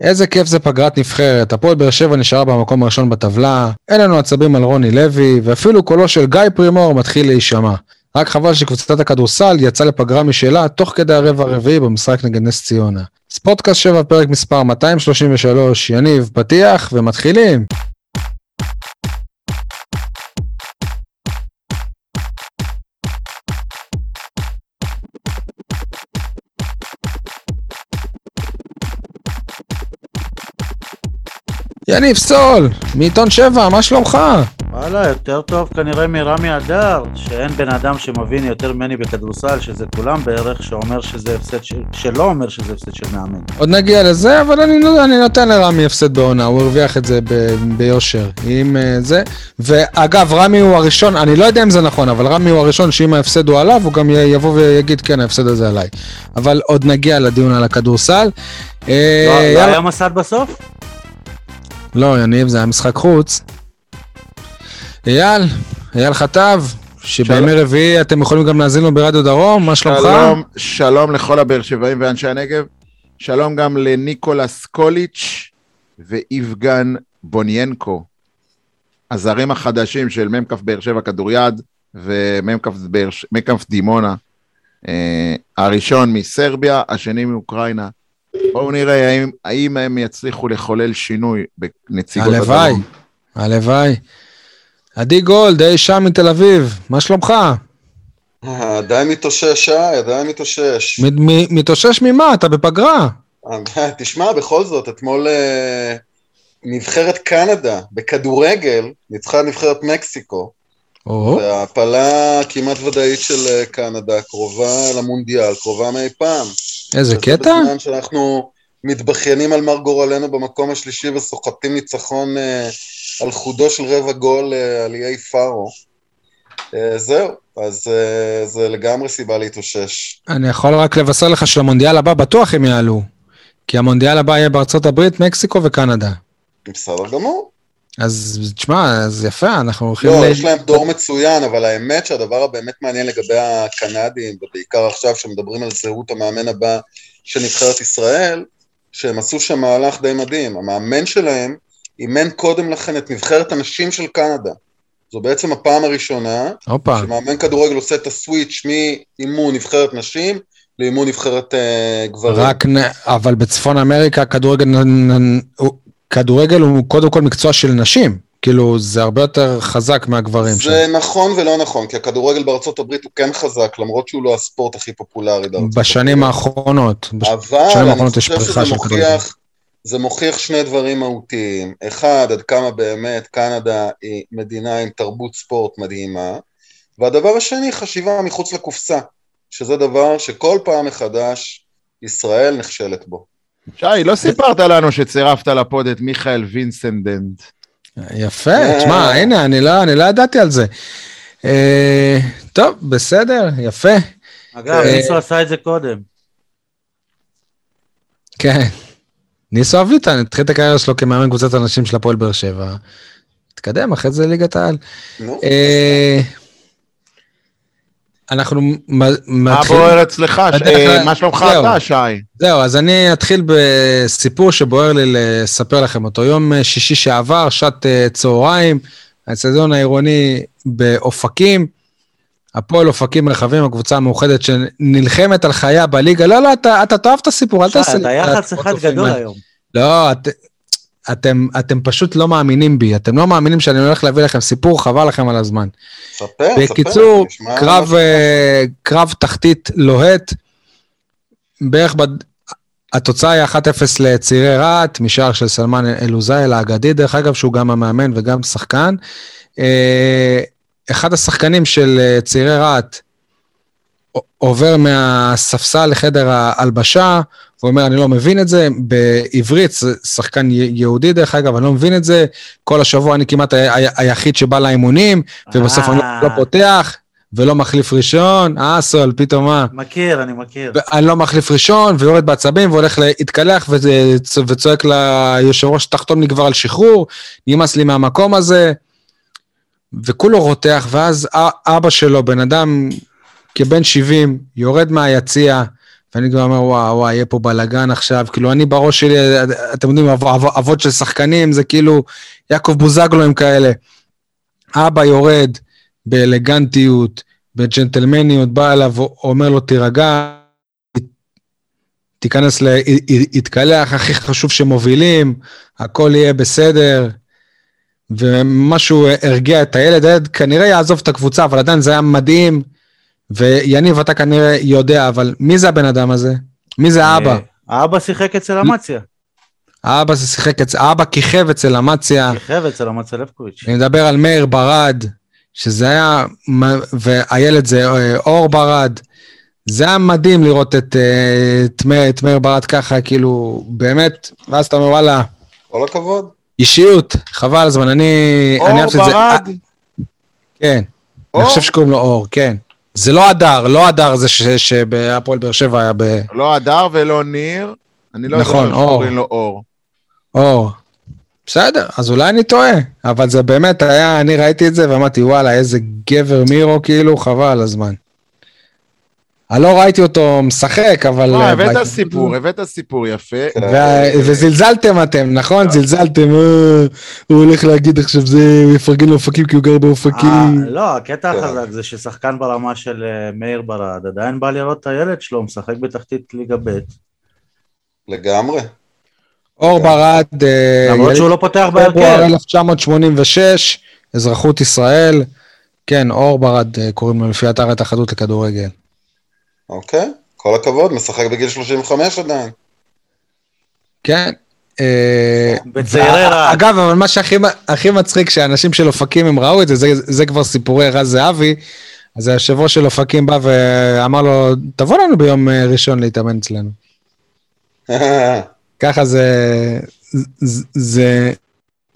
איזה כיף זה פגרת נבחרת, הפועל באר שבע נשארה במקום הראשון בטבלה, אין לנו עצבים על רוני לוי, ואפילו קולו של גיא פרימור מתחיל להישמע. רק חבל שקבוצת הכדורסל יצאה לפגרה משלה תוך כדי הרבע הרביעי במשחק נגד נס ציונה. ספורטקאסט 7 פרק מספר 233, יניב, פתיח ומתחילים. יניב סול, מעיתון 7, מה שלומך? וואלה, יותר טוב כנראה מרמי אדר, שאין בן אדם שמבין יותר ממני בכדורסל, שזה כולם בערך, שאומר שזה הפסד, ש... שלא אומר שזה הפסד של מאמן. עוד נגיע לזה, אבל אני, אני נותן לרמי הפסד בעונה, הוא הרוויח את זה ב, ביושר. עם uh, זה, ואגב, רמי הוא הראשון, אני לא יודע אם זה נכון, אבל רמי הוא הראשון שאם ההפסד הוא עליו, הוא גם יבוא ויגיד, כן, ההפסד הזה עליי. אבל עוד נגיע לדיון על הכדורסל. אה, לא, לא היה מסד בסוף? לא, יניב, זה היה משחק חוץ. אייל, אייל חטב, שבימי רביעי אתם יכולים גם להאזין לו ברדיו דרום, מה שלומך? שלום, שלום לכל הבאר שבעים ואנשי הנגב. שלום גם לניקולס קוליץ' ואיבגן בוניינקו, הזרים החדשים של מ"כ באר שבע כדוריד ומ"כ דימונה. אה, הראשון מסרביה, השני מאוקראינה. בואו נראה האם, האם הם יצליחו לחולל שינוי בנציגות הדרום. הלוואי, הלוואי. עדי גולד, אי שם מתל אביב, מה שלומך? עדיין מתאושש, שי, עדיין מתאושש. מתאושש ממה? אתה בפגרה. תשמע, בכל זאת, אתמול אה, נבחרת קנדה בכדורגל ניצחה נבחרת מקסיקו. וההפלה כמעט ודאית של אה, קנדה, קרובה למונדיאל, קרובה מאי פעם. איזה קטע? בזמן שאנחנו מתבכיינים על מר גורלנו במקום השלישי וסוחטים ניצחון אה, על חודו של רבע גול אה, על איי פארו. אה, זהו, אז אה, זה לגמרי סיבה להתאושש. אני יכול רק לבשר לך שלמונדיאל הבא בטוח הם יעלו. כי המונדיאל הבא יהיה בארצות הברית, מקסיקו וקנדה. בסדר גמור. אז תשמע, אז יפה, אנחנו הולכים... לא, ל... יש להם דור מצוין, אבל האמת שהדבר הבאמת מעניין לגבי הקנדים, ובעיקר עכשיו שמדברים על זהות המאמן הבא של נבחרת ישראל, שהם עשו שם מהלך די מדהים. המאמן שלהם אימן קודם לכן את נבחרת הנשים של קנדה. זו בעצם הפעם הראשונה, Opa. שמאמן כדורגל עושה את הסוויץ' מאימון נבחרת נשים לאימון נבחרת uh, גברים. רק. אבל בצפון אמריקה כדורגל, כדורגל הוא קודם כל מקצוע של נשים. כאילו, זה הרבה יותר חזק מהגברים שם. זה נכון ולא נכון, כי הכדורגל בארצות הברית הוא כן חזק, למרות שהוא לא הספורט הכי פופולרי בארצות בשנים האחרונות. אבל אני חושב שזה מוכיח, זה מוכיח שני דברים מהותיים. אחד, עד כמה באמת קנדה היא מדינה עם תרבות ספורט מדהימה, והדבר השני, חשיבה מחוץ לקופסה, שזה דבר שכל פעם מחדש ישראל נכשלת בו. שי, לא סיפרת לנו שצירפת לפוד את מיכאל וינסנדנט. יפה, תשמע, הנה, אני לא, אני לא ידעתי על זה. אה, טוב, בסדר, יפה. אגב, אה, ניסו עשה את זה קודם. כן. ניסו אביטן התחיל את הקריירה שלו כמאמן קבוצת הנשים של הפועל באר שבע. התקדם אחרי זה ליגת העל. אה, אנחנו מתחילים... מה בוער אצלך? מה שלומך אתה, שי? זהו, אז אני אתחיל בסיפור שבוער לי לספר לכם אותו. יום שישי שעבר, שעת אה, צהריים, האצטדיון העירוני באופקים. הפועל אופקים רחבים, הקבוצה המאוחדת שנלחמת על חייה בליגה. לא, לא, אתה, אתה תאהב את הסיפור, אל תעשה... אתה יח"צ אחד גדול היום. לא, אתם, אתם פשוט לא מאמינים בי, אתם לא מאמינים שאני הולך להביא לכם סיפור, חבל לכם על הזמן. ספר, ספר. בקיצור, קרב, uh, קרב תחתית לוהט, בערך בד... התוצאה היא 1-0 לצעירי רהט, משער של סלמן אלוזייל האגדי, דרך אגב, שהוא גם המאמן וגם שחקן. Uh, אחד השחקנים של אה, צעירי רהט עובר מהספסל לחדר ההלבשה, ואומר, אני לא מבין את זה, בעברית, זה שחקן יהודי דרך אגב, אני לא מבין את זה, כל השבוע אני כמעט היחיד שבא לאימונים, ובסוף אני לא אה. פותח, ולא מחליף ראשון, אה, סול, פתאום מה? מכיר, אני מכיר. אני לא מחליף ראשון, ויורד בעצבים, והולך להתקלח, וצועק ליושב ראש, תחתום לי כבר על שחרור, נמאס לי מהמקום הזה. וכולו רותח, ואז אבא שלו, בן אדם כבן 70, יורד מהיציע, ואני כבר אומר, וואו, וואו, יהיה פה בלאגן עכשיו. כאילו, אני בראש שלי, אתם יודעים, אב- אב- אבות של שחקנים, זה כאילו יעקב בוזגלו הם כאלה. אבא יורד באלגנטיות, בג'נטלמניות, בא אליו, אומר לו, תירגע, תיכנס, ל- יתקלח, הכי חשוב שמובילים, הכל יהיה בסדר. ומשהו הרגיע את הילד, הילד כנראה יעזוב את הקבוצה, אבל עדיין זה היה מדהים. ויניב, אתה כנראה יודע, אבל מי זה הבן אדם הזה? מי זה האבא? אה, האבא שיחק אצל אמציה. האבא זה שיחק, אצ- האבא כיכב אצל אמציה. כיכב אצל אמציה לבקוביץ'. אני מדבר על מאיר ברד, שזה היה, והילד זה אה, אור ברד. זה היה מדהים לראות את, אה, את, מאיר, את מאיר ברד ככה, כאילו, באמת, ואז אתה אומר, וואלה, כל הכבוד. אישיות, חבל הזמן, אני... אני אור זה. ברד, אה, כן, אור? אני חושב שקוראים לו אור, כן. זה לא הדר, לא הדר זה ש- שבהפועל באר שבע היה ב... לא הדר ולא ניר. אני לא נכון, יודע אור. שקוראים לו אור. אור. בסדר, אז אולי אני טועה, אבל זה באמת היה, אני ראיתי את זה ואמרתי, וואלה, איזה גבר מירו, כאילו, חבל הזמן. אני לא ראיתי אותו משחק, אבל... לא, אה, הבאת סיפור, הבאת סיפור יפה. וה- וזלזלתם אתם, נכון? זלזלתם, "אה, הוא הולך להגיד עכשיו זה, הוא יפרגן לאופקים כי הוא גר אה, באופקים. לא, הקטע כן. החזק זה ששחקן ברמה של אה, מאיר ברד עדיין בא לראות את הילד שלו משחק בתחתית ליגה ב'. לגמרי. אור ברד, אה, למרות שהוא לא פותח פברואר בהרכב. 1986, אזרחות ישראל. כן, אור ברד אה, קוראים לו לפי אתר ההתאחדות לכדורגל. אוקיי. כל הכבוד, משחק בגיל 35 עדיין. כן. אה, בצעירי. אגב, אבל מה שהכי הכי מצחיק, שאנשים של אופקים הם ראו את זה, זה, זה כבר סיפורי רז זהבי. אז היושב ראש של אופקים בא ואמר לו, תבוא לנו ביום אה, ראשון להתאמן אצלנו. ככה זה... זה- זה...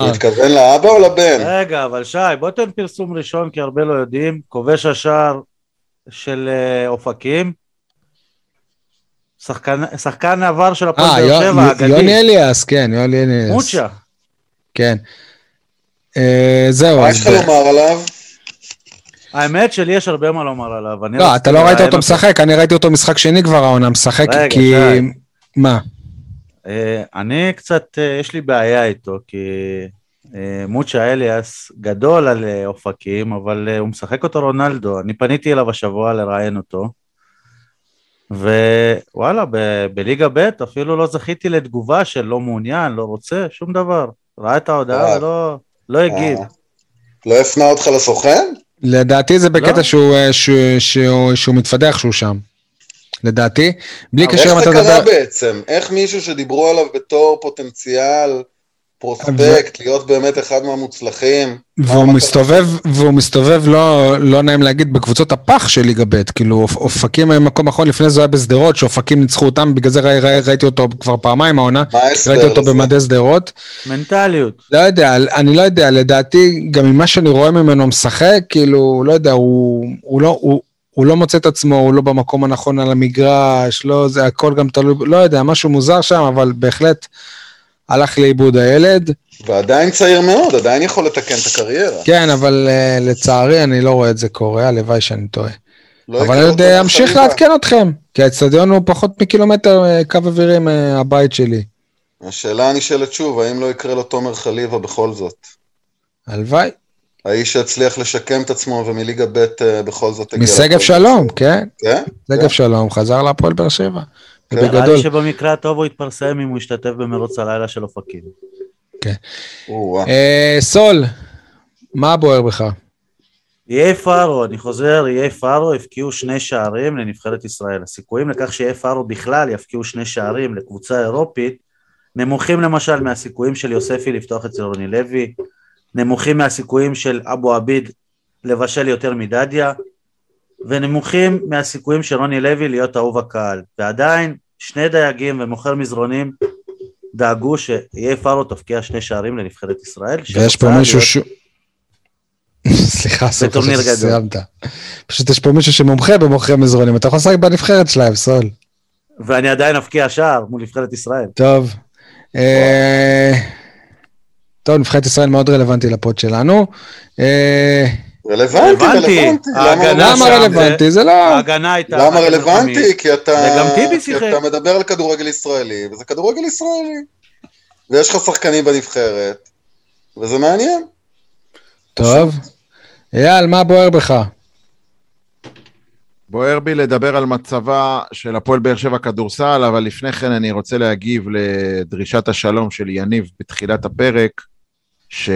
הוא התכוון לאבא או לבן? רגע, אבל שי, בוא תן פרסום ראשון, כי הרבה לא יודעים. כובש השער של אה, אופקים. שחקן, שחקן עבר של הפועל אה, באר שבע, יו- אגדי. יוני אליאס, כן, יוני אליאס. מוצ'ה. כן. אה, זהו, מה. יש לך לומר עליו? האמת שלי יש הרבה מה לומר עליו. לא, רציתי אתה לא ראית אותו משחק, אני ראיתי אותו משחק שני כבר העונה משחק, רגע, כי... שי. מה? אה, אני קצת, אה, יש לי בעיה איתו, כי אה, מוצ'ה אליאס גדול על אה, אופקים, אבל אה, הוא משחק אותו רונלדו. אני פניתי אליו השבוע לראיין אותו, ווואלה, ב- בליגה ב' אפילו לא זכיתי לתגובה של לא מעוניין, לא רוצה, שום דבר. ראה את ההודעה אה. ולא לא הגיב. אה. לא הפנה אותך לסוכן? לדעתי זה בקטע לא. שהוא, אה, שהוא, שהוא, שהוא מתפתח שהוא שם. לדעתי. בלי אבל קשר אם איך אתה זה קרה מדבר... בעצם? איך מישהו שדיברו עליו בתור פוטנציאל, פרוספקט, להיות באמת אחד מהמוצלחים, והוא מה מסתובב, והוא מסתובב, לא, לא נעים להגיד, בקבוצות הפח של ליגה ב', כאילו אופ- אופקים הם מקום אחרון, לפני זה היה בשדרות, שאופקים ניצחו אותם, בגלל זה ראי, ראי, ראיתי אותו כבר פעמיים העונה, ראיתי אותו? במדי שדרות. מנטליות. לא יודע, אני לא יודע, לדעתי, גם ממה שאני רואה ממנו משחק, כאילו, לא יודע, הוא, הוא לא... הוא, הוא לא מוצא את עצמו, הוא לא במקום הנכון על המגרש, לא, זה הכל גם תלוי, לא יודע, משהו מוזר שם, אבל בהחלט הלך לאיבוד הילד. ועדיין צעיר מאוד, עדיין יכול לתקן את הקריירה. כן, אבל uh, לצערי אני לא רואה את זה קורה, הלוואי שאני טועה. לא אבל אני עוד אה, אמשיך. לעדכן אתכם, כי האצטדיון הוא פחות מקילומטר אה, קו אווירי מהבית שלי. השאלה הנשאלת שוב, האם לא יקרה לו תומר חליבה בכל זאת? הלוואי. האיש שהצליח לשקם את עצמו ומליגה ב' אה, בכל זאת הגיע... משגב שלום. כן? כן? שגב כן. שלום, חזר להפועל באר שבע. כן. נראה ובגדול. לי שבמקרה הטוב הוא יתפרסם אם הוא ישתתף במרוץ הלילה של אופקים. או-אה. אה, סול, מה בוער בך? איי פארו, אני חוזר, איי פארו הפקיעו שני שערים לנבחרת ישראל. הסיכויים לכך שאיי פארו בכלל יפקיעו שני שערים לקבוצה אירופית נמוכים למשל מהסיכויים של יוספי לפתוח אצל רוני לוי, נמוכים מהסיכויים של אבו עביד לבשל יותר מדדיה, ונמוכים מהסיכויים של רוני לוי להיות אהוב הקהל. ועדיין, שני דייגים ומוכר מזרונים דאגו שאיי פארו תפקיע שני שערים לנבחרת ישראל. ויש פה מישהו ש... סליחה. שסיימת. פשוט יש פה מישהו שמומחה במוכרי מזרונים, אתה יכול לשחק בנבחרת שלהם, סול. ואני עדיין אבקיע שער מול נבחרת ישראל. טוב. אה, טוב, נבחרת ישראל מאוד רלוונטי לפוד שלנו. רלוונטי, רלוונטי. למה- שם רלוונטי? זה לא... ההגנה הייתה... למה. רלוונטי? כי אתה, וגם טיבי כי שיחק. אתה מדבר על כדורגל ישראלי, וזה כדורגל ישראלי. ויש לך שחקנים בנבחרת, וזה מעניין. טוב. אייל, מה בוער בך? בוער בי לדבר על מצבה של הפועל באר שבע כדורסל, אבל לפני כן אני רוצה להגיב לדרישת השלום של יניב בתחילת הפרק, שלא,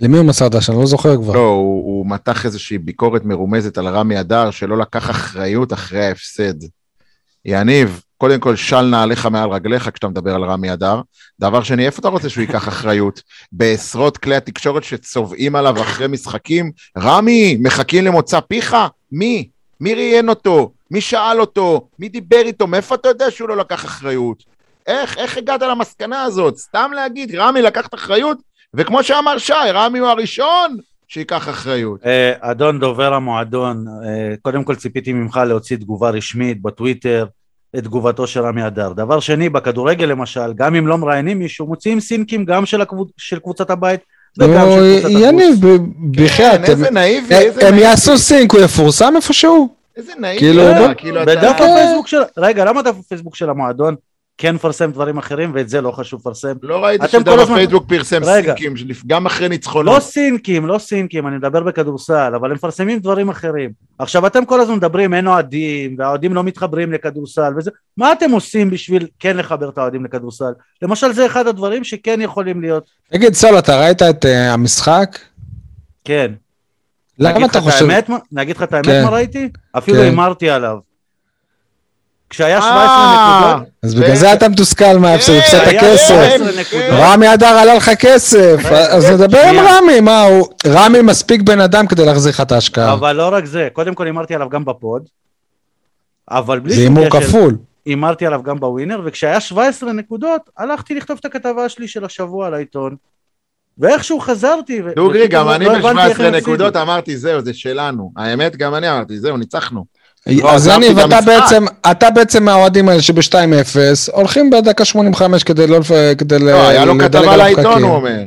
למי הוא מסר את השם? לא זוכר כבר. הוא, הוא מתח איזושהי ביקורת מרומזת על רמי אדר, שלא לקח אחריות אחרי ההפסד. יניב, קודם כל של נעליך מעל רגליך כשאתה מדבר על רמי אדר. דבר שני, איפה אתה רוצה שהוא ייקח אחריות? בעשרות כלי התקשורת שצובעים עליו אחרי משחקים? רמי, מחכים למוצא פיך? מי? מי ראיין אותו? מי שאל אותו? מי דיבר איתו? מאיפה אתה יודע שהוא לא לקח אחריות? איך, איך הגעת למסקנה הזאת? סתם להגיד, רמי לקח את אחריות? וכמו שאמר שי, רמי הוא הראשון שייקח אחריות. אה, אדון דובר המועדון, אה, קודם כל ציפיתי ממך להוציא תגובה רשמית בטוויטר, את תגובתו של רמי אדר. דבר שני, בכדורגל למשל, גם אם לא מראיינים מישהו, מוציאים סינקים גם של, הקבוצ... של קבוצת הבית וגם נו, של קבוצת החוץ. יניב, בחייאת, כן, איזה הם-. יעשו סינק, הוא יפורסם איפשהו? איזה נאיבי. כאילו, בוא- כאילו, בדף. הפייסבוק של... רגע, למה דף הפייסבוק של המועדון כן מפרסם דברים אחרים ואת זה לא חשוב לפרסם? לא אתם שדף כל הזמן- הפייסבוק פרסם רגע. סינקים, גם אחרי ניצחונות. לא סינקים, לא סינקים, אני מדבר בכדורסל, אבל הם מפרסמים דברים אחרים. עכשיו אתם כל הזמן מדברים אין אוהדים, והאוהדים לא מתחברים לכדורסל וזה, מה אתם עושים בשביל כן לחבר את האוהדים לכדורסל? למשל זה אחד הדברים שכן יכולים להיות, תגיד, סול, אתה ראית את אה, המשחק? כן. למה אתה חושב... האמת, מה- להגיד לך את האמת כן. מה ראיתי? אפילו כן. הימרתי עליו. כשהיה אה, 17 נקודות, אז ו- בגלל זה אתה מתוסכל מההפסד, כן, הפסדת כסף. 17 נקודות. רמי אדר עלה לך כסף, אז נדבר עם. רמי, מה הוא... רמי מספיק בן אדם כדי להחזיר לך את ההשקעה. אבל לא רק זה, קודם כל הימרתי עליו גם בפוד, אבל בלי זה הימור כפול. הימרתי עליו גם בווינר, וכשהיה 17 נקודות, הלכתי לכתוב את הכתבה שלי של השבוע לעיתון. ואיכשהו חזרתי, ו- דוגרי, גם לא- אני לא הבנתי איך ב-17 הם נקודות. אמרתי, זהו, זה שלנו. האמת, גם אני אמרתי, זהו, ניצחנו. לא, אז עזבתי יניב, את אתה המשחק. בעצם, אתה בעצם מהאוהדים האלה שב-2-0, הולכים בדקה 85 כדי לא... כדי לא, היה לו כתבה לעיתון. הוא אומר.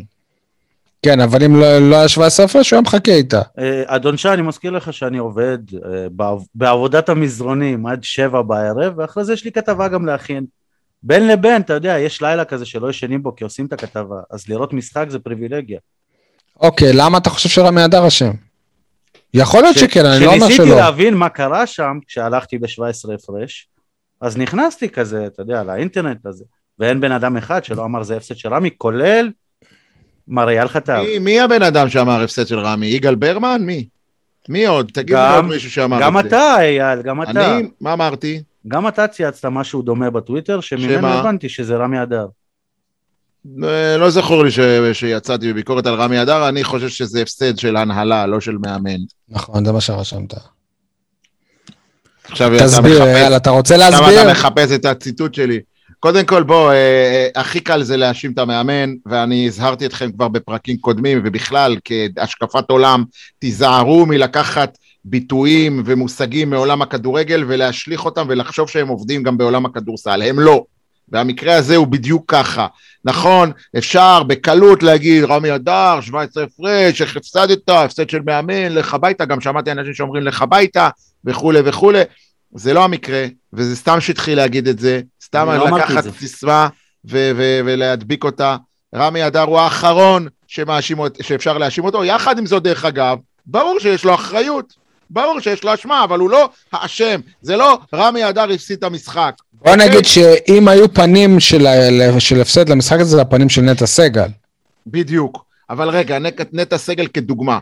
כן, אבל אם לא לא היה 17 הפרש, הוא היה מחכה איתה. אה, אדון שי, אני מזכיר לך שאני עובד אה, בעב- בעבודת המזרונים עד שבע בערב, ואחרי זה יש לי כתבה גם להכין. בין לבין, אתה יודע, יש לילה כזה שלא ישנים בו כי עושים את הכתבה, אז לראות משחק זה פריבילגיה. אוקיי, למה אתה חושב שרמי אדר אשם? יכול להיות ש- שכן, אני לא אומר כשניסיתי שלא. להבין מה קרה שם, כשהלכתי ב-17 הפרש, אז נכנסתי כזה, אתה יודע, לאינטרנט הזה, ואין בן אדם אחד שלא אמר זה הפסד של רמי, כולל מר אייל חטב. מי- מי הבן אדם שאמר הפסד של רמי? יגאל ברמן? מי? מי עוד? תגיד לי גם- עוד מישהו שאמר את זה. גם אתה, אייל, גם אתה. אני, מה אמרתי? גם אתה צייצת משהו דומה בטוויטר, שממנו שמה? הבנתי שזה רמי אדר. אה, לא זכור לי ש- שיצאתי בביקורת על רמי אדר, אני חושב שזה הפסד של הנהלה, לא של מאמן. נכון, זה מה שרשמת. עכשיו אתה תסביר, אייל, אתה רוצה עכשיו להסביר? אתה מחפש את הציטוט שלי. קודם כל, בוא, אה, אה, הכי קל זה להאשים את המאמן, ואני הזהרתי אתכם כבר בפרקים קודמים, ובכלל, כהשקפת עולם, תיזהרו מלקחת ביטויים ומושגים מעולם הכדורגל ולהשליך אותם ולחשוב שהם עובדים גם בעולם הכדורסל. הם לא. והמקרה הזה הוא בדיוק ככה. נכון, אפשר בקלות להגיד, רמי אדר, 17 הפרש, איך הפסדת, הפסד של מאמן, לך הביתה, גם שמעתי אנשים שאומרים לך הביתה, וכולי וכולי. זה לא המקרה, וזה סתם שטחי להגיד את זה, סתם לא לקחת. סיסמה ו- ו- ולהדביק אותה. רמי אדר הוא האחרון שמאשים, אות- שאפשר להאשים אותו, יחד עם זאת, דרך אגב, ברור שיש לו אחריות, ברור שיש לו אשמה, אבל הוא לא האשם, זה לא רמי אדר הפסיד את המשחק. בוא אוקיי? נגיד שאם היו פנים של הפסד למשחק הזה, זה הפנים של נטע סגל. בדיוק. אבל רגע, נטע, סגל כדוגמה.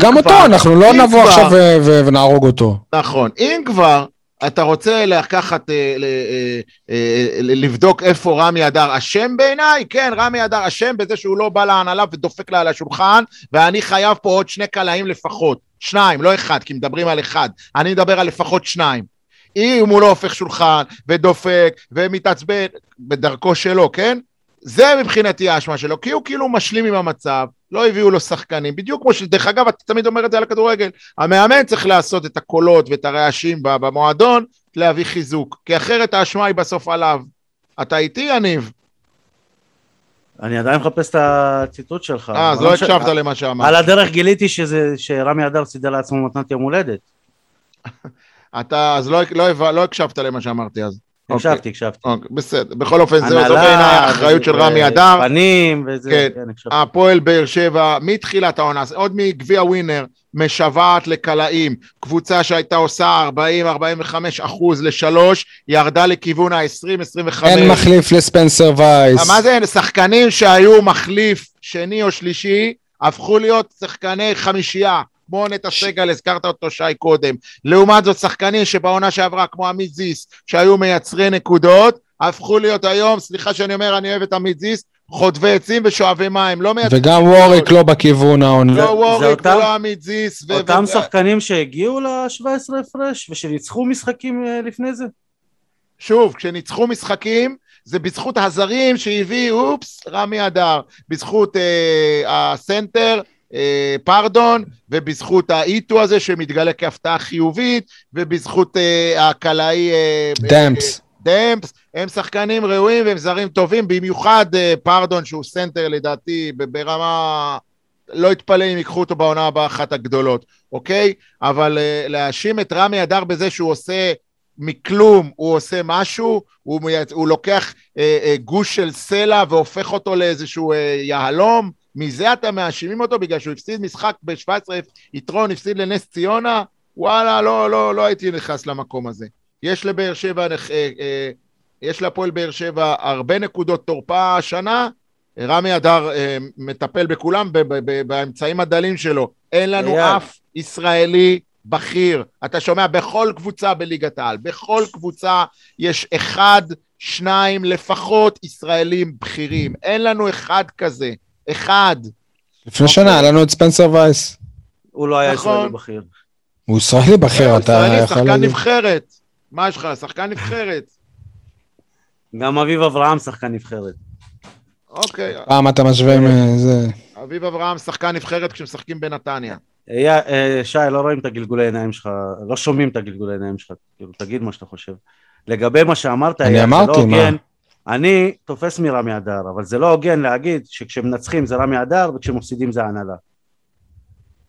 גם כבר- אותו, אנחנו לא נבוא כבר- עכשיו ו- ונהרוג אותו. נכון. אם כבר אתה רוצה לקחת, אה, אה, אה, לבדוק איפה רמי אדר אשם בעיניי, כן, רמי אדר אשם בזה שהוא לא בא להנהלה ודופק לה על השולחן, ואני חייב פה עוד שני קלעים לפחות. שניים, לא אחד, כי מדברים על אחד. אני מדבר על לפחות שניים. אם הוא לא הופך שולחן, ודופק, ומתעצבן, בדרכו שלו, כן? זה מבחינתי האשמה שלו, כי הוא כאילו משלים עם המצב, לא הביאו לו שחקנים, בדיוק כמו שדרך אגב, אתה תמיד אומר את זה על הכדורגל, המאמן צריך לעשות את הקולות ואת הרעשים במועדון, להביא חיזוק, כי אחרת האשמה היא בסוף עליו. אתה איתי, יניב? אני עדיין מחפש את הציטוט שלך. אה, אז לא מש- הקשבת למה שאמרתי. על הדרך גיליתי שזה, שרמי אדר סידר לעצמו מתנת יום הולדת. אתה, אז לא, לא, לא הקשבת למה שאמרתי אז. אוקיי. הקשבתי, הקשבתי. אוקיי, בסדר. בכל אופן, הנהלה, בעיניי האחריות של רמי אדר. פנים וזה, כן. כן, הקשבתי. הפועל באר שבע, מתחילת העונה, עוד מגביע ווינר, משוועת לקלעים. קבוצה שהייתה עושה 40-45 אחוז לשלוש, ירדה לכיוון ה-20-25. אין מחליף לספנסר וייס. מה זה, שחקנים שהיו מחליף שני או שלישי, הפכו להיות שחקני חמישייה. כמו נטע סגל, הזכרת אותו שי קודם. לעומת זאת, שחקנים שבעונה שעברה, כמו עמית זיס, שהיו מייצרי נקודות, הפכו להיות היום, סליחה שאני אומר, אני אוהב את עמית זיס, חוטבי עצים ושואבי מים, לא מייצרים... וגם ווריק לא בכיוון העונה. לא ווריק ולא עמית זיס. אותם שחקנים שהגיעו ל-17 הפרש ושניצחו משחקים אה, לפני זה. שוב, כשניצחו משחקים, זה בזכות הזרים שהביא, אופס, רמי אדר. בזכות אה, הסנטר, אה, פרדון, ובזכות האיטו הזה שמתגלה כהפתעה חיובית, ובזכות אה, הקלעי... אה, דמפס. דמפס, הם שחקנים ראויים והם זרים טובים, במיוחד אה, פרדון שהוא סנטר לדעתי ברמה... לא אתפלא אם ייקחו אותו בעונה הבאה אחת הגדולות, אוקיי? אבל אה, להאשים את רמי אדר בזה שהוא עושה מכלום, הוא עושה משהו, הוא. הוא לוקח אה, אה, גוש של סלע והופך אותו לאיזשהו אה, יהלום, מזה אתם מאשימים אותו בגלל שהוא הפסיד משחק ב-17 יתרון, הפסיד לנס ציונה, וואלה, לא, לא, לא הייתי נכנס למקום הזה. יש לבאר שבע, אה, אה, יש להפועל באר שבע הרבה נקודות תורפה השנה, רמי אדר אה, מטפל בכולם באמצעים הדלים שלו. אין לנו אייל. אף ישראלי בכיר. אתה שומע בכל קבוצה בליגת העל, בכל קבוצה יש אחד, שניים לפחות ישראלים בכירים. אין לנו אחד כזה. אחד. לפני שנה היה לנו את ספנסר וייס. הוא לא היה נכון. ישראלי בכיר. הוא ישראלי בכיר, אתה ישראלי, יכול שחקן להגיד. נבחרת. מה יש לך? שחקן נבחרת. גם אביב אברהם שחקן נבחרת. אוקיי, פעם אתה משווה עם אה, זה. אביב אברהם שחקן נבחרת כשמשחקים בנתניה. היה- אה, שי, לא רואים את הגלגולי עיניים שלך, לא שומעים את הגלגולי עיניים שלך, כאילו, תגיד מה שאתה חושב. לגבי מה שאמרת, אני זה אמרתי, לא מה? אני תופס מרמי אדר, אבל זה לא הוגן להגיד שכשמנצחים זה רמי אדר וכשמפסידים זה ההנהלה.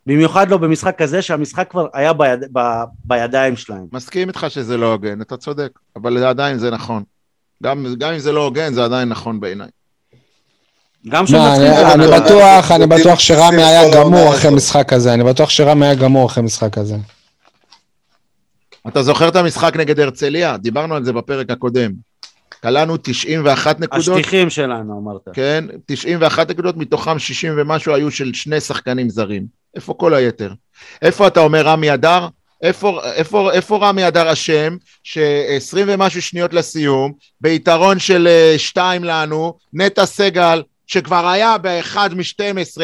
במיוחד לא במשחק כזה שהמשחק כבר היה ביד, ב, בידיים שלהם. מסכים איתך שזה לא הוגן, אתה צודק, אבל עדיין זה נכון. גם, גם אם זה לא הוגן, זה עדיין נכון בעיניי. גם אני- זה אני. בטוח, אני זה בטוח כאילו שרמי היה גמור. אחרי משחק כזה, אני בטוח שרמי היה גמור אחרי משחק כזה. אתה זוכר את המשחק נגד הרצליה? דיברנו על זה בפרק הקודם. כלנו 91 נקודות, השטיחים שלנו, אמרת. כן, 91 נקודות, מתוכם 60 ומשהו היו של שני שחקנים זרים. איפה כל היתר? איפה אתה אומר רמי אדר? איפה, איפה, איפה רמי אדר אשם ש-20 ומשהו שניות לסיום, ביתרון של אה, שתיים לנו, נטע סגל, שכבר היה באחד מ-12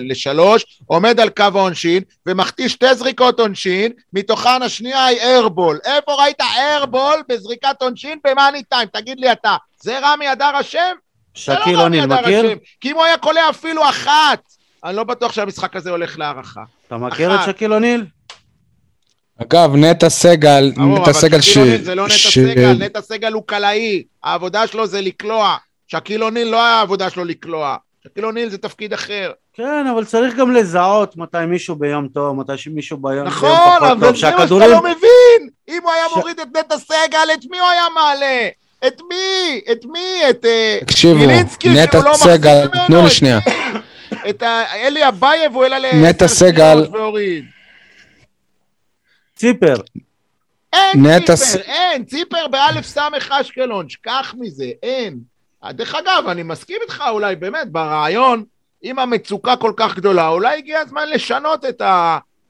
לשלוש, עומד על קו העונשין ומחטיא שתי זריקות עונשין, מתוכן השנייה היא איירבול. איפה ראית איירבול בזריקת עונשין במאני טיים? תגיד לי אתה, זה רמי אדר אשם? לא שקיל אוניל, אדר מכיר? אשם. כי אם הוא היה קולע אפילו אחת, אני לא בטוח שהמשחק הזה הולך להערכה. אתה מכיר את אחת. שקיל אוניל? אגב, נטע סגל, נטע סגל ש... זה לא נטע ש- סגל, נטע סגל הוא קלעי, העבודה שלו זה לקלוע. שקיל אוניל לא היה העבודה שלו לקלוע. שקיל אוניל זה תפקיד אחר. כן, אבל צריך גם לזהות מתי מישהו ביום טוב, מתי מישהו ביום ביום נכון, פחות אבל טוב. זה מה שאתה. לא מבין! אם הוא היה ש- מוריד את נטע סגל, את מי הוא היה מעלה? את מי? את מי? את אה, מילינסקי נטע שהוא לא מחזיק סגל, ממנו? תנו לי שנייה. את ה- אלי אבייב הוא העלה ל... נטע סגל-. ציפר, אין ציפר, ס- אין, ציפר באלף סמך אשקלון, שכח מזה, אין. דרך אגב, אני מסכים איתך אולי באמת, ברעיון, אם המצוקה כל כך גדולה, אולי הגיע הזמן לשנות את הוא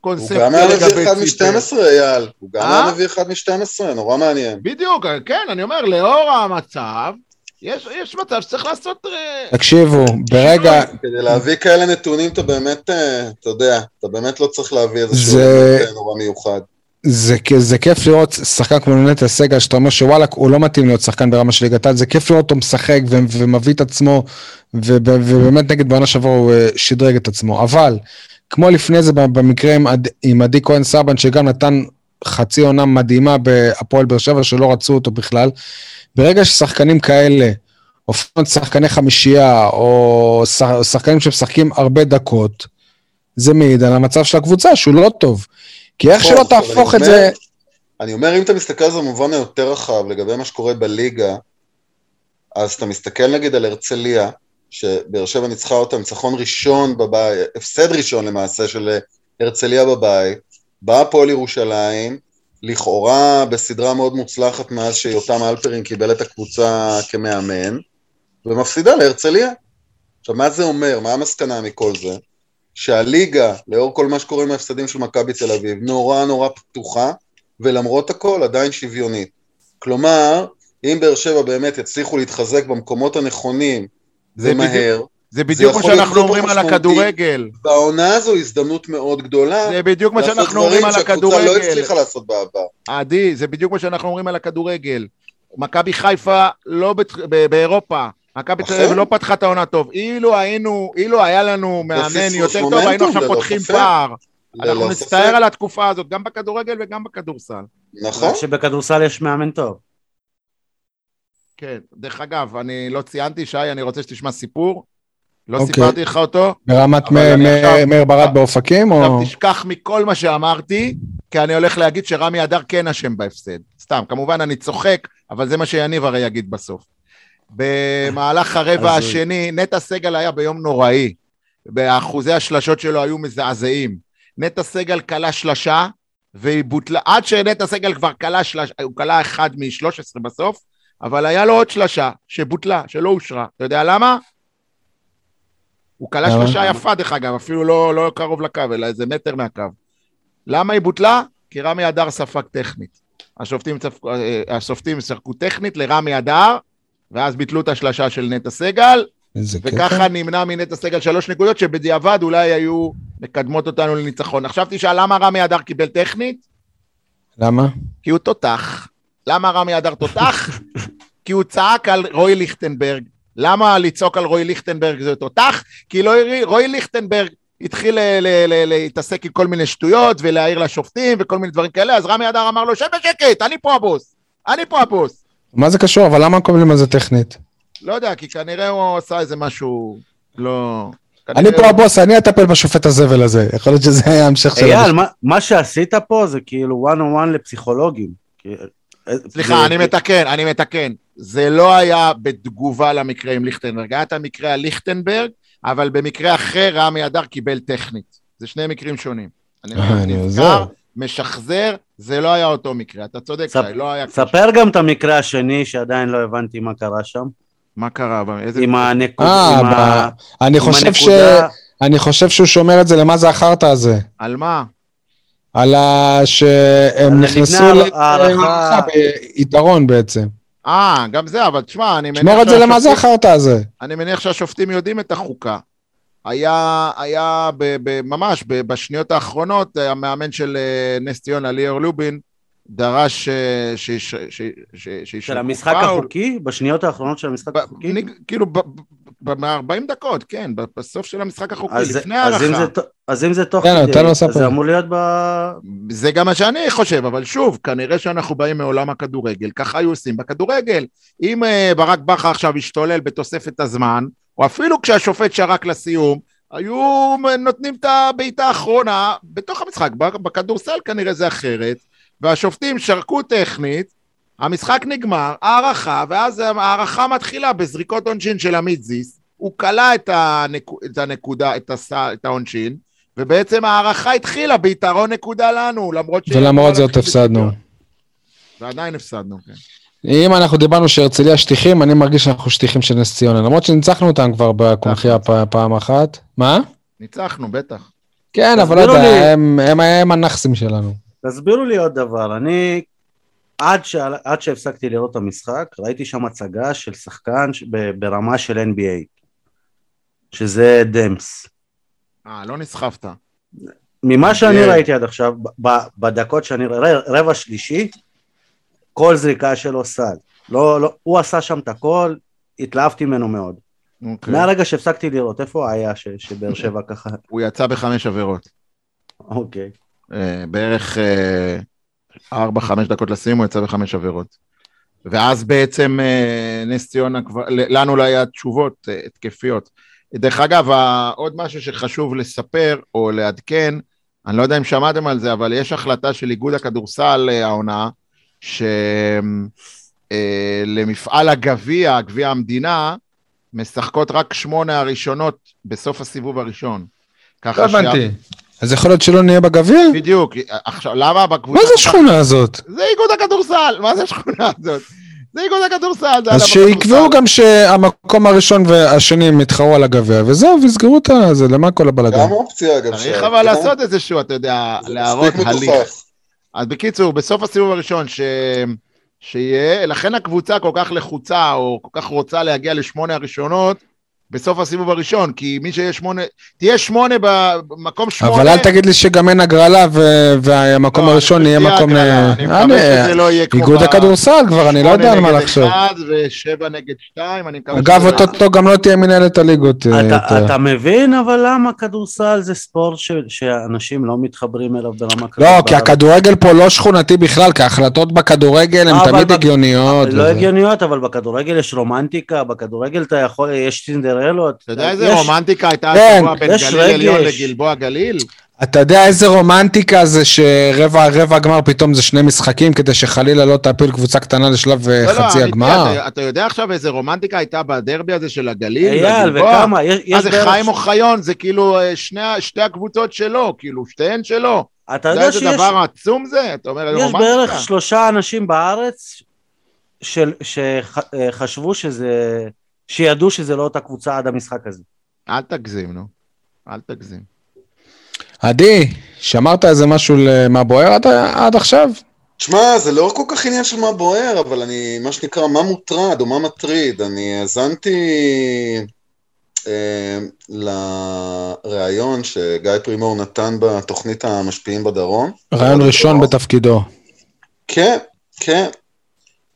הקונספציה גם היה מביא אחד ציפר. מ-12, אייל. הוא גם אה? היה מביא אחד מ-12, נורא מעניין. בדיוק, כן, אני אומר, לאור המצב, יש, יש מצב שצריך לעשות... אה, תקשיבו, ברגע, כדי להביא כאלה נתונים, אתה באמת, אה, אתה יודע, אתה באמת לא צריך להביא איזשהו זה- נורא מיוחד. זה, זה כיף לראות שחקן כמו נטע סגל, שאתה אומר שוואלכ, הוא לא מתאים להיות שחקן ברמה של ליגת העל, זה כיף לראות אותו משחק ו- ומביא את עצמו, וב- ובאמת נגד בעונה שעברה הוא אה, שדרג את עצמו, אבל כמו לפני זה במקרה עם, עם עדי כהן סבן, שגם נתן חצי עונה מדהימה בהפועל באר שבע, שלא רצו אותו בכלל, ברגע ששחקנים כאלה הופכים להיות שחקני חמישייה, או שח- שחקנים שמשחקים הרבה דקות, זה מעיד על המצב של הקבוצה, שהוא לא טוב. כי איך שלא תהפוך את זה... אני אומר, אם אתה מסתכל על זה במובן היותר רחב לגבי מה שקורה בליגה, אז אתה מסתכל נגיד על הרצליה, שבאר שבע ניצחה אותה ניצחון ראשון בבית, הפסד ראשון למעשה של הרצליה בבית, באה הפועל ירושלים, לכאורה בסדרה מאוד מוצלחת מאז שיותם אלפרין קיבל את הקבוצה כמאמן, ומפסידה להרצליה. עכשיו, מה זה אומר? מה המסקנה מכל זה? שהליגה, לאור כל מה שקורה עם ההפסדים של מכבי תל אביב, נורא נורא פתוחה, ולמרות הכל עדיין שוויונית. כלומר, אם באר שבע באמת יצליחו להתחזק במקומות הנכונים זה ומהר, זה בדיוק מה שאנחנו סופר אומרים על. הכדורגל. בעונה הזו הזדמנות מאוד גדולה. זה בדיוק מה לעשות שאנחנו דברים אומרים על שהקבוצה לא הכדורגל. הצליחה לעשות בעבר. עדי, זה בדיוק מה שאנחנו אומרים על הכדורגל. מכבי חיפה לא בת- באירופה. מכבי תל אביב נכון. לא פתחה את העונה טוב. אילו היינו, אילו היה לנו מאמן יותר טוב, היינו עכשיו פותחים. פער. אנחנו נצטער. על התקופה הזאת, גם בכדורגל וגם בכדורסל. נכון. שבכדורסל יש מאמן טוב. כן, דרך אגב, אני לא ציינתי, שי, אני רוצה שתשמע סיפור. לא אוקיי. סיפרתי לך אותו. ברמת מאיר ברד באופקים, או... עכשיו תשכח מכל מה שאמרתי, כי אני הולך להגיד שרמי אדר כן אשם בהפסד. סתם, כמובן אני צוחק, אבל זה מה שיניב הרי יגיד בסוף. במהלך הרבע. השני, נטע סגל היה ביום נוראי. באחוזי השלשות שלו היו מזעזעים. נטע סגל כלה שלשה, והיא בוטלה, עד שנטע סגל כבר כלה שלשה, הוא כלה אחד מ-13 בסוף, אבל היה לו עוד שלשה שבוטלה, שלא אושרה. אתה יודע למה? הוא כלה? שלשה יפה דרך אגב, אפילו לא, לא קרוב לקו, אלא איזה מטר מהקו. למה היא בוטלה? כי רמי אדר ספג טכנית. השופטים, צפ... אה, השופטים שחקו טכנית לרמי אדר, ואז ביטלו את השלשה של נטע סגל, איזה קטע. וככה נמנע מנטע סגל שלוש נקודות, שבדיעבד אולי היו מקדמות אותנו לניצחון. עכשיו תשאל למה רמי אדר קיבל טכנית? למה? כי הוא תותח. למה רמי אדר תותח? כי הוא צעק על רועי ליכטנברג. למה לצעוק על רועי ליכטנברג זה תותח? כי לא, רועי ליכטנברג התחיל להתעסק עם כל מיני שטויות ולהעיר לשופטים וכל מיני דברים כאלה, אז רמי אדר אמר לו, שב בשקט, אני פה הבוס. אני פה הבוס. מה זה קשור? אבל למה מקבלים על זה טכנית? לא יודע, כי כנראה הוא עשה איזה משהו לא... אני פה הבוס, אני אטפל בשופט הזבל הזה. יכול להיות שזה היה ההמשך של... אייל, מה- מה שעשית פה זה כאילו one on one לפסיכולוגים. כי- סליחה, אני מתקן, אני מתקן. זה לא היה בתגובה למקרה עם ליכטנברג, היה את המקרה על ליכטנברג, אבל במקרה אחר רמי אדר קיבל טכנית. זה שני מקרים שונים. אני אה, עוזר. משחזר, זה לא היה אותו מקרה. אתה צודק, ספ- לא היה... ספר גם את המקרה השני שעדיין לא הבנתי מה קרה שם. מה קרה? אבל איזה... עם הנקודה. אה, עם ה- ב- אני חושב ש... אני חושב שהוא שומר את זה למה זה החרטא הזה. על מה? על ה... שהם נכנסו להערכה ביתרון בעצם. אה, גם זה, אבל תשמע, אני מניח... שמור את זה למה זה החרטא הזה. אני מניח שהשופטים יודעים את החוקה. היה, היה ב, ב, ממש ב, בשניות האחרונות, המאמן של אה, נס ציונה, ליאור לובין, דרש אה, שיש- של המשחק פאול. החוקי? בשניות האחרונות של המשחק ב- החוקי? ניג- כאילו, ב-40 דקות, כן, בסוף של המשחק החוקי, אז- לפני ההערכה. אז אם זה תוך כדי, אז. זה אמור להיות ב... זה גם מה שאני חושב, אבל שוב, כנראה שאנחנו באים מעולם הכדורגל, ככה היו עושים בכדורגל. אם אה, ברק בכר עכשיו ישתולל בתוספת הזמן, או אפילו כשהשופט שרק לסיום, היו נותנים את הבעיטה האחרונה בתוך המשחק. בכדורסל כנראה זה אחרת, והשופטים שרקו טכנית, המשחק נגמר, הערכה, ואז ההערכה מתחילה בזריקות עונשין של עמית זיס, הוא כלא את, הנקו, את הנקודה, את, הס, את העונשין, ובעצם ההערכה התחילה ביתרון נקודה לנו, למרות ש... ולמרות זאת הפסדנו. ועדיין הפסדנו, כן. אם אנחנו דיברנו שהרצליה שטיחים, אני מרגיש שאנחנו שטיחים של נס ציונה, למרות שניצחנו אותם כבר בקונחייה פ- פעם אחת. מה? ניצחנו, בטח. כן, אבל לא יודע, לי. הם- הם הם הנכסים שלנו. תסבירו לי עוד דבר, אני עד, ש... עד שהפסקתי לראות את המשחק, ראיתי שם הצגה של שחקן ש... ב... ברמה של NBA, שזה דמס. אה, לא נסחפת. ממה שאני. ראיתי עד עכשיו, ב... בדקות שאני רואה, רבע שלישי, כל זריקה שלו סל. לא, לא, הוא עשה שם את הכל, התלהבתי ממנו מאוד. אוקיי. מהרגע שהפסקתי לראות, איפה היה ש... שבאר שבע ככה? הוא יצא בחמש עבירות. אוקיי. אה, בערך אה, ארבע, חמש דקות לסיום הוא יצא בחמש עבירות. ואז בעצם אה, נס ציונה כבר, לנו לא היה תשובות אה, התקפיות. דרך אגב, עוד משהו שחשוב לספר או לעדכן, אני לא יודע אם שמעתם על זה, אבל יש החלטה של איגוד הכדורסל העונה, שלמפעל הגביע, גביע המדינה, משחקות רק שמונה הראשונות בסוף הסיבוב הראשון. לא הבנתי. אז יכול להיות שלא נהיה בגביע? בדיוק. עכשיו, למה בקבוצה... מה זה השכונה הזאת? זה איגוד הכדורסל, מה זה השכונה הזאת? זה איגוד הכדורסל. אז שיקבעו גם שהמקום הראשון והשני הם יתחרו על הגביע, וזהו, ויסגרו את זה, למה כל הבלאגן? גם אופציה, אגב. צריך אבל לעשות איזשהו, אתה יודע, להראות הליך. אז בקיצור, בסוף הסיבוב הראשון, ש... שיהיה, לכן הקבוצה כל כך לחוצה, או כל כך רוצה להגיע לשמונה הראשונות, בסוף הסיבוב הראשון, כי מי שיהיה שמונה, תהיה שמונה במקום שמונה. אבל אל תגיד לי שגם אין הגרלה והמקום לא, הראשון יהיה מקום... אה, אני מקווה שזה לא יהיה כמו... איגוד הכדורסל כבר, אני לא יודע על מה לחשוב. שמונה נגד אחד ושבע נגד שתיים, אני מקווה אגב, אותו גם לא תהיה מנהלת הליגות. אה, אתה מבין אבל למה כדורסל זה ספורט שאנשים לא מתחברים אליו ברמה כזאת? לא, כי הכדורגל פה לא שכונתי בכלל, כי ההחלטות בכדורגל הן תמיד הגיוניות. לא הגיוניות, אבל בכדורגל יש רומנטיקה, בכדורגל אתה יכול, יש סינדר סינדרלות. אתה יודע איזה רומנטיקה הייתה כן, השבוע בין גליל עליון לגלבוע גליל? אתה יודע איזה רומנטיקה זה שרבע רבע הגמר פתאום זה שני משחקים כדי שחלילה לא תפיל קבוצה קטנה לשלב לא, לא חצי לא, הגמר? אתה, אתה יודע עכשיו איזה רומנטיקה הייתה בדרבי הזה של הגליל? אייל, וכמה? יש, מה זה חיים אוחיון? זה כאילו אה, שני, שתי הקבוצות שלו, כאילו שתיהן שלו. אתה יודע שיש... איזה דבר עצום זה? אתה אומר, יש רומנטיקה. בערך שלושה אנשים בארץ של, שחשבו אה, שזה... שידעו שזה לא אותה קבוצה עד המשחק הזה. אל תגזים, נו. אל תגזים. עדי, שמרת איזה משהו למה בוער עד, עד עכשיו? תשמע, זה לא כל כך עניין של מה בוער, אבל אני, מה שנקרא, מה מוטרד או מה מטריד. אני האזנתי אה, לראיון שגיא פרימור נתן בתוכנית המשפיעים בדרום. ראיון ראשון בתפקידו. כן, כן.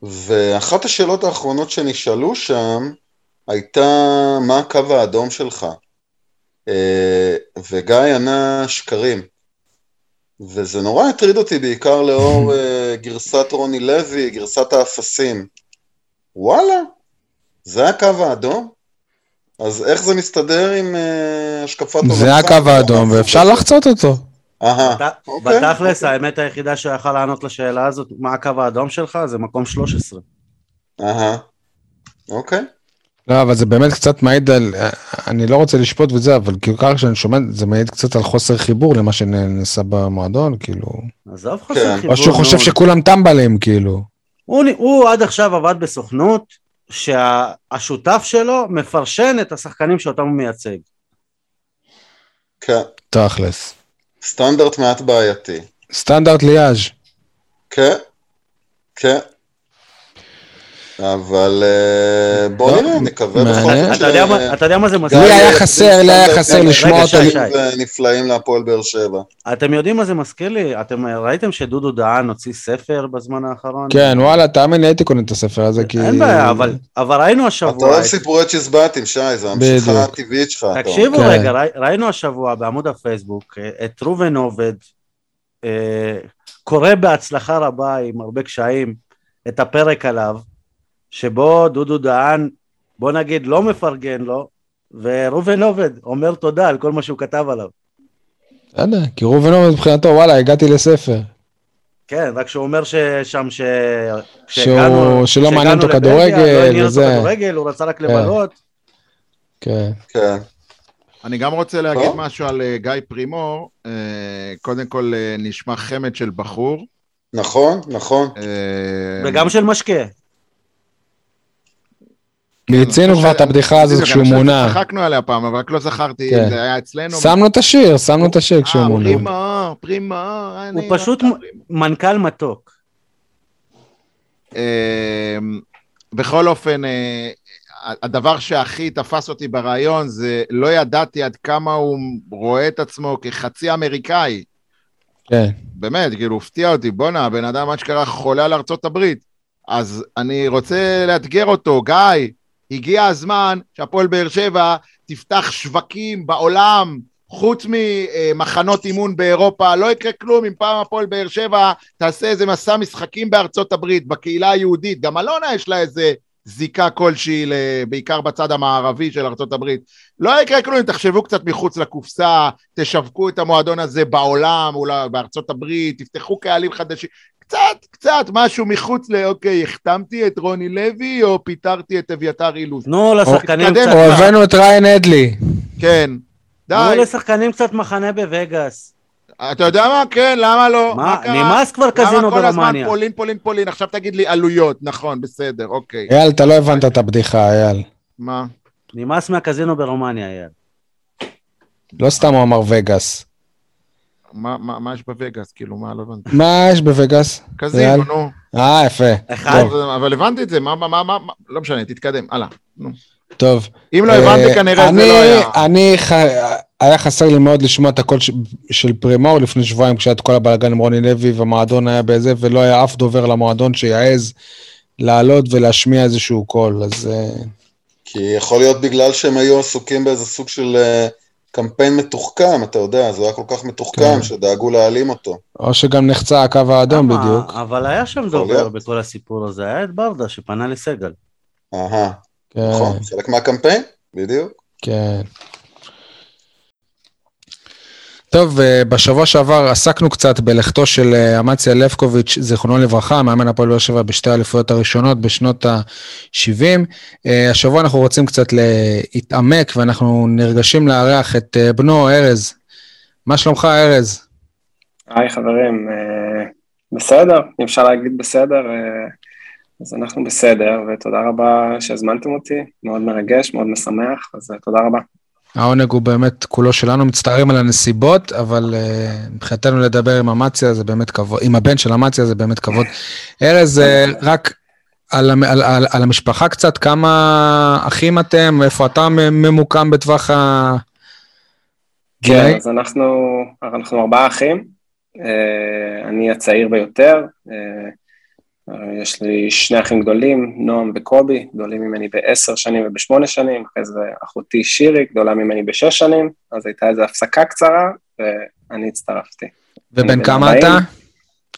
ואחת השאלות האחרונות שנשאלו שם, הייתה מה הקו האדום שלך? אה, וגיא ענה שקרים. וזה נורא הטריד אותי בעיקר לאור אה, גרסת רוני לוי, גרסת האפסים. וואלה, זה הקו האדום? אז איך זה מסתדר עם uh, השקפת עולמך? זה הקו האדום, ואפשר לחצות אותו. אהה, אוקיי. בתכלס, האמת היחידה שיכול לענות לשאלה הזאת, מה הקו האדום שלך, זה מקום 13. אהה, אוקיי. לא, אבל זה באמת קצת מעיד על, אני לא רוצה לשפוט וזה, אבל כאילו ככה כשאני שומע, זה מעיד קצת על חוסר חיבור למה שנעשה במועדון, כאילו. עזוב חוסר כן. חיבור. או שהוא חושב שכולם טמבלים, כאילו. הוא, הוא עד עכשיו עבד בסוכנות, שהשותף שלו מפרשן את השחקנים שאותם הוא מייצג. כן. תכלס. סטנדרט מעט בעייתי. סטנדרט ליאז'. כן, כן. אבל אה, בוא לא, נראה, נקווה בכל זאת. אתה יודע מה זה מזכיר? לי היה חסר, לי היה חסר לשמוע אותו. נפלאים להפועל באר שבע. אתם יודעים מה זה מזכיר לי? אתם ראיתם שדודו דהן הוציא ספר בזמן האחרון? כן, וואלה, תאמין לי, הייתי קונה את הספר הזה, כי... אין בעיה, אבל ראינו השבוע... אתה אוהב סיפורי צ'יזבטים, שי, זה המשיכה הטבעית שלך. תקשיבו. רגע, ראינו השבוע בעמוד הפייסבוק את ראובן עובד, אה, קורא בהצלחה רבה עם הרבה קשיים את הפרק עליו. שבו דודו דהן, בוא נגיד, לא מפרגן לו, וראובן עובד אומר תודה על כל מה שהוא כתב עליו. בסדר, כי ראובן עובד מבחינתו, וואלה, הגעתי לספר. כן, רק שהוא אומר ששם ש... שהוא... שלא מעניין אותו כדורגל, לא עניין אותו כדורגל, הוא רצה רק כן. לבלות. כן. כן. אני גם רוצה להגיד משהו על אה, גיא פרימור. אה, קודם כל, אה, נשמע חמד של בחור. נכון, נכון. וגם של משקה. מיצינו כבר את הבדיחה הזאת כשהוא מונה. צחקנו עליה פעם, אבל רק לא זכרתי אם כן. זה היה אצלנו. שמנו את השיר, שמנו את השיר כשהוא מונה. פרימור, פרימור, הוא פשוט מנכ"ל מתוק. אמ, בכל אופן, אה, הדבר שהכי תפס אותי ברעיון זה לא ידעתי עד כמה הוא רואה את עצמו כחצי אמריקאי. כן. באמת, כאילו, הפתיע אותי, בואנה, הבן אדם אשכרה חולה על ארצות הברית. אז אני רוצה לאתגר אותו, גיא, הגיע הזמן שהפועל באר שבע תפתח שווקים בעולם, חוץ ממחנות אימון באירופה, לא יקרה כלום אם פעם הפועל באר שבע תעשה איזה מסע משחקים בארצות הברית, בקהילה היהודית, גם אלונה יש לה איזה זיקה כלשהי, בעיקר בצד המערבי של ארצות הברית. לא יקרה כלום אם תחשבו קצת מחוץ לקופסה, תשווקו את המועדון הזה בעולם, אולי בארצות הברית, תפתחו קהלים חדשים, קצת, קצת, משהו מחוץ ל... אוקיי, החתמתי את רוני לוי או פיטרתי את אביתר אילוז. תנו לשחקנים תתקדם. קצת... או הבאנו את ריין אדלי. כן. די. תנו לשחקנים קצת מחנה בווגאס. אתה יודע מה? כן, למה לא? מה, קרה? נמאס כבר קזינו למה כל הזמן ברומניה. פולין, פולין, פולין? עכשיו תגיד לי עלויות. נכון, בסדר, אוקיי. אייל, אתה לא הבנת את הבדיחה, אייל. מה? נמאס מהקזינו ברומניה, אייל. לא סתם הוא אמר וגאס. מה, מה, מה יש בווגאס? כאילו, מה, לא הבנתי. מה יש בווגאס? קזינו? נו. אה, יפה. אחד. טוב, אבל הבנתי את זה, מה, מה, מה, מה, לא משנה, תתקדם, הלאה. נו. טוב. אם לא הבנתי, אה, כנראה זה אני- לא היה. אני, ח- היה חסר לי מאוד לשמוע את הקול ש- של פרימור לפני שבועיים כשהיה את כל הבלאגן עם רוני לוי והמועדון היה בזה ולא היה אף דובר למועדון שיעז לעלות ולהשמיע איזשהו קול, אז אה, כי יכול להיות בגלל שהם היו עסוקים באיזה סוג של אה, קמפיין מתוחכם, אתה יודע, זה היה כל כך מתוחכם כן. שדאגו להעלים אותו. או שגם נחצה הקו האדום למה? בדיוק. אבל היה שם דובר להיות. בכל הסיפור הזה, היה את ברדה שפנה לסגל. אהה, כן, נכון, חלק מהקמפיין, בדיוק. כן. טוב, אה, בשבוע שעבר עסקנו קצת בלכתו של אה, אמציה לפקוביץ', זיכרונו לברכה, מאמן הפועל באר שבע בשתי האליפויות הראשונות בשנות ה-70. השבוע אנחנו רוצים קצת להתעמק ואנחנו נרגשים לארח את אה, בנו ארז. מה שלומך ארז? היי חברים, אה, בסדר, אם אפשר להגיד בסדר, אה, אז אנחנו בסדר, ותודה רבה שהזמנתם אותי, מאוד מרגש, מאוד משמח, אז אה, תודה רבה. העונג הוא באמת כולו שלנו, מצטערים על הנסיבות, אבל uh, מבחינתנו לדבר עם אמציה זה באמת כבוד, עם הבן של אמציה זה באמת כבוד. ארז, uh, רק על, על, על, על המשפחה קצת, כמה אחים אתם, איפה אתה ממוקם בטווח ה... כן? אז אנחנו, אנחנו ארבעה אחים, אה, אני הצעיר ביותר, אה, אה, יש לי שני אחים גדולים, נועם וקובי, גדולים ממני בעשר שנים ובשמונה שנים, אחרי זה אחותי שירי, גדולה ממני בשש שנים, אז הייתה איזו הפסקה קצרה, ואני הצטרפתי. ובן כמה 40. אתה?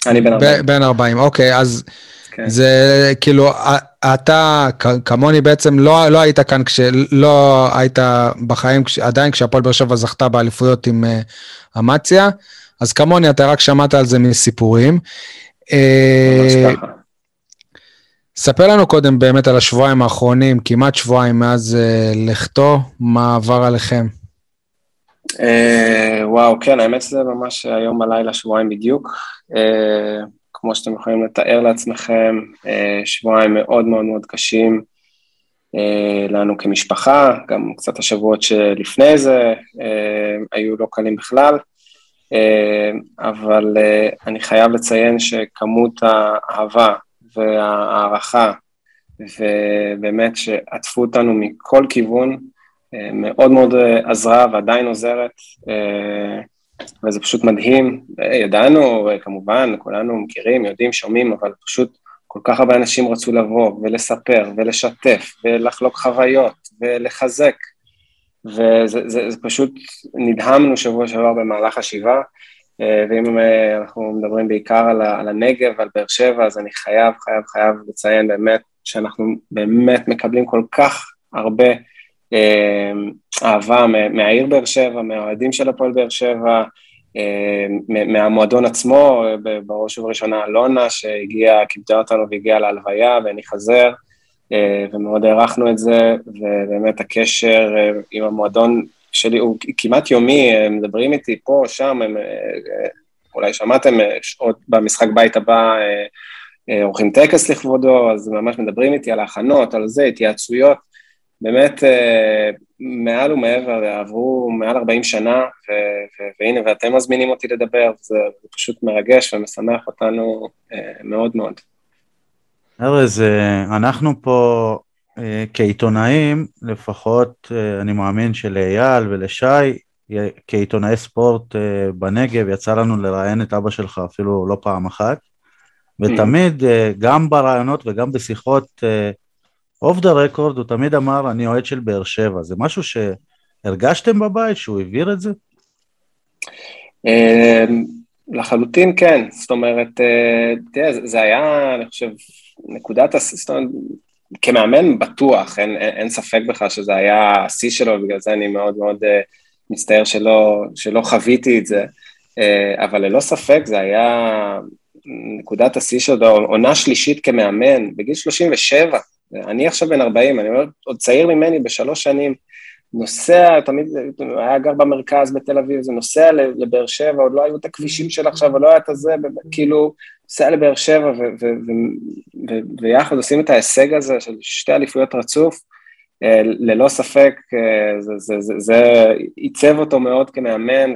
אני בן 40, ב- בן 40, אוקיי, אז כן. זה כאילו, אתה כמוני בעצם לא, לא היית כאן כשלא היית בחיים, כש, עדיין כשהפועל באר שבע זכתה באליפויות עם uh, אמציה, אז כמוני אתה רק שמעת על זה מסיפורים. ממש אה, ככה. ספר לנו קודם באמת על השבועיים האחרונים, כמעט שבועיים מאז uh, לכתו, מה עבר עליכם. אה, וואו, כן, האמת שזה ממש היום בלילה, שבועיים בדיוק. אה, כמו שאתם יכולים לתאר לעצמכם, אה, שבועיים מאוד מאוד מאוד קשים אה, לנו כמשפחה, גם קצת השבועות שלפני זה אה, היו לא קלים בכלל, אה, אבל אה, אני חייב לציין שכמות האהבה וההערכה, ובאמת שעטפו אותנו מכל כיוון, אה, מאוד מאוד אה, עזרה ועדיין עוזרת, אה, וזה פשוט מדהים. ידענו, כמובן, כולנו מכירים, יודעים, שומעים, אבל פשוט כל כך הרבה אנשים רצו לבוא ולספר ולשתף ולחלוק חוויות ולחזק, וזה זה, זה פשוט נדהמנו שבוע שעבר במהלך השבעה. אה, ואם אה, אנחנו מדברים בעיקר על, על הנגב, על באר שבע, אז אני חייב, חייב, חייב לציין באמת שאנחנו באמת מקבלים כל כך הרבה אה, אהבה מה- מהעיר באר שבע, מהאוהדים של הפועל באר שבע, מה- מהמועדון עצמו, בראש ובראשונה אלונה, שהגיעה, כיבדה אותנו והגיעה להלוויה והניחה זר, ומאוד הערכנו את זה, ובאמת הקשר עם המועדון שלי הוא כמעט יומי, הם מדברים איתי פה, שם, הם, אה, אה, אולי שמעתם, אה, עוד במשחק בית הבא עורכים טקס לכבודו, אז ממש מדברים איתי על ההכנות, על זה, התייעצויות. באמת, מעל ומעבר, עברו מעל 40 שנה, ו- ו- והנה, ואתם מזמינים אותי לדבר, זה, פשוט מרגש ומשמח אותנו מאוד מאוד. ארז, אנחנו פה כעיתונאים, לפחות אה, אני מאמין שלאייל ולשי, אה, כעיתונאי ספורט אה, בנגב, יצא לנו לראיין את אבא שלך אפילו לא פעם אחת, ותמיד, אה, גם ברעיונות וגם בשיחות אוף דה רקורד, הוא תמיד אמר, אני אוהד של באר שבע. זה משהו שהרגשתם בבית, שהוא העביר את זה? לחלוטין כן, זאת אומרת, זה היה, אני חושב, נקודת, זאת אומרת, כמאמן בטוח, אין, אין ספק בכלל שזה היה השיא שלו, בגלל זה אני מאוד מאוד מצטער שלא, שלא חוויתי את זה, אבל ללא ספק זה היה נקודת השיא שלו, עונה שלישית כמאמן, בגיל 37, אני עכשיו בן 40, אני אומר, עוד צעיר ממני בשלוש שנים, נוסע, תמיד היה גר במרכז בתל אביב, זה נוסע לבאר שבע, עוד לא היו את הכבישים של עכשיו, עוד לא היה את הזה, כאילו, נוסע לבאר שבע, ויחד עושים את ההישג הזה של שתי אליפויות רצוף, אה, ללא ספק, אה, זה, עיצב אותו מאוד כמאמן.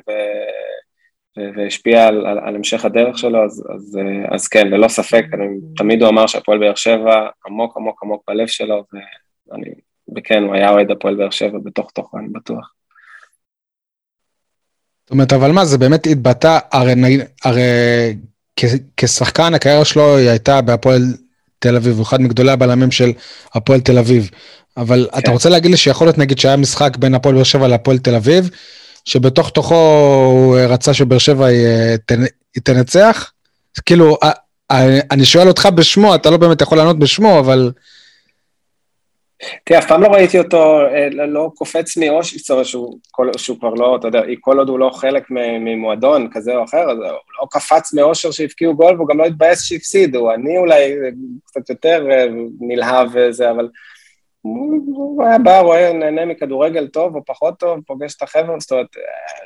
והשפיע על, על, על המשך הדרך שלו, אז, אז, אז כן, ללא ספק, אני, תמיד הוא אמר שהפועל באר שבע עמוק עמוק עמוק בלב שלו, ואני, וכן, הוא היה אוהד הפועל באר שבע בתוך תוכו, אני בטוח. זאת אומרת, אבל מה, זה באמת התבטא, הרי, הרי כשחקן הקריירה שלו היא הייתה בהפועל תל אביב, הוא אחד מגדולי הבלמים של הפועל תל אביב. אבל כן. אתה רוצה להגיד לי שיכול להיות נגיד שהיה משחק בין הפועל באר שבע להפועל תל אביב, שבתוך תוכו הוא רצה שבאר שבע תנצח? כאילו, אני שואל אותך בשמו, אתה לא באמת יכול לענות בשמו, אבל... תראה, אף פעם לא ראיתי אותו, אה, לא קופץ מאוש, שהוא, שהוא כבר לא, אתה יודע, כל עוד הוא לא חלק ממועדון כזה או אחר, אז הוא לא קפץ מאושר שהבקיעו גול, והוא גם לא התבאס שהפסידו. אני אולי קצת יותר אה, נלהב וזה, אבל הוא היה בא, רואה, נהנה מכדורגל טוב או פחות טוב, פוגש את החבר'ה, זאת אומרת,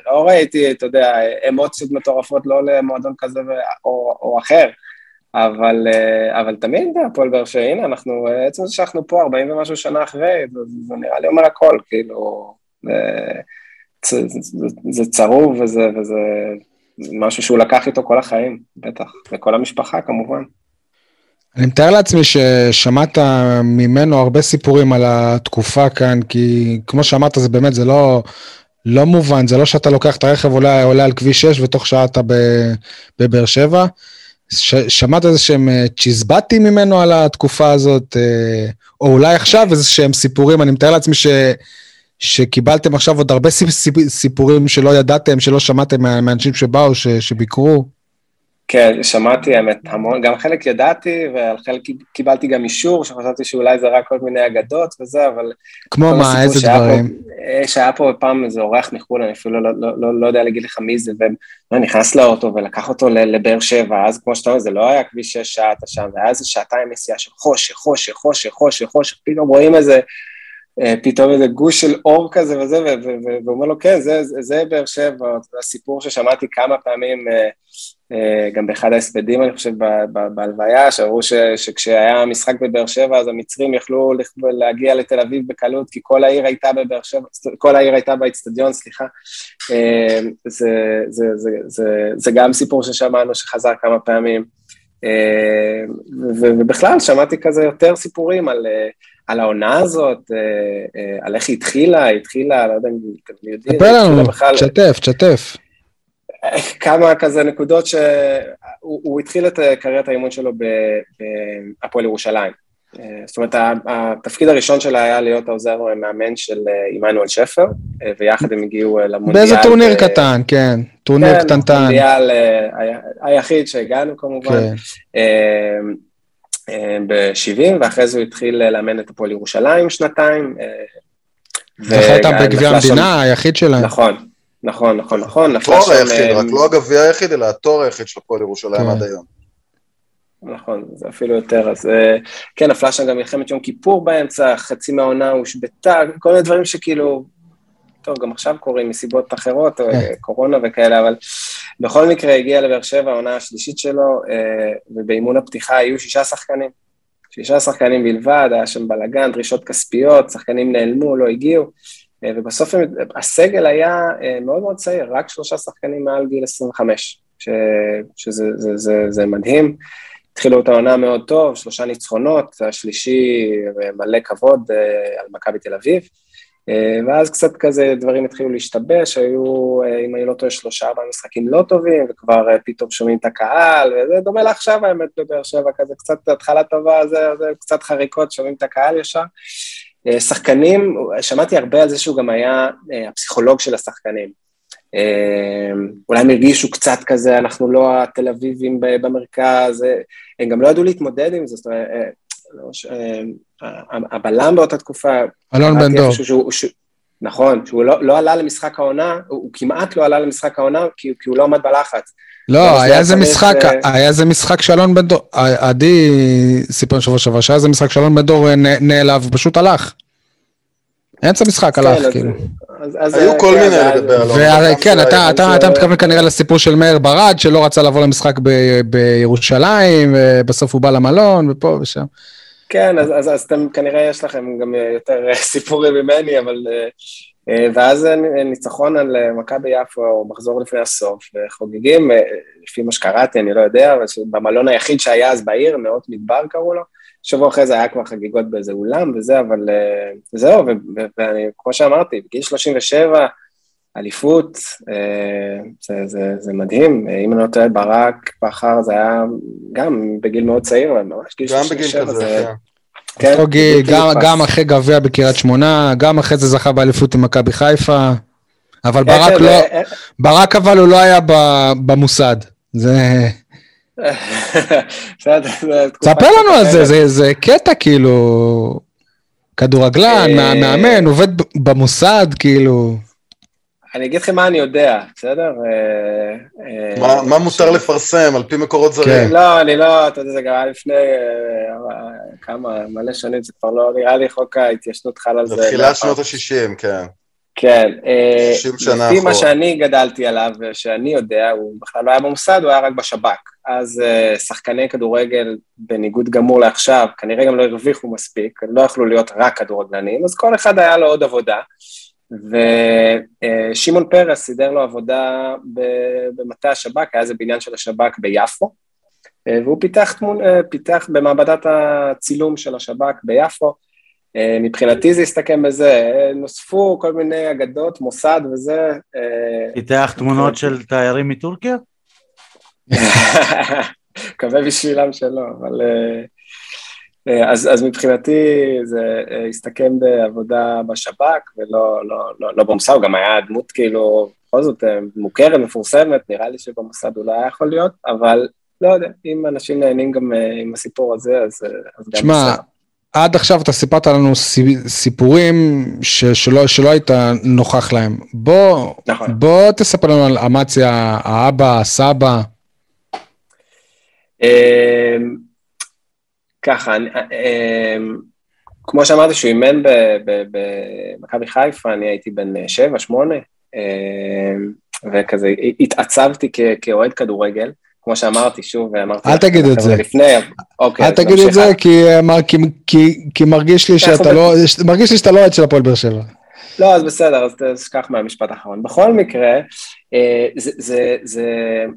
לא ראיתי, אתה יודע, אמוציות מטורפות לא למועדון כזה או, או אחר, אבל, אבל תמיד הפועל באר שבע, הנה, אנחנו, עצם זה שאנחנו פה 40 ומשהו שנה אחרי, זה, זה נראה לי אומר הכל, כאילו, זה, זה, זה צרוב וזה, וזה משהו שהוא לקח איתו כל החיים, בטח, וכל המשפחה כמובן. אני מתאר לעצמי ששמעת ממנו הרבה סיפורים על התקופה כאן, כי כמו שאמרת, זה באמת, זה לא, לא מובן, זה לא שאתה לוקח את הרכב, עולה, עולה על כביש 6 ותוך שעה אתה בבאר שבע. ש, שמעת איזה שהם אה, צ'יזבטים ממנו על התקופה הזאת, אה, או אולי עכשיו איזה שהם סיפורים, אני מתאר לעצמי ש, שקיבלתם עכשיו עוד הרבה סיפורים שלא ידעתם, שלא שמעתם מהאנשים שבאו, ש, שביקרו. כן, שמעתי האמת המון, גם חלק ידעתי, ועל חלק קיבלתי גם אישור, שחשבתי שאולי זה רק כל מיני אגדות וזה, אבל... כמו מה, איזה דברים? פה, שהיה פה פעם איזה אורח מחו"ל, אני אפילו לא, לא, לא, לא יודע להגיד לך מי זה, ונכנס לאוטו ולקח אותו לבאר שבע, אז כמו שאתה אומר, זה לא היה כביש שש שעה אתה שם, והיה איזה שעתיים נסיעה של חושך, חושך, חושך, חושך, חושך, פתאום רואים איזה... אה, פתאום איזה גוש של אור כזה וזה, והוא אומר לו, כן, זה, זה באר שבע, זה הסיפור ששמעתי כמה פעמים, אה, אה, גם באחד ההספדים, אני חושב, בהלוויה, שאמרו שכשהיה משחק בבאר שבע, אז המצרים יכלו להגיע לתל אביב בקלות, כי כל העיר הייתה בבאר שבע, כל העיר הייתה באצטדיון, סליחה. זה, זה, זה, זה, זה גם סיפור ששמענו שחזר כמה פעמים. ובכלל, שמעתי כזה יותר סיפורים על... על העונה הזאת, אה, אה, על איך היא התחילה, היא התחילה, לא יודע אם אתם יודעים. ספר לנו, תשתף, תשתף. כמה כזה נקודות שהוא התחיל את קריירת האימון שלו בהפועל ירושלים. אה, זאת אומרת, התפקיד הראשון שלה היה להיות העוזר מאמן של עמנואל שפר, ויחד הם הגיעו למונדיאל. באיזה טורניר קטן, כן, טורניר כן, קטנטן. כן, מונדיאל היחיד שהגענו כמובן. כן. ב-70, ואחרי זה הוא התחיל לאמן את הפועל ירושלים שנתיים. זכה איתם בגביע המדינה, היחיד שלהם. נכון, נכון, נכון, נכון. התואר היחיד, רק לא הגביע היחיד, אלא התואר היחיד של הפועל ירושלים כן. עד היום. נכון, זה אפילו יותר, אז כן, נפלה שם גם מלחמת יום כיפור באמצע, חצי מהעונה הושבתה, כל מיני דברים שכאילו, טוב, גם עכשיו קורים מסיבות אחרות, כן. קורונה וכאלה, אבל בכל מקרה הגיע לבאר שבע, העונה השלישית שלו, אה, ובאימון הפתיחה היו שישה שחקנים. שישה שחקנים בלבד, היה שם בלאגן, דרישות כספיות, שחקנים נעלמו, לא הגיעו, אה, ובסוף הסגל היה אה, מאוד מאוד צעיר, רק שלושה שחקנים מעל גיל 25, ש, שזה זה, זה, זה מדהים. התחילו את העונה מאוד טוב, שלושה ניצחונות, השלישי מלא כבוד על מכבי תל אביב. אה, ואז קצת כזה דברים התחילו להשתבש, היו, אה, אם אני לא טועה, שלושה ארבעה משחקים לא טובים, וכבר אה, פתאום שומעים את הקהל, וזה דומה לעכשיו האמת בבאר שבע, כזה קצת התחלה טובה, זה, זה קצת חריקות, שומעים את הקהל ישר. שחקנים, שמעתי הרבה על זה שהוא גם היה הפסיכולוג של השחקנים. אולי הם הרגישו קצת כזה, אנחנו לא התל אביבים במרכז, הם גם לא ידעו להתמודד עם זה, זאת אומרת, לא הבלם באותה תקופה... אלון בן דור. נכון, שהוא לא, לא עלה למשחק העונה, הוא, הוא כמעט לא עלה למשחק העונה כי, כי הוא לא עמד בלחץ. לא, היה איזה משחק, ו... היה איזה משחק שאלון בן דור, עדי סיפר שבוע שעבר, שהיה איזה משחק שאלון בן דור נעלב, פשוט הלך. אמצע משחק כן, הלך, כאילו. אז, אז היו כל מיני לדבר עליו. כן, אתה, אתה, אתה מתכוון כנראה לסיפור של מאיר ברד, שלא רצה לבוא למשחק ב, בירושלים, ובסוף הוא בא למלון, ופה ושם. כן, אז, אז, אז אתם, כנראה יש לכם גם יותר סיפורים ממני, אבל... אה, ואז ניצחון על מכבי יפו, מחזור לפני הסוף, וחוגגים, אה, לפי מה שקראתי, אני לא יודע, אבל במלון היחיד שהיה אז בעיר, נאות מדבר קראו לו, שבוע אחרי זה היה כבר חגיגות באיזה אולם וזה, אבל אה, זהו, וכמו שאמרתי, בגיל 37, אליפות, זה, זה, זה מדהים, אם אני לא טועה, ברק בכר זה היה גם בגיל מאוד צעיר, ממש גיל 37, גם כן. גיל, גם, גם אחרי גביע בקריית שמונה, גם אחרי זה זכה באליפות עם מכבי חיפה, אבל כן, ברק כן, לא, ברק אבל הוא לא היה במוסד, זה... ספר לנו על זה, זה, קטע כאילו, כדורגלן, אה, מאמן, עובד במוסד, כאילו. אני אגיד לכם מה אני יודע, בסדר? אה, אה, מה מותר לפרסם על פי מקורות זרים? כן. לא, אני לא, אתה יודע, זה גם היה לפני כמה, מלא שנים, זה כבר לא נראה לי חוק ההתיישנות חל על זה. זה תחילת שנות ה-60, כן. כן. 60 שנה אחורה. לפי מה שאני גדלתי עליו, ושאני יודע, הוא בכלל לא היה במוסד, הוא היה רק בשב"כ. אז שחקני כדורגל, בניגוד גמור לעכשיו, כנראה גם לא הרוויחו מספיק, לא יכלו להיות רק כדורגלנים, אז כל אחד היה לו עוד עבודה. ושמעון פרס סידר לו עבודה במטה השב"כ, היה איזה בניין של השב"כ ביפו, והוא פיתח, תמון, uh, פיתח במעבדת הצילום של השב"כ ביפו, Uh, מבחינתי זה הסתכם בזה, נוספו כל מיני אגדות, מוסד וזה. פיתח תמונות של תיירים מטורקיה? מקווה בשבילם שלא, אבל... אה, אה, אז, אז מבחינתי זה אה, הסתכם בעבודה בשב"כ ולא לא, לא, לא במוסד, הוא גם היה דמות כאילו, בכל זאת מוכרת, מפורסמת, נראה לי שבמוסד הוא לא היה יכול להיות, אבל לא יודע, אם אנשים נהנים גם עם הסיפור הזה, אז, אז גם שמה, עד עכשיו אתה סיפרת לנו סיפורים ש, שלא, שלא היית נוכח להם. בוא, נכון. בוא תספר לנו על אמציה, האבא, הסבא. ככה, אמ, כמו שאמרתי שהוא אימן במכבי חיפה, אני הייתי בן שבע, שמונה, אמ, וכזה התעצבתי כאוהד כדורגל. כמו שאמרתי, שוב, אמרתי... אל תגיד את זה. לפני, אוקיי. אל תגיד את זה, כי מרגיש לי שאתה לא, מרגיש לי שאתה לא אוהד של הפועל באר שבע. לא, אז בסדר, אז תשכח מהמשפט האחרון. בכל מקרה, אה, זה, זה, זה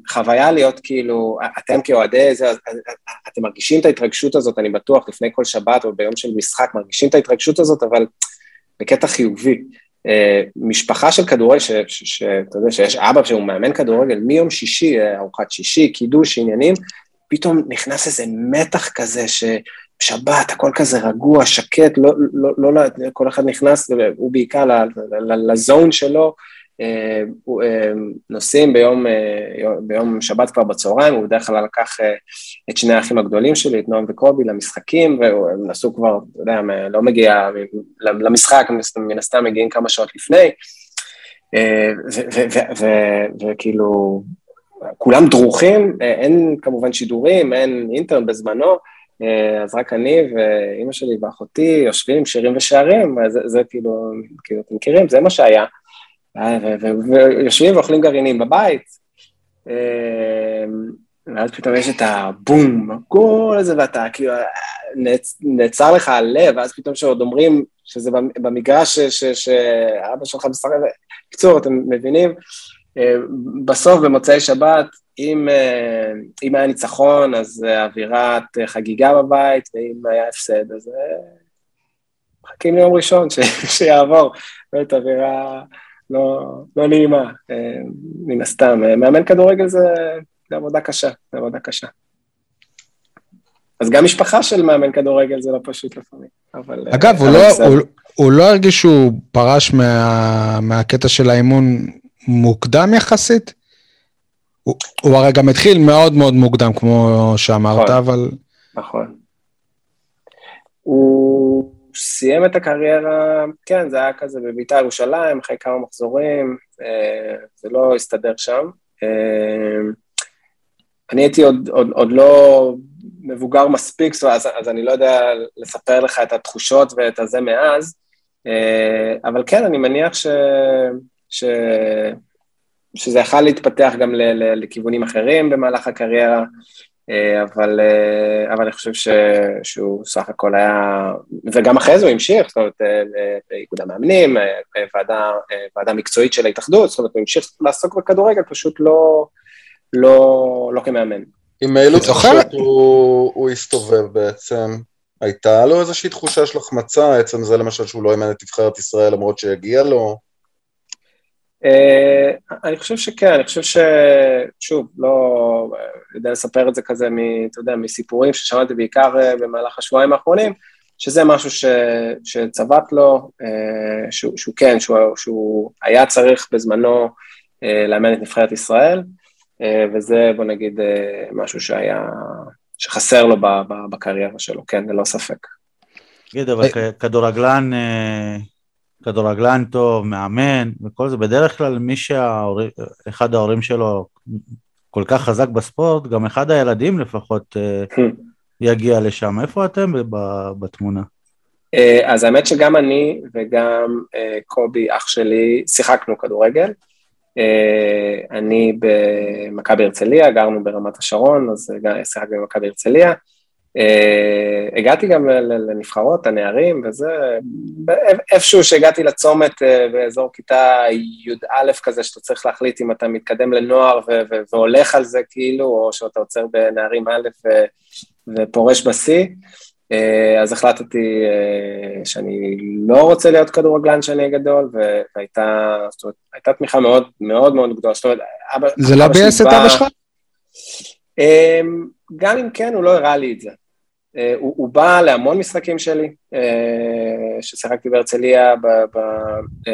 חוויה להיות כאילו, אתם כאוהדי זה, אתם מרגישים את ההתרגשות הזאת, אני בטוח, לפני כל שבת או ביום של משחק, מרגישים את ההתרגשות הזאת, אבל בקטע חיובי. אה, משפחה של כדורגל, שאתה יודע שיש אבא שהוא מאמן כדורגל, מיום שישי, אה, ארוחת שישי, קידוש, עניינים, פתאום נכנס איזה מתח כזה ששבת, הכל כזה רגוע, שקט, לא, לא, לא, לא כל אחד נכנס, הוא בעיקר לזון שלו, אה, אה, נוסעים ביום, אה, ביום שבת כבר בצהריים, הוא בדרך כלל לקח את שני האחים הגדולים שלי, את נועם וקובי, למשחקים, והם נסעו כבר, אתה יודע, לא מגיע למשחק, מן הסתם מגיעים כמה שעות לפני, וכאילו, כולם דרוכים, אין כמובן שידורים, אין אינטרנט בזמנו, אז רק אני ואימא שלי ואחותי יושבים שירים ושערים, זה, זה כאילו, כאילו, אתם מכירים, זה מה שהיה. אה, ויושבים ואוכלים גרעינים בבית, אה, ואז פתאום יש את הבום, כל זה, ואתה כאילו, נעצר לך הלב, ואז פתאום שעוד אומרים שזה במגרש שאבא שלך משחק, בקיצור, אתם מבינים? אה, בסוף, במוצאי שבת, אם, אם היה ניצחון, אז אווירת חגיגה בבית, ואם היה הפסד, אז מחכים ליום ראשון שיעבור, באמת אווירה... לא, לא נעימה, אה, מן הסתם. אה, מאמן כדורגל זה, זה עבודה קשה, זה עבודה קשה. אז גם משפחה של מאמן כדורגל זה לא פשוט לפעמים, אבל... אה, אגב, הוא לא, הוא, הוא לא הרגיש שהוא פרש מה, מהקטע של האימון מוקדם יחסית? הוא, הוא הרי גם התחיל מאוד מאוד מוקדם, כמו שאמרת, נכון. אבל... נכון. הוא סיים את הקריירה, כן, זה היה כזה בבית"ר ירושלים, אחרי כמה מחזורים, אה, זה לא הסתדר שם. אה, אני הייתי עוד, עוד, עוד לא מבוגר מספיק, אז, אז אני לא יודע לספר לך את התחושות ואת הזה מאז, אה, אבל כן, אני מניח ש, ש, שזה יכול להתפתח גם ל, ל, לכיוונים אחרים במהלך הקריירה, אה, אבל, אה, אבל אני חושב ש, שהוא סך הכל היה, וגם אחרי זה הוא המשיך, זאת אומרת, באיגוד המאמנים, אה, ועדה, אה, ועדה מקצועית של ההתאחדות, זאת אומרת, הוא המשיך לעסוק בכדורגל, פשוט לא, לא, לא כמאמן. עם אילו? תחושות הוא, הוא הסתובב בעצם? הייתה לו איזושהי תחושה של החמצה, עצם זה למשל שהוא לא אימן את נבחרת ישראל למרות שהגיע לו? אה, אני חושב שכן, אני חושב ש... שוב, לא יודע לספר את זה כזה, מ, אתה יודע, מסיפורים ששמעתי בעיקר אה, במהלך השבועיים האחרונים, שזה משהו ש, שצבט לו, אה, שהוא, שהוא כן, שהוא, שהוא היה צריך בזמנו אה, לאמן את נבחרת ישראל, אה, וזה, בוא נגיד, אה, משהו שהיה, שחסר לו ב, ב, בקריירה שלו, כן, ללא ספק. תגיד, אבל כ- כדורגלן, אה, כדורגלן טוב, מאמן וכל זה, בדרך כלל מי שאחד ההורים שלו כל כך חזק בספורט, גם אחד הילדים לפחות אה, יגיע לשם. איפה אתם בתמונה? אה, אז האמת שגם אני וגם אה, קובי, אח שלי, שיחקנו כדורגל. אני במכבי הרצליה, גרנו ברמת השרון, אז גם שיחקתי במכבי הרצליה. אה, הגעתי גם לנבחרות, הנערים, וזה, איפשהו שהגעתי לצומת אה, באזור כיתה י"א כזה, שאתה צריך להחליט אם אתה מתקדם לנוער ו- ו- והולך על זה כאילו, או שאתה עוצר בנערים א' ו- ופורש בשיא. אה, אז החלטתי שאני לא רוצה להיות כדורגלן שאני גדול, והייתה, זאת אומרת, הייתה תמיכה מאוד מאוד מאוד גדולה. זאת אומרת, אבא... זה לא ביאס את בא- אבא שלך? אמ, גם אם כן, הוא לא הראה לי את זה. אה, הוא, הוא בא להמון משחקים שלי, אה, ששיחקתי בהרצליה, ב, ב, אה,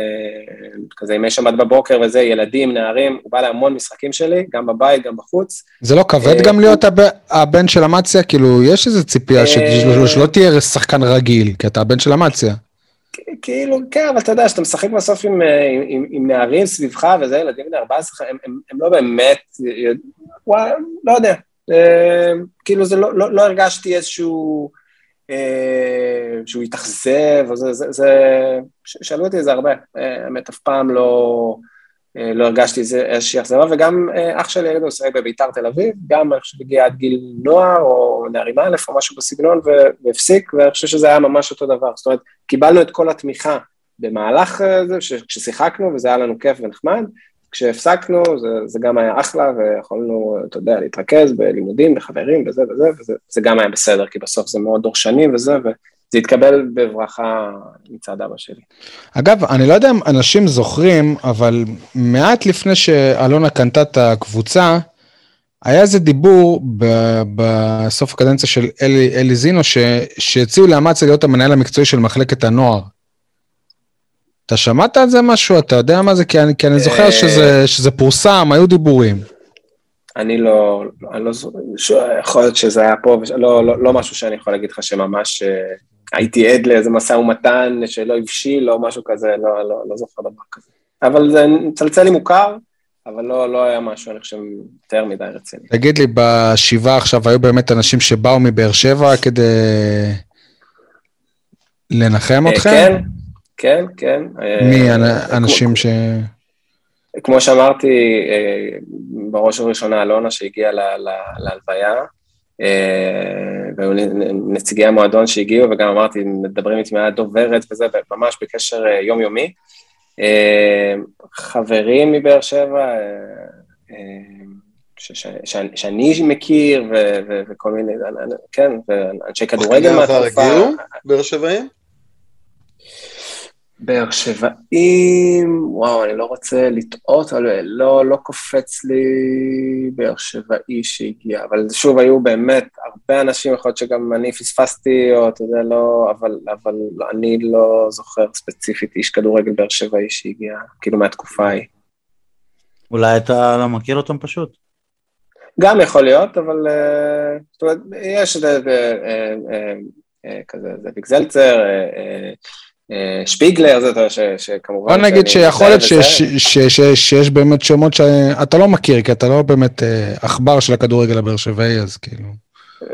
כזה ימי שבת בבוקר וזה, ילדים, נערים, הוא בא להמון משחקים שלי, גם בבית, גם בחוץ. זה לא כבד גם להיות הב- הבן של אמציה? כאילו, יש איזו ציפייה שלא תהיה שחקן רגיל, כי אתה הבן של אמציה. כאילו, כן, אבל אתה יודע, שאתה משחק בסוף עם, עם, עם, עם נערים סביבך וזה, ילדים בני 14, הם, הם, הם לא באמת, וואי, לא יודע, כאילו זה לא, לא, לא הרגשתי איזשהו, אה, שהוא התאכזב, זה, זה, זה, שאלו אותי את זה הרבה, אה, האמת, אף פעם לא, אה, לא הרגשתי איזושהי אכזבה, וגם אה, אח שלי, הוא שיחק בביתר תל אביב, גם אני חושב הגיע עד גיל נוער, או נערים א', או משהו בסגנון, והפסיק, ואני חושב שזה היה ממש אותו דבר, זאת אומרת, קיבלנו את כל התמיכה במהלך זה, כששיחקנו, וזה היה לנו כיף ונחמד, כשהפסקנו, זה, זה גם היה אחלה, ויכולנו, אתה יודע, להתרכז בלימודים, בחברים, וזה וזה, וזה זה גם היה בסדר, כי בסוף זה מאוד דורשני וזה, וזה התקבל בברכה מצד אבא שלי. אגב, אני לא יודע אם אנשים זוכרים, אבל מעט לפני שאלונה קנתה את הקבוצה, היה איזה דיבור ב- בסוף הקדנציה של אלי, אלי זינו, ש, שהציעו לאמציה להיות המנהל המקצועי של מחלקת הנוער. אתה שמעת על זה משהו? אתה יודע מה זה? כי אני, כי אני זוכר אה, שזה, שזה פורסם, היו דיבורים. אני לא, אני לא, זו- ש- יכול להיות שזה היה פה, וש- לא, לא, לא משהו שאני יכול להגיד לך שממש אה, הייתי עד לאיזה משא ומתן שלא הבשיל או משהו כזה, לא, לא, לא זוכר דבר כזה. אבל זה מצלצל לי מוכר, אבל לא, לא היה משהו, אני חושב, יותר מדי רציני. תגיד לי, בשבעה עכשיו היו באמת אנשים שבאו מבאר שבע כדי לנחם אה, אתכם? כן, כן, כן. אה, מי כמו- האנשים ש... כמו שאמרתי, אה, בראש ובראשונה אלונה שהגיעה ל- ל- להלוויה, אה, והיו נציגי המועדון שהגיעו, וגם אמרתי, מדברים איתי מהדוברת דוברת וזה, ממש בקשר אה, יומיומי. אה, חברים מבאר שבע, אה, אה, שאני- מכיר, וכל מיני, כן, ואנשי כדורגל שחקני עבר מהתקופה. הגיעו? באר שבעים? באר שבעים, וואו, אני לא רוצה לטעות, אבל לא, לא קופץ לי באר שבעי שהגיע, אבל שוב, היו באמת הרבה אנשים, יכול להיות שגם אני פספסתי, או אתה יודע, לא, אבל, אבל אני לא זוכר ספציפית איש כדורגל באר שבעי שהגיע, כאילו מהתקופה ההיא. אולי אתה לא מכיר אותם פשוט. גם יכול להיות, אבל אה, זאת אומרת, יש אה, אה, כזה, זה ויק זלצר, שפיגלר, זה אתה שכמובן... בוא נגיד שיכול להיות שיש- באמת שמות שאתה לא מכיר, כי אתה לא באמת אה, עכבר של הכדורגל הבאר שבעי, אז כאילו...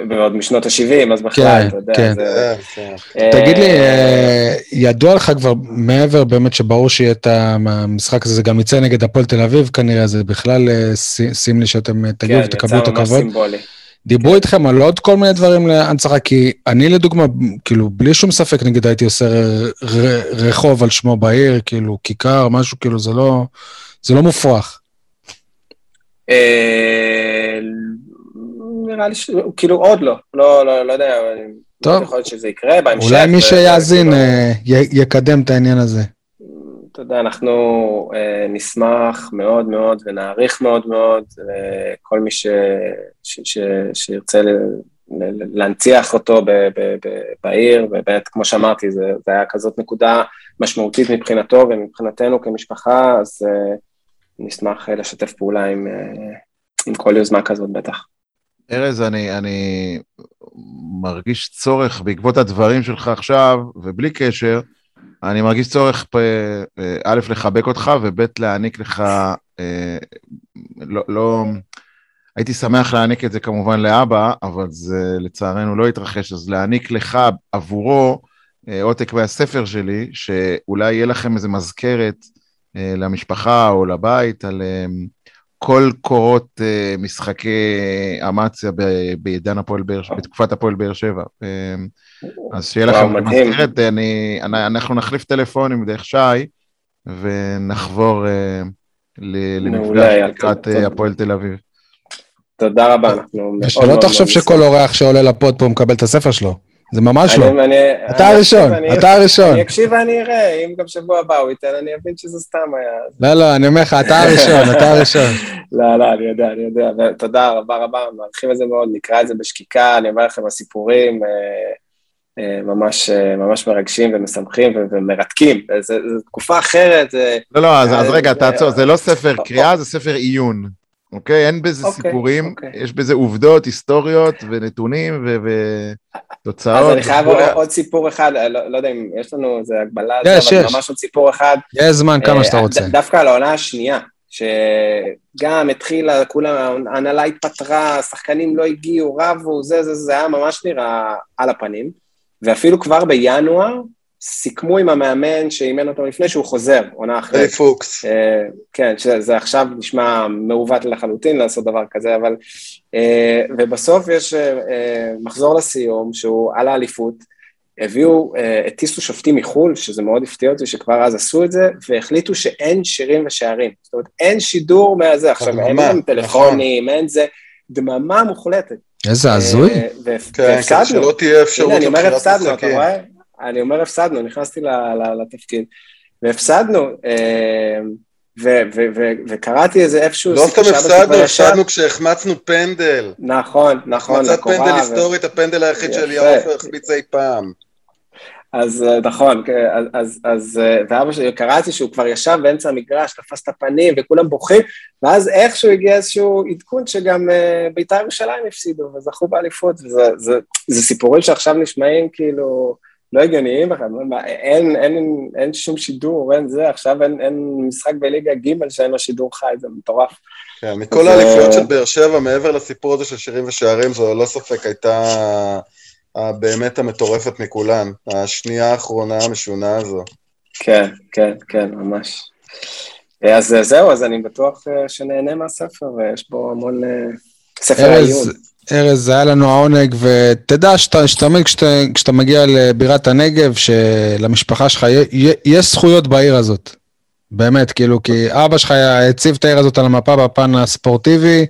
ועוד משנות ה-70, אז בכלל, כן, אתה יודע, כן. זה... כן, כן. תגיד לי, אה, אה, ידוע לך כבר מעבר באמת שברור שיהיה את המשחק הזה, זה גם יצא נגד הפועל תל אביב כנראה, זה בכלל אה, ס- שים לי שאתם אה, תגיעו כן, ותקבלו את יצא ממש הכבוד. סימבולי. דיברו איתכם על עוד כל מיני דברים להנצחה, כי אני לדוגמה, כאילו, בלי שום ספק, נגיד הייתי עושה ר- ר- רחוב על שמו בעיר, כאילו, כיכר, משהו, כאילו, זה לא, זה לא מופרך. אה, נראה לי ש... כאילו עוד לא, לא, לא, לא יודע, טוב. יכול להיות שזה יקרה בהמשך. אולי מי שיאזין אה, יקדם את העניין הזה. אתה יודע, אנחנו אה, נשמח מאוד מאוד ונעריך מאוד מאוד אה, כל מי ש, ש, ש, שירצה ל, ל, להנציח אותו ב, ב, ב, בעיר, ובאמת, כמו שאמרתי, זה, זה היה כזאת נקודה משמעותית מבחינתו ומבחינתנו כמשפחה, אז אה, נשמח אה, לשתף פעולה עם, אה, עם כל יוזמה כזאת בטח. ארז, אני, אני מרגיש צורך בעקבות הדברים שלך עכשיו, ובלי קשר, אני מרגיש צורך, פ- אה, א', לחבק אותך, וב', להעניק לך, אה, לא, לא, הייתי שמח להעניק את זה כמובן לאבא, אבל זה לצערנו לא התרחש, אז להעניק לך עבורו אה, עותק מהספר שלי, שאולי יהיה לכם איזה מזכרת אה, למשפחה או לבית על... אה, כל קורות אה, משחקי אמציה בעידן הפועל באר שבע, בתקופת הפועל באר שבע. אה, אז שיהיה לכם מדהים. מזכרת, אני, אני- אנחנו נחליף טלפונים דרך שי, ונחבור אה, למפגש לקראת. אה, הפועל תל אביב. תודה רבה, אנחנו ושלא תחשוב. שכל אורח שעולה לפוד פה מקבל את הספר שלו. זה ממש לא. אתה הראשון, אתה הראשון. אני אקשיב ואני אראה, אם גם שבוע הבא הוא ייתן, אני אבין שזה סתם היה. לא, לא, אני אומר לך, אתה הראשון, אתה הראשון. לא, לא, אני יודע, אני יודע, ותודה רבה רבה, מעריכים את זה מאוד, נקרא את זה בשקיקה, אני אומר לכם, הסיפורים אה, אה, ממש אה, ממש מרגשים ומשמחים ומרתקים, זו תקופה אחרת, זה... לא, לא, אז, אז אה, רגע, זה- תעצור, זה לא ספר קריאה, זה ספר עיון. אוקיי? אין בזה אוקיי, סיפורים, אוקיי. יש בזה עובדות, היסטוריות ונתונים ו- ותוצאות. אז אני חייב. עוד- עוד סיפור אחד, אה, לא לא יודע אם יש לנו איזה הגבלה, יש, זה, אבל יש. ממש עוד סיפור אחד, יש זמן כמה אה, שאתה רוצה. ד- דווקא על העונה השנייה, שגם התחילה, כולם, ההנהלה התפטרה, השחקנים לא הגיעו, רבו, זה, זה, זה היה ממש נראה על הפנים, ואפילו כבר בינואר סיכמו עם המאמן שאימן אותם לפני שהוא חוזר, עונה אחרי. היי פוקס. אה, כן, שזה עכשיו נשמע מעוות לחלוטין לעשות דבר כזה, אבל... אה, ובסוף יש אה, אה, מחזור לסיום, שהוא על האליפות, הביאו, הטיסו שופטים מחו"ל, שזה מאוד הפתיע אותי שכבר אז עשו את זה, והחליטו שאין שירים ושערים. זאת אומרת, אין שידור מהזה. עכשיו, אין גם טלפונים, אין זה, דממה מוחלטת. איזה הזוי. אה, כן, והפסדנו. שלא תהיה אפשרות הנה, אני אומר הפסדנו, אתה. רואה? אני אומר הפסדנו, נכנסתי ל- ל- לתפקיד. והפסדנו, אה, ו- ו- ו- וקראתי איזה איפשהו... לא סתם הפסדנו. הפסדנו כשהחמצנו פנדל. נכון, נכון, החמצת פנדל היסטורית, הפנדל היחיד. שאליהו עופר החמיץ אי פעם. אז אה, נכון, כן, אז, אז, אז, אה, ואבא שלי, קראתי שהוא כבר ישב באמצע המגרש, תפס את הפנים וכולם בוכים, ואז איכשהו הגיע איזשהו עדכון שגם אה, בית"ר ירושלים הפסידו וזכו באליפות, וזה זה, זה סיפורים שעכשיו נשמעים כאילו לא הגיוניים בכלל, אין, אין, אין שום שידור, אין זה, עכשיו אין, אין משחק בליגה ג' שאין לו שידור חי, זה מטורף. כן, מכל האליפויות של באר שבע, מעבר לסיפור הזה של שירים ושערים, זו ללא ספק הייתה באמת המטורפת מכולן. השנייה האחרונה המשונה הזו. כן, כן, כן, ממש. אז אה, זהו, אז אני בטוח אה, שנהנה מהספר, ויש בו המון... אה, ספר העיון. ארז, היה לנו העונג, ותדע שאתה, שתמיד כשאתה, כשאתה מגיע לבירת הנגב, שלמשפחה שלך יש זכויות בעיר הזאת. באמת, כאילו, כי אבא שלך היה- הציב את העיר הזאת על המפה בפן הספורטיבי,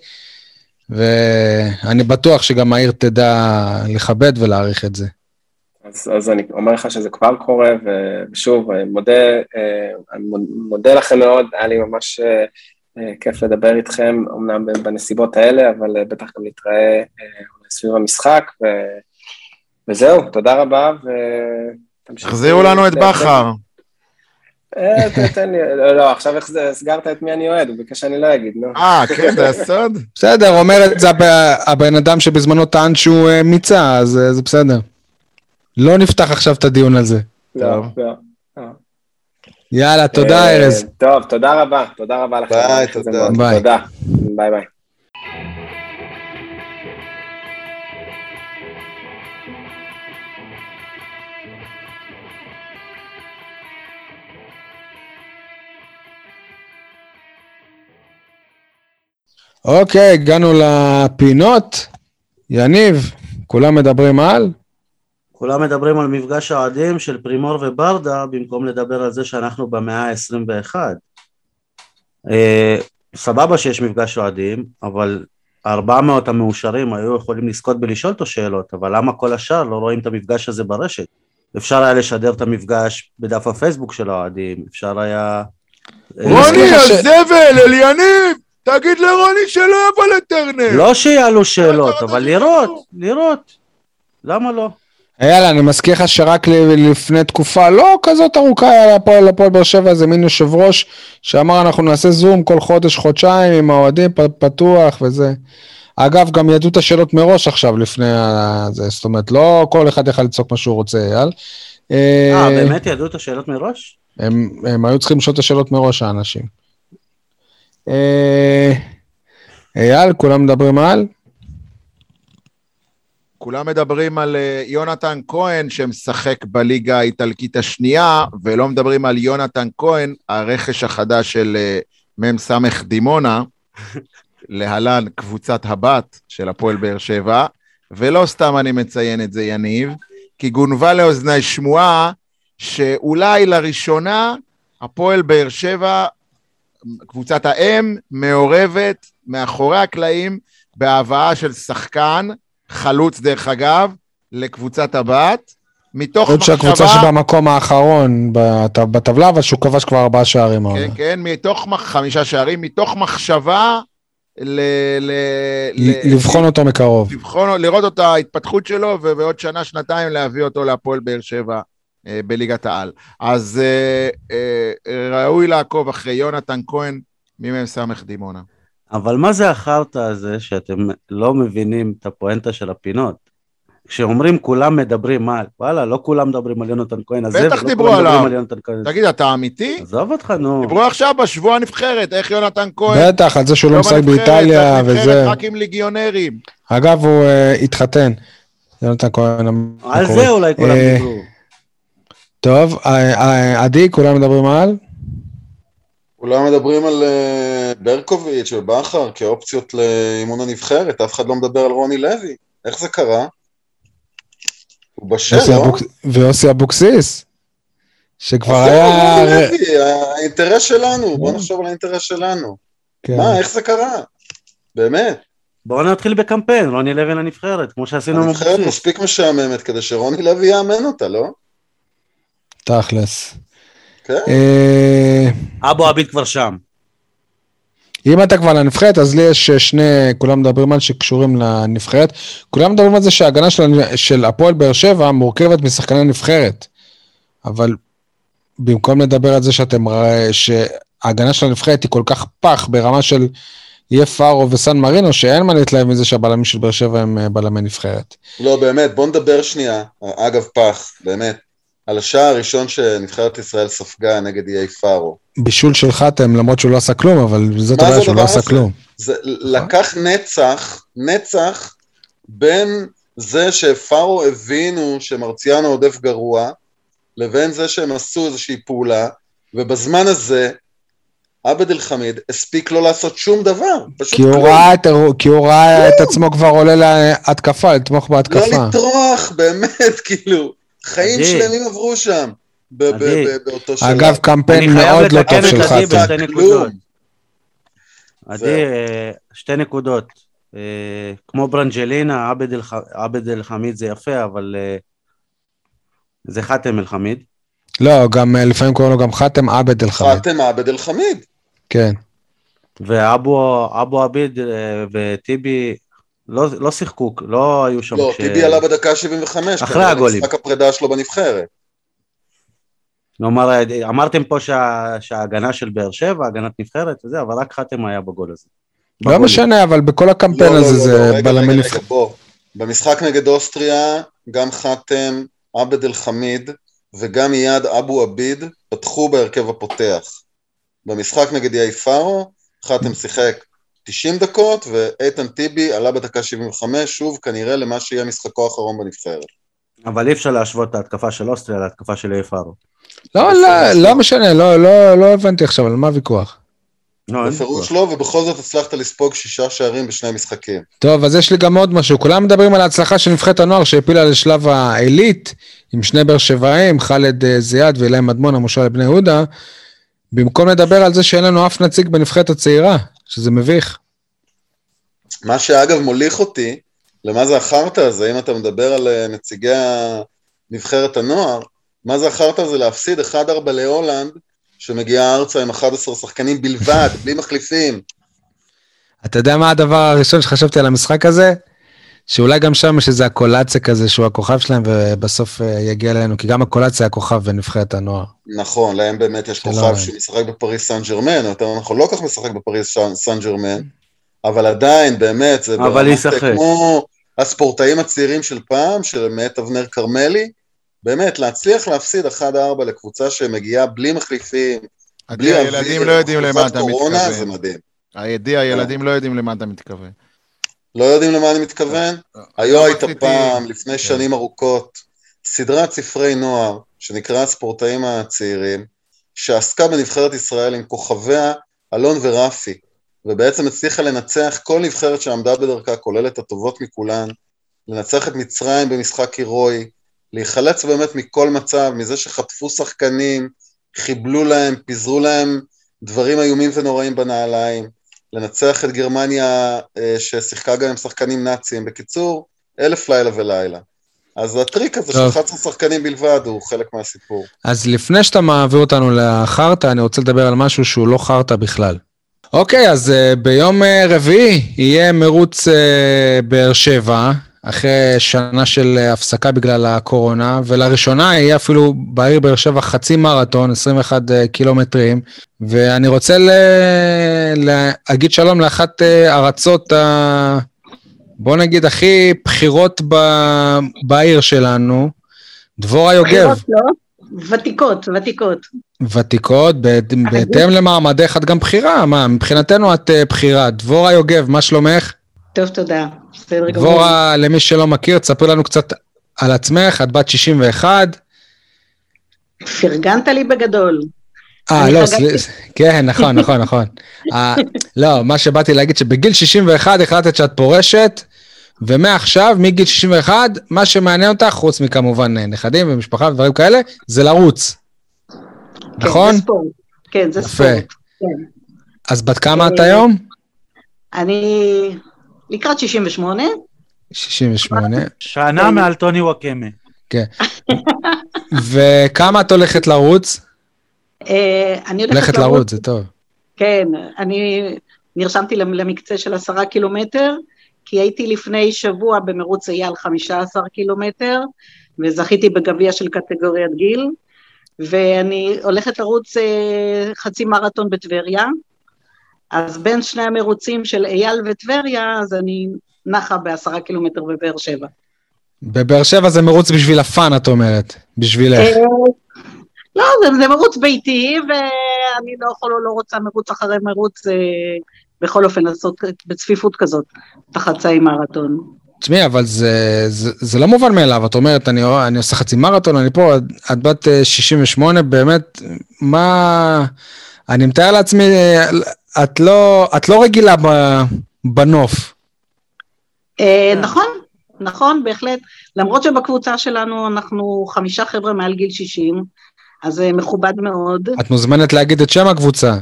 ואני בטוח שגם העיר תדע לכבד ולהעריך את זה. אז, אז אני אומר לך שזה כבר קורה, ושוב, אני מודה, אה, אני מודה לכם מאוד, היה לי ממש אה, אה, כיף לדבר איתכם, אמנם בנסיבות האלה, אבל אה, בטח גם נתראה אה, סביב המשחק, ו, וזהו, תודה רבה, ותמשיכו. תחזירו לנו את בכר. אה, תן לי, לא, לא, עכשיו איך זה, הסגרת את מי אני אוהד, הוא ביקש שאני לא אגיד, נו. אה, כן, זה הסוד? בסדר, אומר את זה הב- הבן אדם שבזמנו טען שהוא אה, מיצה, אז אה, זה בסדר. לא נפתח עכשיו את הדיון על זה. לא, טוב. לא. יאללה, תודה ארז. טוב, תודה רבה, תודה רבה לכם. ביי, תודה. ביי. ביי אוקיי, הגענו לפינות. יניב, כולם מדברים על? כולם מדברים על מפגש האוהדים של פרימור וברדה, במקום לדבר על זה שאנחנו במאה ה-21. אה, סבבה שיש מפגש אוהדים, אבל 400 המאושרים היו יכולים לזכות בלשאול אותו שאלות, אבל למה כל השאר לא רואים את המפגש הזה ברשת? אפשר היה לשדר את המפגש בדף הפייסבוק של האוהדים, אפשר היה... אה, רוני, הזבל, אליניב! תגיד לרוני שלא יבוא לטרנר! לא שיעלו שאלות, אתה אבל רוצה לראות? לראות. למה לא? יאללה, אני מזכיר לך שרק לפני תקופה לא כזאת ארוכה היה להפועל הפועל באר שבע איזה מין יושב ראש שאמר אנחנו נעשה זום כל חודש חודשיים עם האוהדים פתוח וזה. אגב, גם ידעו את השאלות מראש עכשיו לפני ה- זה, זאת אומרת, לא כל אחד יכל לצעוק מה שהוא רוצה, אייל. אה, באמת ידעו את השאלות מראש? הם, הם היו צריכים לשאול את השאלות מראש, האנשים. אה, אייל, כולם מדברים על? כולם מדברים על אה, יונתן כהן שמשחק בליגה האיטלקית השנייה, ולא מדברים על יונתן כהן, הרכש החדש של אה, מ"ס דימונה, להלן קבוצת הבת של הפועל באר שבע, ולא סתם אני מציין את זה, יניב, כי גונבה לאוזני שמועה שאולי לראשונה הפועל באר שבע, קבוצת האם, מעורבת מאחורי הקלעים בהבאה של שחקן, חלוץ דרך אגב, לקבוצת הבת, מתוך עוד מחשבה... שהקבוצה שבמקום האחרון בת- בטבלה, אבל שהוא כבש כבר ארבעה שערים. כן, העונה. כן, מתוך חמישה שערים, מתוך מחשבה ל... ל... ל- לבחון אותו מקרוב. לבחון, לראות את ההתפתחות שלו, ובעוד שנה, שנתיים להביא אותו להפועל באר שבע בליגת העל. אז אה, אה, ראוי לעקוב אחרי יונתן כהן ממ"ס דימונה. אבל מה זה החרטא הזה שאתם לא מבינים את הפואנטה של הפינות? כשאומרים כולם מדברים על, וואלה, לא כולם מדברים על יונתן כהן הזה, בטח דיברו עליו. על. תגיד, אתה אמיתי? עזוב אותך, נו. דיברו עכשיו בשבוע הנבחרת, איך יונתן כהן... בטח, על זה שהוא לא משחק באיטליה וזה. רק עם ליגיונרים. אגב, הוא אה, התחתן. יונתן כהן. על. זה אולי כולם אה, דיברו. טוב, אה, אה, עדי, כולם מדברים על? כולם מדברים על אה, ברקוביץ' ובכר כאופציות לאימון הנבחרת, אף אחד לא מדבר על רוני לוי. איך זה קרה? הוא בשל, לא? ויוסי אבוקסיס, שכבר היה... האינטרס שלנו, בוא נחשוב על האינטרס שלנו. כן. מה, איך זה קרה? באמת. בואו נתחיל בקמפיין, רוני לוי לנבחרת, כמו שעשינו עם הנבחרת. מספיק משעממת כדי שרוני לוי יאמן אותה, לא? תכלס. כן. אה, אבו עביד כבר שם. אם אתה כבר לנבחרת, אז לי יש שני, כולם מדברים על שקשורים לנבחרת. כולם מדברים על זה שההגנה של, של הפועל באר שבע מורכבת משחקני נבחרת. אבל במקום לדבר על זה שאתם, ר- שההגנה של הנבחרת היא כל כך פח ברמה של יהיה פארו וסן מרינו, שאין מה להתלהב מזה שהבלמים של באר שבע הם אה, בלמי נבחרת. לא, באמת, בוא נדבר שנייה, אגב פח, באמת, על השער הראשון שנבחרת ישראל ספגה נגד איי פארו. בישול של חתם, למרות שהוא לא עשה כלום, אבל זאת הבעיה שהוא לא עשה? כלום. זה לקח נצח, נצח, בין זה שפארו הבינו שמרציאנו עודף גרוע, לבין זה שהם עשו איזושהי פעולה, ובזמן הזה, עבד אל חמיד הספיק לא לעשות שום דבר, פשוט כי הוא. ראה את, כי הוא ראה את עצמו כבר עולה להתקפה, לתמוך לא בהתקפה. לטרוח, באמת, כאילו, חיים. שלמים עברו שם, באותו שלב. אגב, קמפיין אני חייב מאוד לא לתקן טוב את של עדי חתם. בשתי כלום. נקודות. עדי. אה, שתי נקודות. אה, כמו ברנג'לינה, עבד אל חמיד זה יפה, אבל אה, זה חאתם אל חמיד. לא, גם לפעמים קוראים לו גם חתם עבד אל חמיד. חאתם עבד אל חמיד. כן. ואבו אבו עביד וטיבי לא, לא שיחקו, לא היו שם לא, כש- טיבי עלה בדקה 75. אחרי הגולים. למשחק הפרידה שלו בנבחרת. כלומר, אמרתם פה שה, שההגנה של באר שבע, הגנת נבחרת וזה, אבל רק חתם היה בגול הזה. לא. משנה, אבל בכל הקמפיין לא, לא, הזה לא, זה לא, בלמי נבחרת. במשחק נגד אוסטריה, גם חאתם, עבד אל חמיד וגם איאד אבו עביד פתחו בהרכב הפותח. במשחק נגד יאי פארו, חאתם שיחק 90 דקות, ואיתן טיבי עלה בדקה 75, שוב כנראה למה שיהיה משחקו האחרון בנבחרת. אבל אי אפשר להשוות את ההתקפה של אוסטריה להתקפה של איפארו. לא, לא, לא משנה, לא, לא, לא הבנתי עכשיו, על מה הוויכוח? לא, בפירוש. לא, ובכל זאת הצלחת לספוג שישה שערים בשני משחקים. טוב, אז יש לי גם עוד משהו. כולם מדברים על ההצלחה של נבחרת הנוער שהעפילה לשלב העילית, עם שני באר שבעים, חאלד אה, זיאד ואילי מדמון, המושל לבני יהודה, במקום לדבר על זה שאין לנו אף נציג בנבחרת הצעירה, שזה מביך. מה שאגב מוליך אותי, למה זה החרטא הזה, אם אתה מדבר על אה, נציגי נבחרת הנוער, מה זה החרטא הזה להפסיד 1-4 להולנד, שמגיעה ארצה עם 11 שחקנים בלבד, בלי מחליפים. אתה יודע מה הדבר הראשון שחשבתי על המשחק הזה? שאולי גם שם יש איזה הקולציה כזה שהוא הכוכב שלהם ובסוף אה, יגיע אלינו, כי גם הקולציה הכוכב בנבחרת הנוער. נכון, להם באמת יש כוכב. שמשחק בפריס סן ג'רמן, יותר נכון, לא כל כך משחק בפריס סן- ג'רמן, אבל עדיין, באמת, זה אבל ברמת- ישחק. כמו הספורטאים הצעירים של פעם, של מאת אבנר כרמלי, באמת, להצליח להפסיד 1-4 לקבוצה שמגיעה בלי מחליפים, בלי עדי, הילדים אוויר, לא יודעים למה אתה קורונה, זה מתכוון. מדהים. הילדים לא יודעים למה אתה מתכוון. לא יודעים למה אני מתכוון? היו לא הייתה. פעם, לפני כן. שנים ארוכות, סדרת ספרי נוער, שנקרא הספורטאים הצעירים, שעסקה בנבחרת ישראל עם כוכביה אלון ורפי, ובעצם הצליחה לנצח כל נבחרת שעמדה בדרכה, כולל את הטובות מכולן, לנצח את מצרים במשחק הירואי, להיחלץ באמת מכל מצב, מזה שחטפו שחקנים, חיבלו להם, פיזרו להם דברים איומים ונוראים בנעליים, לנצח את גרמניה אה, ששיחקה גם עם שחקנים נאצים. בקיצור, אלף לילה ולילה. אז הטריק הזה של טוב. 11 שחקנים בלבד הוא חלק מהסיפור. אז לפני שאתה מעביר אותנו לחרטא, אני רוצה לדבר על משהו שהוא לא חרטא בכלל. אוקיי, אז uh, ביום uh, רביעי יהיה מרוץ באר שבע, אחרי שנה של הפסקה בגלל הקורונה, ולראשונה יהיה אפילו בעיר באר שבע חצי מרתון, 21 uh, קילומטרים, ואני רוצה ל- להגיד שלום לאחת uh, ארצות ה... בוא נגיד הכי בכירות ב- בעיר שלנו, דבורה יוגב. לא, ותיקות, ותיקות. ותיקות, בהת- בהתאם למעמדך את גם בכירה, מה, מבחינתנו את אה, בכירה. דבורה יוגב, מה שלומך? טוב, תודה. בסדר גמור. דבורה, למי שלא מכיר, תספרי לנו קצת על עצמך, את בת 61. פרגנת לי בגדול. אה, לא, חגגתי. סל- כן, נכון, נכון, נכון. אה, לא, מה שבאתי להגיד, שבגיל 61 החלטת שאת פורשת, ומעכשיו, מגיל 61, מה שמעניין אותך, חוץ מכמובן אה, נכדים ומשפחה ודברים כאלה, זה לרוץ. כן, נכון? זה ספורט. כן, זה יפה. ספורט. כן. אז בת כמה את אה, היום? אני לקראת 68, 68. שנה כן. מעל טוני וואקמה. כן. וכמה את הולכת לרוץ? אה, אני הולכת לרוץ, זה טוב. כן, אני נרשמתי למ- למקצה של עשרה קילומטר, כי הייתי לפני שבוע במרוץ אייל 15 קילומטר, וזכיתי בגביע של קטגוריית גיל, ואני הולכת לרוץ אה, חצי מרתון בטבריה, אז בין שני המרוצים של אייל וטבריה, אז אני נחה בעשרה קילומטר בבאר שבע. בבאר שבע זה מרוץ בשביל הפאן, את אומרת. בשבילך. אה, לא, זה, זה מרוץ ביתי, ואני לא יכול, לא רוצה מרוץ אחרי מרוץ, אה, בכל אופן לעשות בצפיפות כזאת, את החצאי מרתון. תשמעי, אבל זה, זה, זה לא מובן מאליו. את אומרת, אני, אני עושה חצי מרתון, אני פה, את, את בת אה, 68, באמת, מה... אני מתאר לעצמי, אה, את לא, את לא רגילה ב, בנוף. אה, נכון, נכון, בהחלט. למרות שבקבוצה שלנו אנחנו חמישה חבר'ה מעל גיל 60, אז זה מכובד מאוד. את מוזמנת להגיד את שם הקבוצה.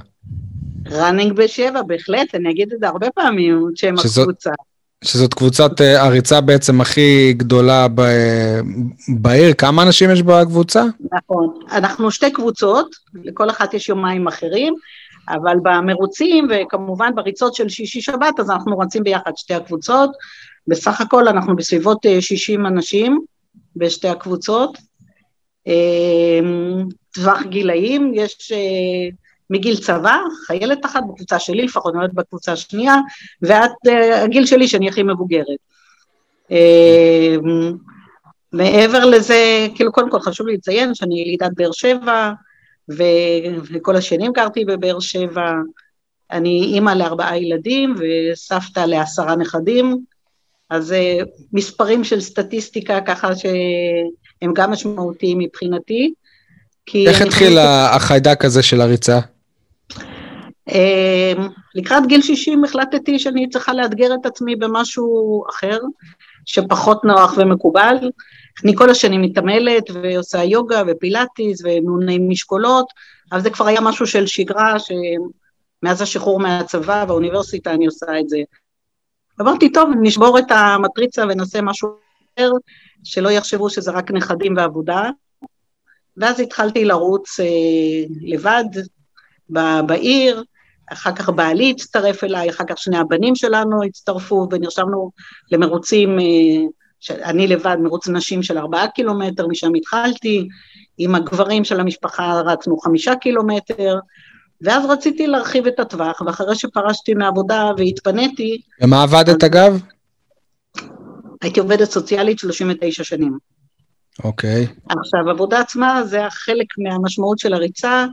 ראנינג בשבע, בהחלט, אני אגיד את זה הרבה פעמים, את שם שזאת- הקבוצה. שזאת קבוצת אה, הריצה בעצם הכי גדולה ב, בעיר. כמה אנשים יש בקבוצה? נכון. אנחנו שתי קבוצות, לכל אחת יש יומיים אחרים, אבל במרוצים וכמובן בריצות של שישי-שבת, אז אנחנו רצים ביחד שתי הקבוצות. בסך הכל אנחנו בסביבות אה, 60 אנשים בשתי הקבוצות. אה, טווח גילאים, יש uh, מגיל צבא, חיילת אחת בקבוצה שלי, לפחות נולדת בקבוצה השנייה, uh, הגיל שלי שאני הכי מבוגרת. מעבר לזה, כאילו קודם כל חשוב לי לציין שאני ילידת באר שבע, וכל השנים גרתי בבאר שבע. אני אימא לארבעה ילדים וסבתא לעשרה נכדים, אז מספרים של סטטיסטיקה ככה שהם גם משמעותיים מבחינתי. איך התחיל. החיידק הזה של הריצה? אמ, לקראת גיל 60 החלטתי שאני צריכה לאתגר את עצמי במשהו אחר, שפחות נוח ומקובל. אני כל השנים מתעמלת ועושה יוגה ופילאטיס ומאוני משקולות, אבל זה כבר היה משהו של שגרה, שמאז השחרור מהצבא והאוניברסיטה אני עושה את זה. אמרתי, טוב, נשבור את המטריצה ונעשה משהו אחר, שלא יחשבו שזה רק נכדים ועבודה. ואז התחלתי לרוץ אה, לבד בעיר, אחר כך בעלי הצטרף אליי, אחר כך שני הבנים שלנו הצטרפו ונרשמנו למרוצים, אה, אני לבד, מרוץ נשים של ארבעה קילומטר, משם התחלתי, עם הגברים של המשפחה רצנו חמישה קילומטר, ואז רציתי להרחיב את הטווח, ואחרי שפרשתי מהעבודה והתפניתי... ומה עבדת אגב? הייתי עובדת סוציאלית 39 שנים. אוקיי. Okay. עכשיו, עבודה עצמה זה החלק מהמשמעות של הריצה,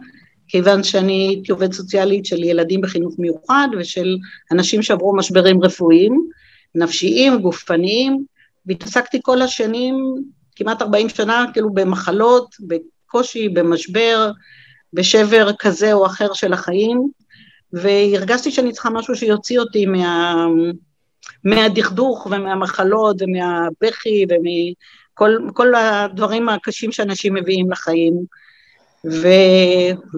כיוון שאני הייתי עובדת סוציאלית של ילדים בחינוך מיוחד ושל אנשים שעברו משברים רפואיים, נפשיים, גופניים, והתעסקתי כל השנים, כמעט 40 שנה, כאילו במחלות, בקושי, במשבר, בשבר כזה או אחר של החיים, והרגשתי שאני צריכה משהו שיוציא אותי מה... מהדכדוך ומהמחלות ומהבכי ומכל הדברים הקשים שאנשים מביאים לחיים. ו...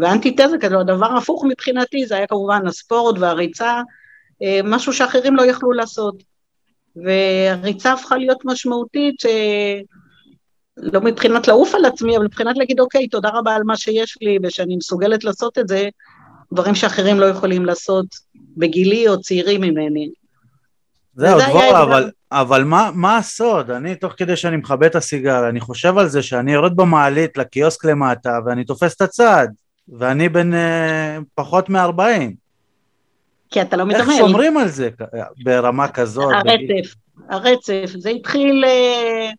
ואנטיתזה כזו, הדבר הפוך מבחינתי זה היה כמובן הספורט והריצה, אה, משהו שאחרים לא יכלו לעשות. והריצה הפכה להיות משמעותית, אה, לא מבחינת לעוף על עצמי, אבל מבחינת להגיד, אוקיי, תודה רבה על מה שיש לי, ושאני מסוגלת לעשות את זה, דברים שאחרים לא יכולים לעשות בגילי או צעירים ממני. זהו, דבורה, אבל, אבל מה, מה הסוד? אני, תוך כדי שאני מכבה את הסיגר, אני חושב על זה שאני יורד במעלית לקיוסק למטה, ואני תופס את הצד, ואני בן אה, פחות מ-40. כי אתה לא מתאמן. איך שומרים על זה ברמה כזאת? הרצף, הרצף. זה התחיל אה,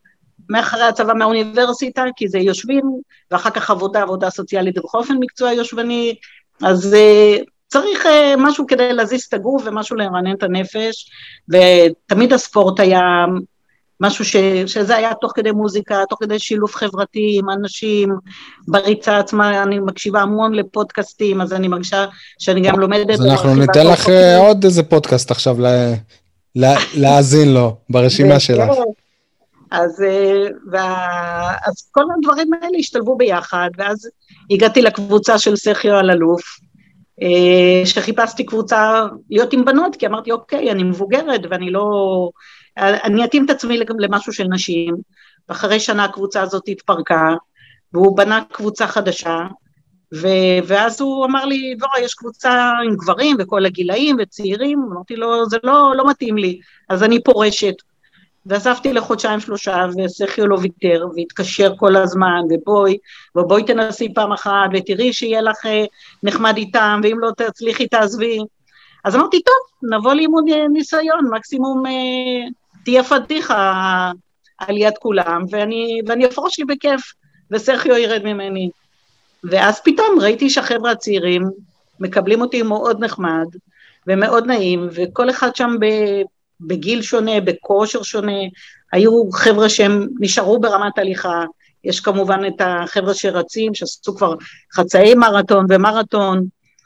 מאחרי הצבא מהאוניברסיטה, כי זה יושבים, ואחר כך עבודה, עבודה סוציאלית בכל אופן מקצוע יושבני, אז אה, צריך uh, משהו כדי להזיז את הגוף ומשהו לרענן את הנפש, ותמיד הספורט היה משהו ש, שזה היה תוך כדי מוזיקה, תוך כדי שילוב חברתי עם אנשים, בריצה עצמה, אני מקשיבה המון לפודקאסטים, אז אני מרגישה שאני גם לומדת... אז אנחנו ניתן לך אה, עוד איזה פודקאסט עכשיו לה, לה, להאזין לו ברשימה שלך. אז, אה, וה, אז כל הדברים האלה השתלבו ביחד, ואז הגעתי לקבוצה של סכיו אלאלוף, אה, שחיפשתי קבוצה להיות עם בנות, כי אמרתי, אוקיי, אני מבוגרת ואני לא... אני אתאים את עצמי למשהו של נשים, ואחרי שנה הקבוצה הזאת התפרקה, והוא בנה קבוצה חדשה, ו... ואז הוא אמר לי, דבורה, יש קבוצה עם גברים וכל הגילאים וצעירים, אמרתי לו, זה לא, לא מתאים לי, אז אני פורשת. ועזבתי לחודשיים שלושה, וסכיו לא ויתר, והתקשר כל הזמן, ובואי, ובואי תנסי פעם אחת, ותראי שיהיה לך אה, נחמד איתם, ואם לא תצליחי תעזבי. אז אמרתי, טוב, נבוא לאימון ניסיון, מקסימום אה, תהיה פדיחה על יד כולם, ואני, ואני אפרוש לי בכיף, וסרחיו ירד ממני. ואז פתאום ראיתי שהחבר'ה הצעירים מקבלים אותי מאוד נחמד, ומאוד נעים, וכל אחד שם ב... בגיל שונה, בכושר שונה, היו חבר'ה שהם נשארו ברמת הליכה, יש כמובן את החבר'ה שרצים, שעשו כבר חצאי מרתון ומרתון,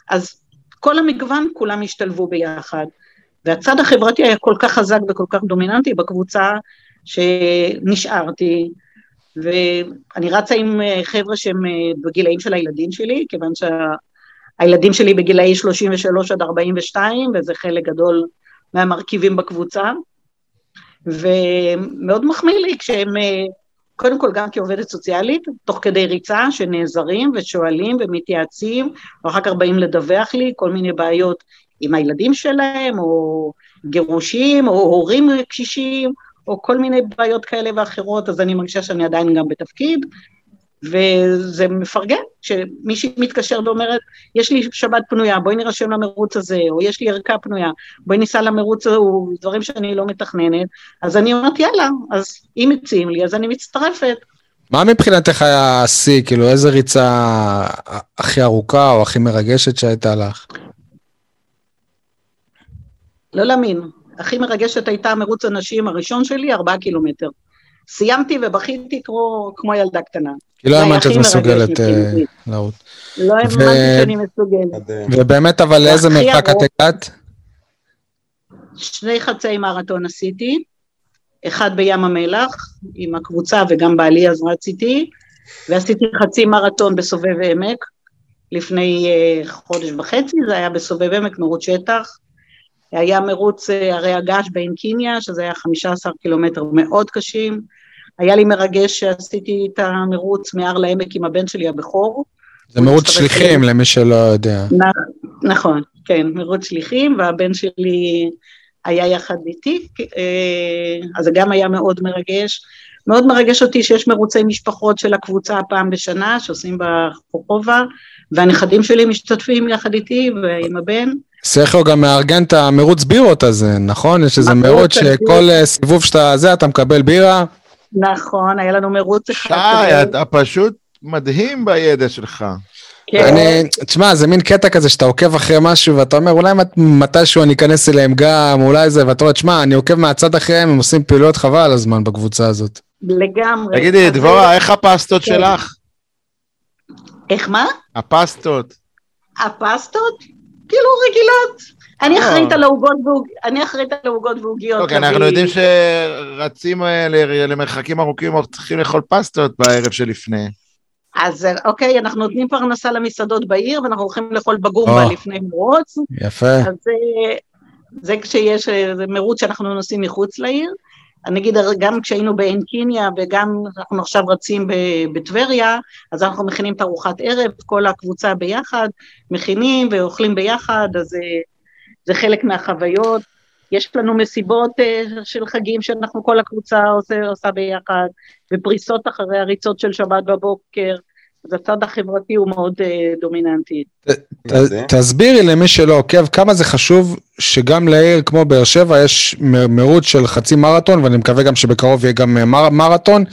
אז כל המגוון כולם השתלבו ביחד. והצד החברתי היה כל כך חזק וכל כך דומיננטי בקבוצה, שנשארתי, ואני רצה עם אה, חבר'ה שהם אה, בגילאים של הילדים שלי, כיוון שהילדים שלי בגילאי 33 עד 42, וזה חלק גדול מהמרכיבים בקבוצה, ומאוד מחמיא לי כשהם, אה, קודם כל גם כעובדת סוציאלית, תוך כדי ריצה, שנעזרים ושואלים ומתייעצים, ואחר כך באים לדווח לי כל מיני בעיות עם הילדים שלהם, או גירושים, או הורים קשישים, או כל מיני בעיות כאלה ואחרות, אז אני מרגישה שאני עדיין גם בתפקיד, וזה מפרגן, כשמישהי מתקשר ואומרת, יש לי שבת פנויה, בואי נירשם למרוץ הזה, או יש לי ערכה פנויה, בואי ניסע למרוץ ההוא, דברים שאני לא מתכננת, אז אני אומרת, יאללה, אז אם מציעים לי, אז אני מצטרפת. מה מבחינתך היה השיא, כאילו, איזה ריצה הכי ארוכה או הכי מרגשת שהייתה לך? לא להאמין. הכי מרגשת הייתה מרוץ הנשים הראשון שלי, ארבעה קילומטר. סיימתי ובכיתי כמו, כמו ילדה קטנה. כי לא האמנת שאת מסוגלת אה. לרוץ. לא ו- האמנתי שאני מסוגלת. ובאמת, אבל לאיזה מרחק את הגעת? שני חצי מרתון עשיתי, אחד בים המלח עם הקבוצה וגם בעלי אז רציתי, ועשיתי חצי מרתון בסובב עמק לפני אה, חודש וחצי, זה היה בסובב עמק, מרוץ שטח. היה מרוץ אה, הרי הגעש בעין קיניה, שזה היה 15 קילומטר מאוד קשים. היה לי מרגש שעשיתי את המרוץ מהר לעמק עם הבן שלי הבכור. זה מרוץ שליחים. למי שלא יודע. נ- נכון, כן, מרוץ שליחים, והבן שלי היה יחד איתי, אה, אז זה גם היה מאוד מרגש. מאוד מרגש אותי שיש מרוצי משפחות של הקבוצה פעם בשנה, שעושים בחוכובה, והנכדים שלי משתתפים יחד איתי ועם הבן. סכו גם מארגן את המרוץ בירות הזה, נכון? יש איזה מרוץ שכל אה, סיבוב שאתה זה, אתה מקבל בירה. נכון, היה לנו מרוץ אחד שי. אתה פשוט מדהים בידע שלך. כן, אני, תשמע, זה מין קטע כזה שאתה עוקב אחרי משהו ואתה אומר, אולי מת- מתישהו אני אכנס אליהם גם, אולי זה, ואתה אומר, תשמע, אני עוקב מהצד אחריהם, הם עושים פעילויות חבל על הזמן בקבוצה הזאת. לגמרי. תגידי, דבורה, איך הפסטות כן. שלך? איך מה? הפסטות. הפסטות? כאילו רגילות. אני אה. אחראית על העוגות ועוג- אני אחראית על העוגות ועוגיות. אוקיי, אנחנו יודעים שרצים אה, למרחקים ארוכים צריכים לאכול פסטות בערב שלפני. אז אוקיי, אנחנו נותנים פרנסה למסעדות בעיר, ואנחנו הולכים לאכול בגומבה או. לפני מרוץ, יפה. אז זה, כשיש אה, מרוץ שאנחנו נוסעים מחוץ לעיר. אני אגיד, גם כשהיינו בעין קיניה וגם אנחנו עכשיו רצים בטבריה, אז אנחנו מכינים את ארוחת ערב, כל הקבוצה ביחד, מכינים ואוכלים ביחד, אז זה, זה חלק מהחוויות. יש לנו מסיבות אה, של חגים שאנחנו, כל הקבוצה עושה, עושה ביחד, ופריסות אחרי הריצות של שבת בבוקר, אז הצד החברתי הוא מאוד אה, דומיננטי. תסבירי למי שלא עוקב כמה זה חשוב שגם לעיר כמו באר שבע יש מרוץ של חצי מרתון, ואני מקווה גם שבקרוב יהיה גם אה, מר, מרתון,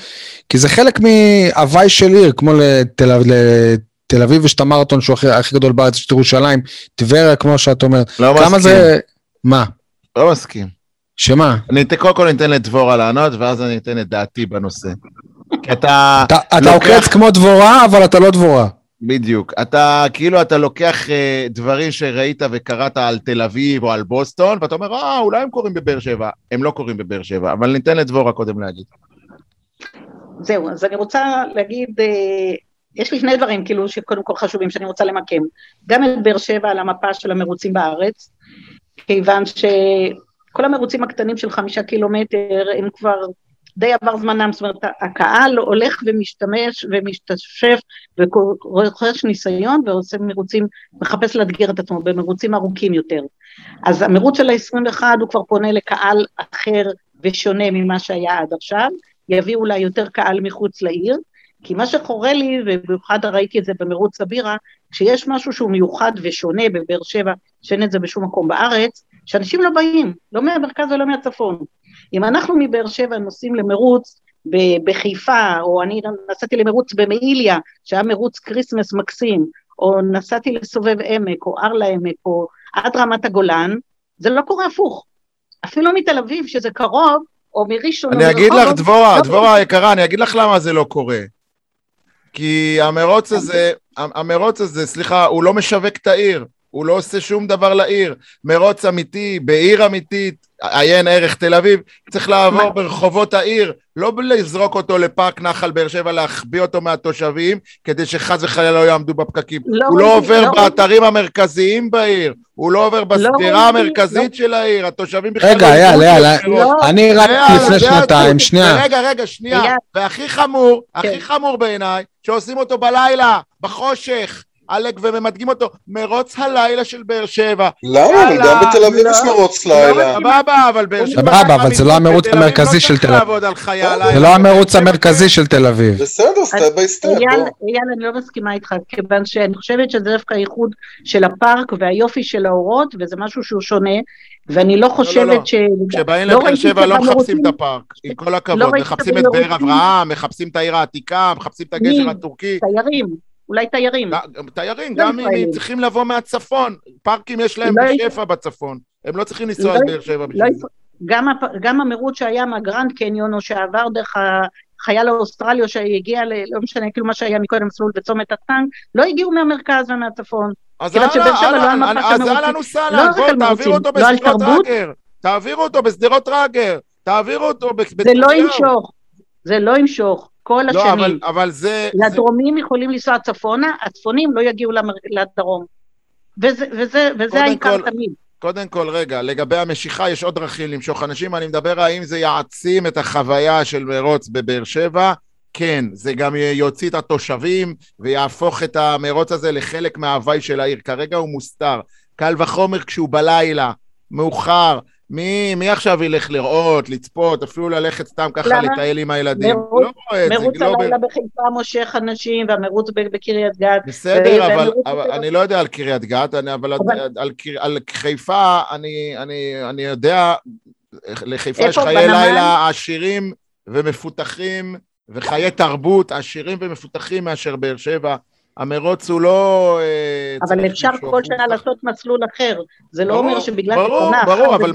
כי זה חלק מהוואי של עיר, כמו לתל, לתל אביב יש את המרתון שהוא הכי, הכי גדול בארץ, יש את ירושלים, טבריה כמו שאת אומרת. לא כמה מסכים. זה... מה? לא מסכים. שמה? אני קודם כל אני אתן לדבורה לענות, ואז אני אתן את דעתי בנושא. כי אתה... אתה, אתה לוקח- עוקץ כמו דבורה, אבל אתה לא דבורה. בדיוק. אתה כאילו, אתה לוקח אה, דברים שראית וקראת על תל אביב או על בוסטון, ואתה אומר, אה, אולי הם קורים בבאר שבע. הם לא קורים בבאר שבע, אבל ניתן לדבורה קודם להגיד. זהו, אז אני רוצה להגיד, אה, יש לי שני דברים כאילו שקודם כל חשובים שאני רוצה למקם. גם את באר שבע על המפה של המרוצים בארץ, כיוון שכל המרוצים הקטנים של חמישה קילומטר הם כבר די עבר זמנם, זאת אומרת הקהל הולך ומשתמש ומשתשף ורוכש ניסיון ועושה מרוצים, מחפש לאתגר את עצמו במרוצים ארוכים יותר. אז המרוץ של ה-21 הוא כבר פונה לקהל אחר ושונה ממה שהיה עד עכשיו, יביא אולי יותר קהל מחוץ לעיר, כי מה שחרה לי, ובמיוחד ראיתי את זה במרוץ הבירה, כשיש משהו שהוא מיוחד ושונה בבאר שבע, שאין את זה בשום מקום בארץ, שאנשים לא באים, לא מהמרכז ולא מהצפון. אם אנחנו מבאר שבע נוסעים למרוץ בחיפה, או אני נסעתי למרוץ במעיליה, שהיה מרוץ כריסמס מקסים, או נסעתי לסובב עמק, או הר לעמק, או עד רמת הגולן, זה לא קורה הפוך. אפילו מתל אביב, שזה קרוב, או מראשון, אני אגיד לך, דבורה, לא דבורה היקרה, אני אגיד לך למה זה לא קורה. כי המרוץ הזה, המרוץ הזה, סליחה, הוא לא משווק את העיר, הוא לא עושה שום דבר לעיר. מרוץ אמיתי, בעיר אמיתית, עיין ערך תל אביב, צריך לעבור מה? ברחובות העיר, לא לזרוק אותו לפארק נחל באר שבע, להחביא אותו מהתושבים, כדי שחס וחלילה לא יעמדו בפקקים. לא הוא לא ראיתי, עובר לא באתרים המרכזיים בעיר, הוא לא עובר בסבירה ראיתי, המרכזית של העיר, התושבים בכלל רגע, לא שיש בחירות. לא. אני רק יאללה, לפני שנתיים. שנייה. רגע, רגע, שנייה. יאללה. והכי חמור, הכי כן. חמור בעיניי, שעושים אותו בלילה, בחושך. עלק וממדגים אותו, מרוץ הלילה של באר שבע. למה? אבל גם בתל אביב לא. יש מרוץ לא, לילה. סבבה, אבל באר שבע... סבבה, אבל זה לא המרוץ אביב המרכזי לא של תל אביב. זה לא המרוץ המרכזי של תל אביב. בסדר, stand by אייל, אני לא מסכימה איתך, כיוון שאני חושבת שזה דווקא הייחוד של הפארק והיופי של האורות, וזה משהו שהוא שונה, ואני לא חושבת לא. ש... כשבאים לא לבאר שבע לא מחפשים את הפארק, עם כל לא הכבוד, מחפשים את באר אברהם, מחפשים את העיר העתיקה, מחפשים את הגשר? הטורקי. תיירים, אולי תיירים. תיירים, גם אם. הם צריכים לבוא מהצפון, פארקים יש להם בשפע בצפון, הם לא צריכים לנסוע לא- עד באר שבע בשביל זה. גם, הפ... גם המרוץ שהיה מהגרנד קניון, או שעבר דרך החייל האוסטרלי, או שהגיע, ל... לא משנה, כאילו מה שהיה מקודם מסלול בצומת הטנק, לא הגיעו מהמרכז ומהצפון. אז שבע לא אהלן, אז אהלן. וסהלן, לא בוא רק על תעבירו אותו לא על בשדרות. ראגר, תעבירו אותו בשדרות ראגר, תעבירו אותו ב- זה לא. ימשוך, זה לא ימשוך, כל לא, השנים. אבל- אבל זה... זה- לדרומים יכולים לנסוע צפונה, הצפונים לא יגיעו למר... לדרום. וזה, וזה, וזה העיקר כל- תמיד. קודם כל, רגע, לגבי המשיכה, יש עוד דרכים למשוך אנשים, אני מדבר האם זה יעצים את החוויה של מרוץ בבאר שבע, כן, זה גם יוציא את התושבים ויהפוך את המרוץ הזה לחלק מההוואי של העיר. כרגע הוא מוסתר. קל וחומר כשהוא בלילה, מאוחר. מי, מי עכשיו ילך לראות, לצפות, אפילו ללכת סתם ככה? לטייל עם הילדים? מרוץ- לא רואה את זה, מרוץ לא... ב- הלילה בחיפה מושך אנשים, והמרוץ ב- בקריית גת. בסדר, ו- אבל, אבל אני לא יודע על קריית גת, אני, אבל, אבל- על, על, על חיפה אני, אני, אני יודע, לחיפה יש? חיי בנמל? לילה עשירים ומפותחים, וחיי תרבות עשירים ומפותחים מאשר באר שבע. המרוץ הוא לא... אה, אבל אפשר כל שנה לעשות מסלול אחר. זה לא אומר שבגלל ברור, ששנה ברור, אחת אבל זה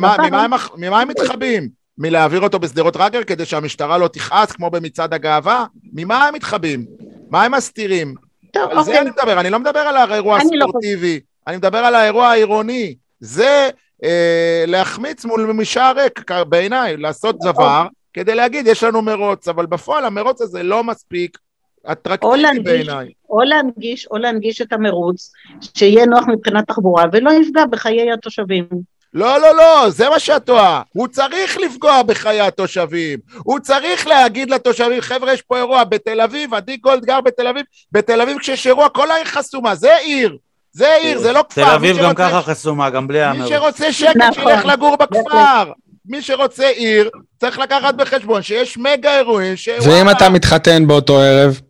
ממה, הם, מתחבאים? מלהעביר אותו בשדרות רגר כדי שהמשטרה לא תכעס כמו במצעד הגאווה? ממה הם מתחבאים? מה הם מסתירים? טוב, על זה אוקיי. אני מדבר, אני לא מדבר על האירוע לא הספורטיבי, אני מדבר על האירוע העירוני. זה אה, להחמיץ מול משער ריק, בעיניי, לעשות אוקיי. דבר כדי להגיד, יש לנו מרוץ, אבל בפועל המרוץ הזה לא מספיק אטרקטיבי בעיניי. או להנגיש, או להנגיש את המרוץ, שיהיה נוח מבחינת תחבורה, ולא יפגע בחיי התושבים. לא, לא, לא, זה מה שאת טועה. הוא צריך לפגוע בחיי התושבים. הוא צריך להגיד לתושבים, חבר'ה, יש פה אירוע בתל אביב, עדי גולד גר בתל אביב, בתל אביב כשיש אירוע, כל העיר חסומה, זה עיר. זה עיר, זה לא כפר. תל מי אביב גם ככה חסומה, גם בלי מי המרוץ. שרוצה שקט, נכון. שילך לגור בכפר. מי שרוצה עיר, צריך לקחת בחשבון שיש מגה אירועים ש... ואם. אתה מתחתן באותו ערב?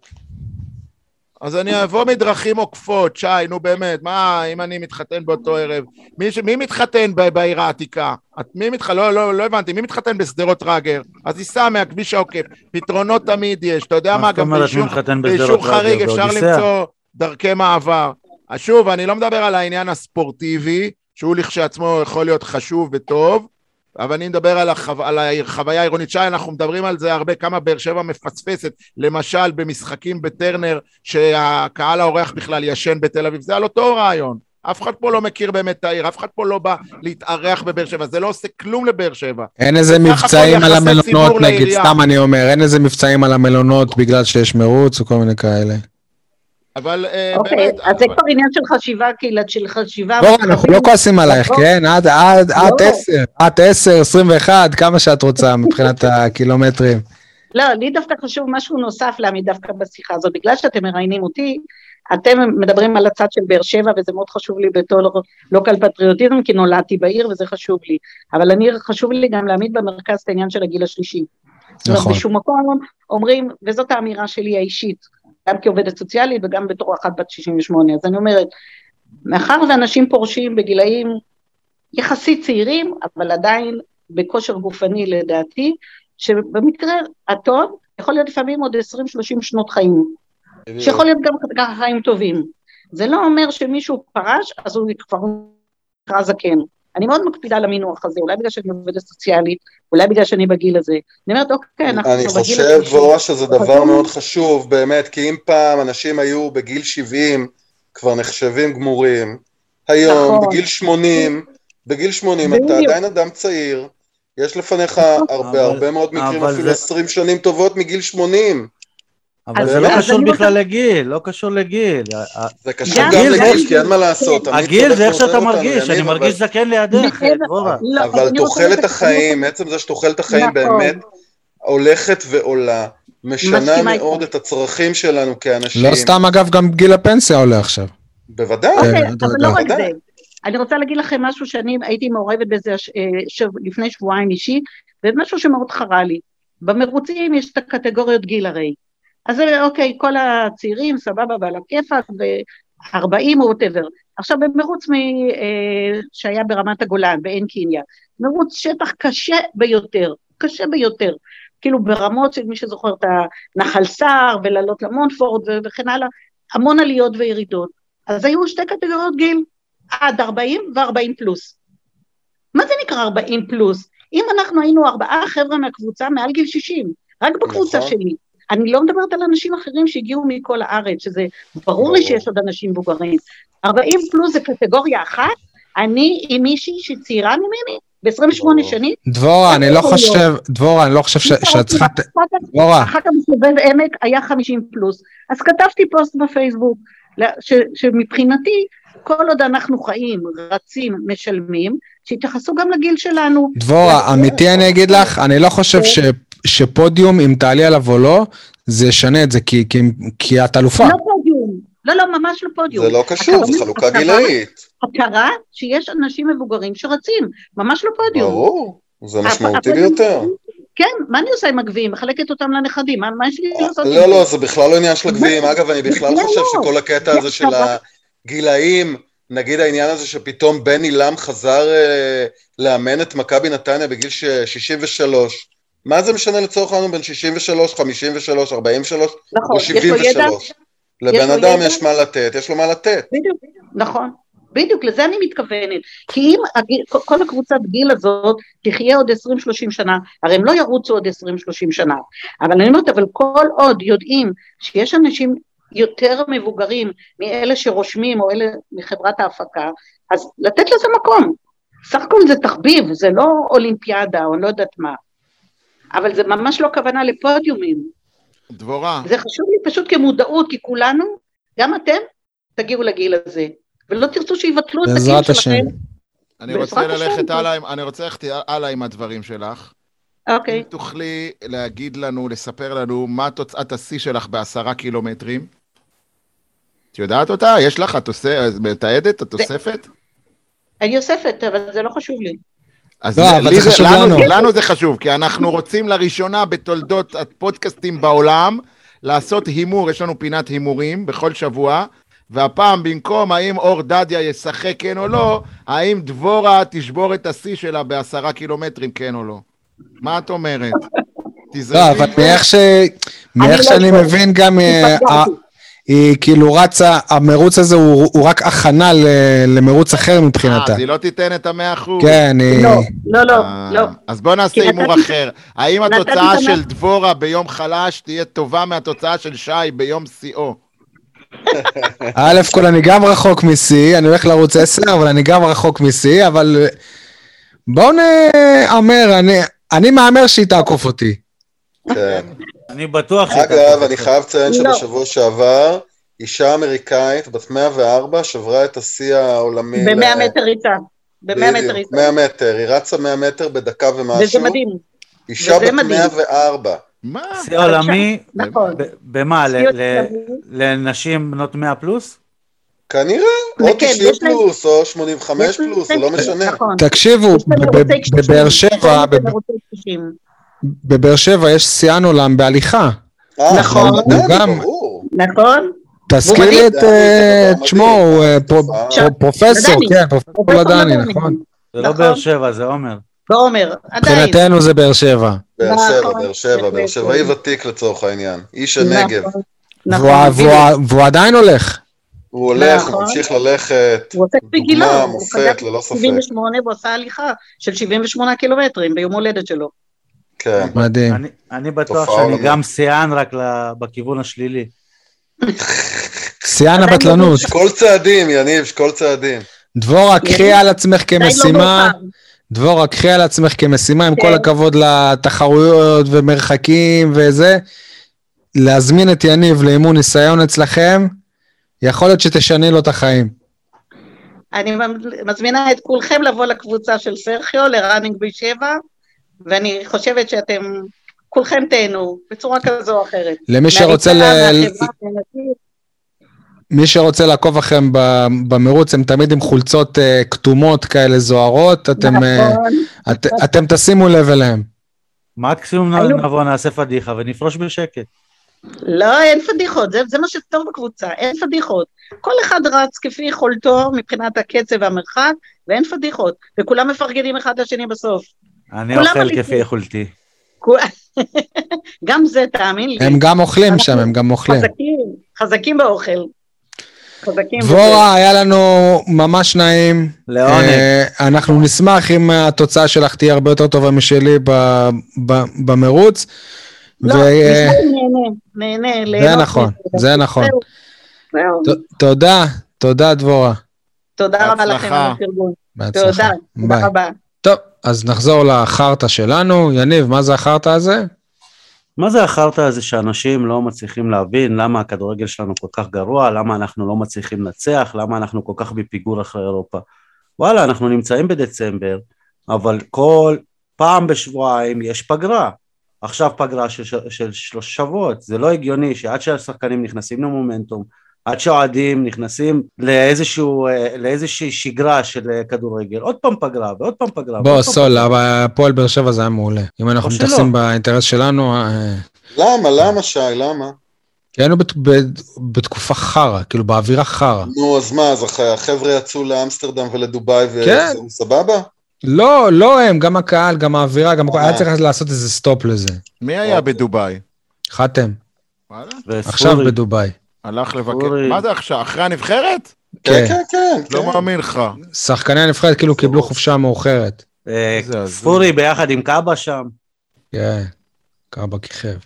אז אני אבוא מדרכים עוקפות, שי, נו באמת, מה, אם אני מתחתן באותו ערב? מי, ש... מי מתחתן ב... בעיר העתיקה? את... מי מתח... לא, לא, לא הבנתי, מי מתחתן בשדרות רגר? אז ייסע מהכביש העוקף. פתרונות תמיד יש, אתה יודע מה גם באישור? חריג אפשר? למצוא דרכי מעבר. שוב, אני לא מדבר על העניין הספורטיבי, שהוא לכשעצמו יכול להיות חשוב וטוב, אבל אני מדבר על, החו... על החוויה העירונית. שי, אנחנו מדברים על זה הרבה, כמה באר שבע מפספסת, למשל במשחקים בטרנר, שהקהל האורח בכלל ישן בתל אביב, זה על אותו רעיון. אף אחד פה לא מכיר באמת את העיר, אף אחד פה לא בא להתארח בבאר שבע, זה לא עושה כלום לבאר שבע. אין איזה מבצעים על המלונות, נגיד. סתם אני אומר, אין איזה מבצעים על המלונות בגלל שיש מרוץ או כל מיני כאלה. אבל אה, אוקיי, באמת... אז זה אבל- כבר עניין של חשיבה קהילת, של חשיבה... בואו, אנחנו לא כועסים עלייך, לא. כן? לא. 10, את 10, 21, כמה שאת רוצה מבחינת הקילומטרים. לא, לי דווקא חשוב משהו נוסף להעמיד דווקא בשיחה הזאת, בגלל שאתם מראיינים אותי, אתם מדברים על הצד של באר שבע, וזה מאוד חשוב לי בתור לוקל פטריוטיזם, כי נולדתי בעיר וזה חשוב לי. אבל אני, חשוב לי גם להעמיד במרכז את העניין של הגיל השלישי. זאת אומרת, נכון. בשום מקום אומרים, וזאת האמירה שלי האישית, גם כעובדת סוציאלית וגם בתור אחת בת 68, אז אני אומרת, מאחר ואנשים פורשים בגילאים יחסית צעירים, אבל עדיין בכושר גופני לדעתי, שבמקרה הטוב יכול להיות לפעמים עוד 20-30 שנות חיים, שיכול להיות גם ככה חיים טובים. זה לא אומר שמישהו פרש, אז הוא כבר נקרא זקן. אני מאוד מקפידה על המינוח הזה, אולי בגלל שאני עובדת סוציאלית, אולי בגלל שאני בגיל הזה. אני אומרת, אוקיי, אנחנו אני בגיל חושב, השלישי. ורה, שזה דבר חשוב. מאוד חשוב, באמת, כי אם פעם אנשים היו בגיל 70, כבר נחשבים גמורים, היום, נכון. בגיל 80, בגיל 80 אתה בדיוק. עדיין אדם צעיר, יש לפניך הרבה אבל- הרבה מאוד מקרים, אפילו זה- 20 שנים טובות מגיל 80. אבל זה לא קשור בכלל לגיל, לא קשור לגיל. זה קשור גם- לגיל, כי אין מה לעשות. הגיל זה איך שאתה מרגיש, אני מרגיש זקן לידך. דבורה. לא, אבל רוצה תוחלת החיים, עצם זה שתוחלת החיים נכון. באמת הולכת ועולה, משנה מאוד. את הצרכים שלנו כאנשים. לא סתם, אגב, גם גיל הפנסיה עולה עכשיו. בוודאי. כן, אוקיי, אתה אבל. לא רק. זה. אני רוצה להגיד לכם משהו שאני הייתי מעורבת בזה אה, לפני שבועיים אישי, ומשהו שמאוד חרה לי. במרוצים יש את הקטגוריות גיל הרי. אז אוקיי, כל הצעירים, סבבה, ועל הכיפאק, ו-40 או ווטאבר. עכשיו במרוץ מ, אה, שהיה ברמת הגולן, בעין קיניה, מרוץ שטח קשה ביותר, קשה ביותר. כאילו ברמות של מי שזוכר את הנחל סער, ולעלות למונפורד וכן הלאה, המון עליות וירידות. אז היו שתי קטגוריות גיל, עד 40 ו-40 פלוס. מה זה נקרא 40 פלוס? אם אנחנו היינו ארבעה חבר'ה מהקבוצה מעל גיל 60, רק בקבוצה נכון. שלי. אני לא מדברת על אנשים אחרים שהגיעו מכל הארץ, שזה ברור לי. שיש עוד אנשים מבוגרים. 40 פלוס זה קטגוריה אחת, אני עם מישהי שצעירה ממני, ב-28 ברור. שנים. דבורה, אני לא? חושב, דבורה, אני לא חושב ש- שאת צריכה... דבורה, אחר כך בסובב עמק היה 50 פלוס. אז כתבתי פוסט בפייסבוק, ש, שמבחינתי, כל עוד אנחנו חיים, רצים, משלמים, שיתייחסו גם לגיל שלנו. דבורה, אמיתי אני אגיד לך, אני לא חושב ש- שפודיום, אם תעלי עליו או לא, זה ישנה את זה, כי- כי- כי את אלופה. לא פודיום, לא, לא, ממש לא פודיום. זה לא קשור, זו חלוקה הכרה- גילאית. הכרה שיש אנשים מבוגרים שרצים, ממש לא פודיום. ברור, זה משמעותי ביותר. כן, מה אני עושה עם הגביעים? מחלקת אותם לנכדים, מה מה יש לי לעשות עם לא, זה? לא, זה בכלל לא עניין של הגביעים. אגב, אני בכלל לא, חושב לא. שכל הקטע הזה של הגילאים, נגיד העניין הזה שפתאום בני לם חזר אה, לאמן את מכבי נתניה בגיל ש- 63, מה זה משנה לצורך העניין בין 63, 53, 43 נכון, או יש לו ידע, 73? לבן אדם. יש מה לתת, יש לו מה לתת. בדיוק, נכון, בדיוק, לזה אני מתכוונת. כי אם הגיל, כל הקבוצת גיל הזאת תחיה עוד 20-30 שנה, הרי הם לא ירוצו עוד 20-30 שנה, אבל אני אומרת, אבל כל עוד יודעים שיש אנשים יותר מבוגרים מאלה שרושמים או אלה מחברת ההפקה, אז לתת לזה מקום. סך הכל זה תחביב, זה לא אולימפיאדה או אני לא יודעת מה. אבל זה ממש לא כוונה לפודיומים. דבורה, זה חשוב לי פשוט כמודעות, כי כולנו, גם אתם, תגיעו לגיל הזה. ולא תרצו שיבטלו את הגיל בעזרת השם. שלכם. אני רוצה השם. ללכת הלאה, אני רוצה ללכת הלאה עם הדברים שלך. אוקיי. אם תוכלי להגיד לנו, לספר לנו, מה תוצאת השיא שלך בעשרה קילומטרים? את יודעת אותה? יש לך? את עושה- מתעדת? את אוספת? אני אוספת, אבל זה לא חשוב לי. אז לא, לי- אבל זה חשוב לנו. לנו זה חשוב, כי אנחנו רוצים לראשונה בתולדות הפודקאסטים בעולם לעשות הימור, יש לנו פינת הימורים בכל שבוע, והפעם במקום האם אור דדיה ישחק כן או לא, האם דבורה תשבור את השיא שלה בעשרה קילומטרים כן או לא. מה את אומרת? תזרקי. לא, אבל מאיך לא שאני. מבין גם, אה, היא כאילו רצה, המרוץ הזה הוא הוא רק הכנה ל- למרוץ אחר אה, מבחינתה. אז היא לא תיתן את המאה אחוז. כן, היא... לא, לא, לא, אה, לא. אז בוא נעשה הימור אחר. האם התוצאה של דבורה ביום חלש תהיה טובה מהתוצאה של שי ביום שיאו? א' כל אני גם רחוק משיא, אני הולך לערוץ 10, אבל אני גם רחוק משיא, אבל אה, בואו נהמר, אני- אני מהמר שהיא תעקוף אותי. כן. אני בטוח שאתה... אגב, אני חייב לציין לא. שבשבוע שעבר, אישה אמריקאית בת 104 שברה את השיא העולמי. ב-100 ל- מטר ריצה. ב-100 מטר ריצה. 100 מטר, היא רצה 100 מטר בדקה וזה ומשהו. מדהים. אישה וזה בת מדהים. 104. מה? שיא עולמי, נכון. במה? לנשים בנות 100 פלוס? כנראה, או כן, 90 יש להם- פלוס, או 85 יש להם- פלוס, זה לא משנה. נכון. תקשיבו, בבאר שבע, בבאר שבע יש שיאן עולם בהליכה. אה, נכון. הוא הוא גם- ברור. נכון? תזכיר. לי את אה, שמו, הוא אה, פרופסור. כן, פרופסור פרופסור לדני. נכון. זה לא נכון. באר שבע, זה עומר. בעומר, עדיין. מבחינתנו זה באר שבע. באר שבע, נכון. באר שבע, באר. שבעי ותיק לצורך העניין. איש הנגב. נכון, והוא- נכון. עדיין הולך. הוא הולך, הוא נכון. ממשיך ללכת. הוא עושה כפי גילו, דוגמה, הוא מופת, חגג ללא ספק. 78 והוא עשה הליכה של 78 קילומטרים ביום הולדת שלו. כן. מדהים. אני- אני בטוח שאני. גם שיאן, רק בכיוון השלילי. שיאן הבטלנות. שכל צעדים, יניב, שכל צעדים. דבורה, קחי על עצמך לא כמשימה. דבורה, קחי על עצמך כמשימה, עם כן. כל הכבוד לתחרויות ומרחקים וזה, להזמין את יניב לאימון ניסיון אצלכם, יכול להיות שתשני לו את החיים. אני מזמינה את כולכם לבוא לקבוצה של סרחיו, לראנינג בשבע, ואני חושבת שאתם, כולכם תהנו, בצורה כזו או אחרת. למי שרוצה ל... מהחברה. מי שרוצה לעקוב אחריהם ב- במרוץ, הם תמיד עם חולצות אה, כתומות כאלה זוהרות, אתם, אה, נכון. את, אתם תשימו לב אליהם. מקסימום היו- נבוא נעשה פדיחה ונפרוש בשקט. לא, אין פדיחות, זה, זה מה שטוב בקבוצה, אין פדיחות. כל אחד רץ כפי יכולתו מבחינת הקצב והמרחק, ואין פדיחות. וכולם מפרגנים אחד לשני בסוף. אני אוכל. כפי יכולתי. כו- גם זה, תאמין לי. הם גם אוכלים שם, הם גם אוכלים. חזקים, חזקים באוכל. חזקים. דבורה, היה לנו ממש נעים. לעונג. אה, אנחנו נשמח אם התוצאה שלך תהיה הרבה יותר טובה משלי ב- ב- במרוץ. לא, אה, נהנה, נהנה, זה נכון. זה נכון. תודה, תודה דבורה. תודה רבה לכם. על הפרגון. בהצלחה. תודה, ביי. תודה רבה. טוב, אז נחזור לחרטא שלנו. יניב, מה זה החרטא הזה? מה זה החרטא הזה שאנשים לא מצליחים להבין למה הכדורגל שלנו כל כך גרוע, למה אנחנו לא מצליחים לנצח, למה אנחנו כל כך בפיגור אחרי אירופה. וואלה, אנחנו נמצאים בדצמבר, אבל כל פעם בשבועיים יש פגרה. עכשיו פגרה של, של, של שלושה שבועות, זה לא הגיוני שעד שהשחקנים נכנסים למומנטום, עד שהאוהדים נכנסים לאיזשהו, אה, לאיזושהי שגרה של אה, כדורגל, עוד פעם פגרה ועוד פעם פגרה. בוא, סול, הפועל באר שבע זה היה מעולה. אם אנחנו. מתייחסים באינטרס שלנו, אה, למה, למה, שי, למה? כי היינו בת- ב- בתקופה חרא, כאילו באווירה חרא. נו, אז מה, אז הח- החבר'ה יצאו לאמסטרדם ולדובאי כן. וזה סבבה? לא, לא הם, גם הקהל, גם האווירה, גם הכל. היה צריך לעשות איזה stop לזה. מי היה אוקיי. בדובאי? חתם. עכשיו בדובאי. הלך לבקר. מה זה עכשיו? אחרי הנבחרת? כן, כן, כן, כן. לא כן. מאמין לך. שחקני הנבחרת כאילו קיבלו חופשה מאוחרת. אה. ספורי ביחד עם קאבה שם. כן, קרבא כיכב.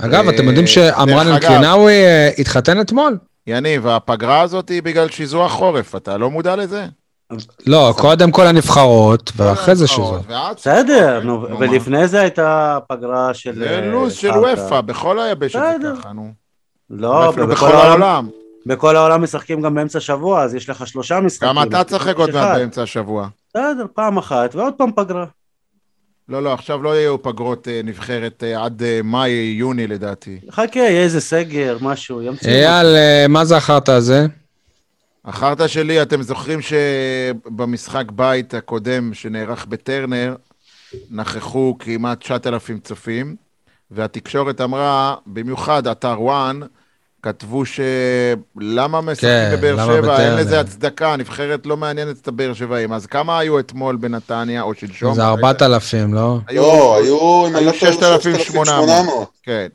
אגב, אה, אתם יודעים דרך שעמרן אגב- אלקינאווי אה, התחתן אתמול? יניב, הפגרה הזאת היא בגלל שיזוע חורף, אתה לא מודע לזה? לא, קודם כל הנבחרות, ואחרי זה שזו. ואז- בסדר? ולפני זה הייתה פגרה של... זה אה, לו"ז של. וופא, בכל היבשת זה. ככה, נו. לא, אפילו בכל בכל העולם. בכל העולם משחקים גם באמצע השבוע, אז יש לך שלושה משחקים. גם אתה תשחק עוד. מעט באמצע השבוע. בסדר, פעם אחת, ועוד פעם פגרה. לא, לא, עכשיו לא יהיו פגרות אה, נבחרת אה, עד אה, מאי, יוני לדעתי. חכה, יהיה איזה סגר, משהו, ימציאו. אייל, אה, מה זה החרטא הזה? החרטא שלי, אתם זוכרים שבמשחק בית הקודם שנערך בטרנר, נכחו כמעט 9,000 צופים, והתקשורת אמרה, במיוחד אתר וואן, כתבו שלמה משחקים כן, בבאר שבע, אין? לזה הצדקה, הנבחרת לא מעניינת את הבאר שבעים. אז כמה היו אתמול בנתניה, או שלשום? זה 4,000, לא? היו- לא, היו, היו לא טועה, 6,800. 6,800. כן.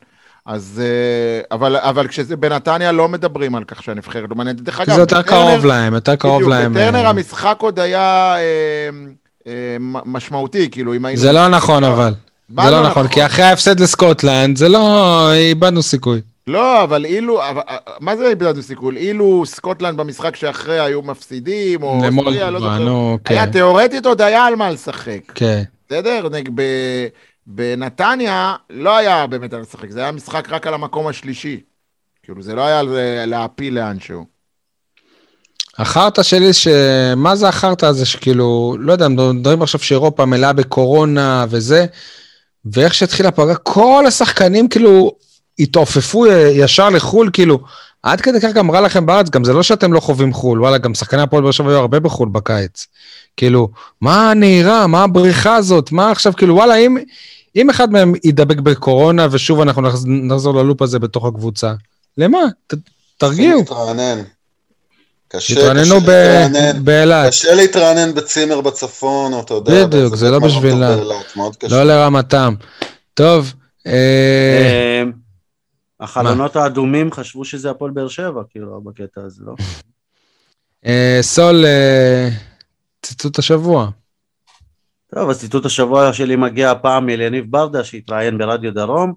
אז, אה, אבל, אבל כשזה בנתניה לא מדברים על כך שהנבחרת לא מעניינת. דרך אגב, זה יותר בטרנר- קרוב להם, יותר קרוב בדיוק, להם. בטרנר אה, המשחק עוד היה אה, אה, משמעותי, כאילו, אם היינו... זה לא נכון אבל. זה לא נכון, כי אחרי ההפסד לסקוטלנד, זה לא... איבדנו סיכוי. לא, אבל אילו, אבל- מה זה איבדנו סיכול? אילו סקוטלנד במשחק שאחרי היו מפסידים, או לא למולדובה, זוכר. נו, היה כן. תיאורטית עוד היה על מה לשחק, כן. בסדר? ב- בנתניה לא היה באמת על לשחק, זה היה משחק רק על המקום השלישי. כאילו, זה לא היה להעפיל לאנשהו. החרטא שלי, ש... מה זה החרטא הזה שכאילו, לא יודע, מדברים עכשיו שאירופה מלאה בקורונה וזה, ואיך שהתחילה הפגרה, כל השחקנים כאילו התעופפו ישר לחו"ל, כאילו, עד כדי כך גם רע לכם בארץ, גם זה לא שאתם לא חווים חו"ל, וואלה, גם שחקני הפועל באר שבע היו הרבה בחו"ל בקיץ. כאילו, מה הנהירה, מה הבריחה הזאת, מה עכשיו, כאילו, וואלה, אם, אם אחד מהם ידבק בקורונה, ושוב אנחנו נחז- נחזור ללופ הזה בתוך הקבוצה, למה? ת, תרגיעו. קשה, תתרעננו קשה ב- להתרענן. באילת. קשה להתרענן בצימר בצפון, או אתה יודע. בדיוק, זה לא קשה. לא לרמתם. טוב, אה, אה, החלונות האדומים חשבו שזה הפועל באר שבע, כאילו, בקטע הזה, לא? אה, סול, אה, ציטוט השבוע. טוב, אז ציטוט השבוע שלי מגיע הפעם מאליניב ברדה, שהתראיין ברדיו דרום,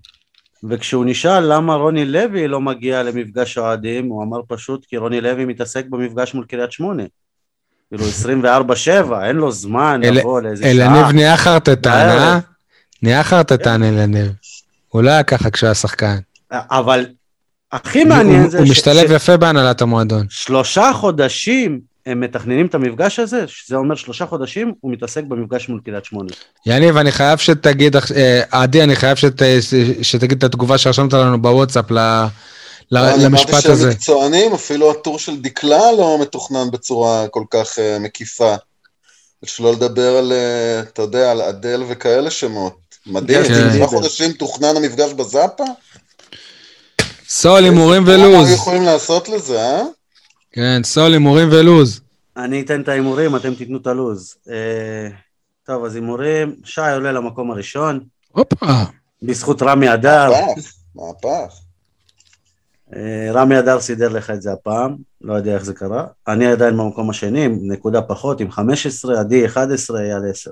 וכשהוא נשאל למה רוני לוי לא מגיע למפגש אוהדים, הוא אמר פשוט כי רוני לוי מתעסק במפגש מול קריית שמונה. כאילו 24-7, אין לו זמן אל- לבוא לאיזה שעה. אלניב נהיה חרטטן, בערב. אה? נהיה חרטטן אלניב. הוא לא היה ככה כשהוא היה שחקן. אבל הכי מעניין הוא- זה הוא ש- משתלב ש- יפה בהנהלת המועדון. שלושה חודשים הם מתכננים את המפגש הזה, שזה אומר שלושה חודשים הוא מתעסק במפגש מול קריית שמונה. יניב, אני חייב שתגיד, אה, עדי, אני חייב שת- שתגיד את התגובה שרשמת לנו בוואטסאפ ל- ל- אני אמרתי למשפט שהם הזה. מקצוענים, אפילו הטור של דקלה לא מתוכנן בצורה כל כך אה, מקיפה. שלא לדבר על, אה, אתה יודע, על אדל וכאלה שמות. מדהים, ג'סטין שלושה ביבר. חודשים תוכנן המפגש בזאפה? סול, הימורים מה ולוז. היו יכולים לעשות לזה, אה? כן, סול, הימורים ולוז. אני אתן את ההימורים, אתם תיתנו את הלו"ז. אה, טוב, אז הימורים, שי עולה למקום הראשון, הופה. בזכות רמי אדר. מהפך, מהפך. אה, רמי אדר סידר לך את זה הפעם, לא יודע איך זה קרה. אני עדיין במקום השני, עם נקודה פחות, עם 15, עדי 11, אייל 10.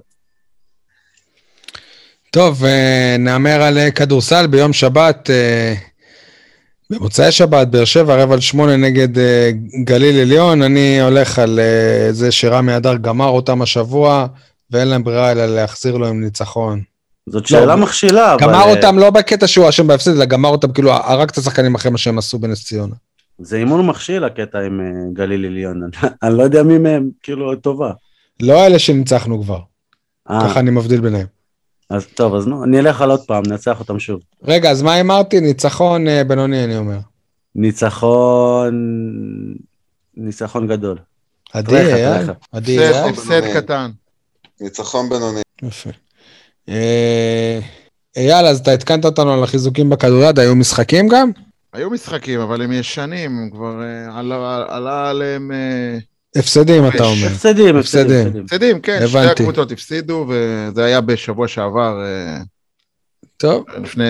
טוב, אה, נהמר על אה, כדורסל ביום שבת, אה, במוצאי שבת, באר שבע, רבע על שמונה נגד אה, גליל עליון. אני הולך על אה, זה שרמי אדר גמר אותם השבוע, ואין להם ברירה אלא להחזיר לו עם ניצחון. זאת שאלה לא, מכשילה, אבל... גמר אה, אותם לא בקטע שהוא אשם בהפסד, אלא גמר אותם, כאילו, הרג את השחקנים אחרי מה שהם עשו בנס ציונה. זה הימור מכשיל הקטע עם אה, גליל עליון. אני לא יודע מי מהם, כאילו, טובה. לא אלה שניצחנו כבר, אה, ככה אני מבדיל ביניהם. אז טוב, אז נו, אני אלך על עוד פעם, ננצח אותם שוב. רגע, אז מה אמרתי? ניצחון אה, בינוני, אני אומר. ניצחון... ניצחון גדול. עדי, אייל? רכב. עדי, הפסד- אייל? הפסד קטן. ניצחון בינוני. יפה. אה, אייל, אז אתה עדכנת אותנו על החיזוקים בכדוריד, היו משחקים גם? היו משחקים, אבל הם ישנים, כבר אה, עלה- עלה עליהם... הפסדים, אתה. אומר. הפסדים, הפסדים, הפסדים. כן, שתי. הקבוצות הפסידו, וזה היה בשבוע שעבר, אה, טוב. לפני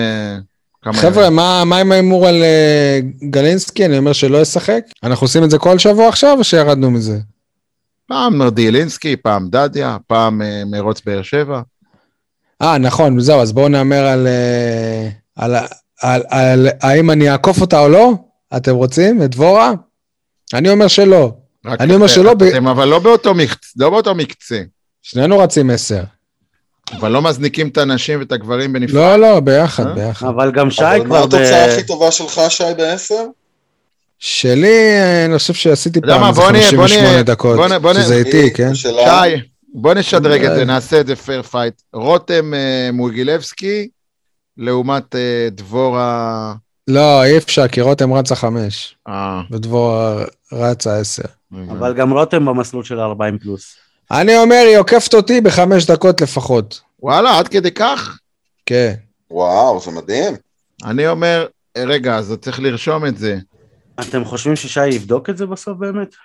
כמה חבר'ה, מה מה עם ההימור על אה, גלינסקי? אני אומר שלא ישחק. אנחנו עושים את זה כל שבוע עכשיו, או שירדנו מזה? פעם מרדיאלינסקי, פעם דדיה, פעם אה, מרוץ באר שבע. אה, נכון, זהו, אז בואו נהמר על... על, על, על האם אני אעקוף אותה או לא? אתם רוצים? את דבורה? אני אומר שלא. אני אומר שלא אתם אבל לא באותו מקצה, לא באותו מקצה. שנינו רצים עשר. אבל לא מזניקים את הנשים ואת הגברים בנפרד. לא, לא, ביחד, אה? ביחד. אבל גם שי אבל מה כבר ב... התוצאה הכי טובה שלך, שי, בעשר? שלי, אה, אני חושב שעשיתי פעם איזה בוא 58 נהיה- דקות, בוא בוא שזה איתי, כן? שי, בוא נשדרג את אה. זה, נעשה את זה fair fight. רותם אה, מוגילבסקי, לעומת אה, דבורה... לא, אי אפשר, כי רותם רצה חמש, אה, ודבורה רצה עשר. אבל גם רותם במסלול של 40 פלוס. אני אומר, היא עוקפת אותי בחמש דקות לפחות. וואלה, עד כדי כך? כן. וואו, זה מדהים. אני אומר, רגע, אז צריך לרשום את זה. אתם חושבים ששי יבדוק את זה בסוף באמת?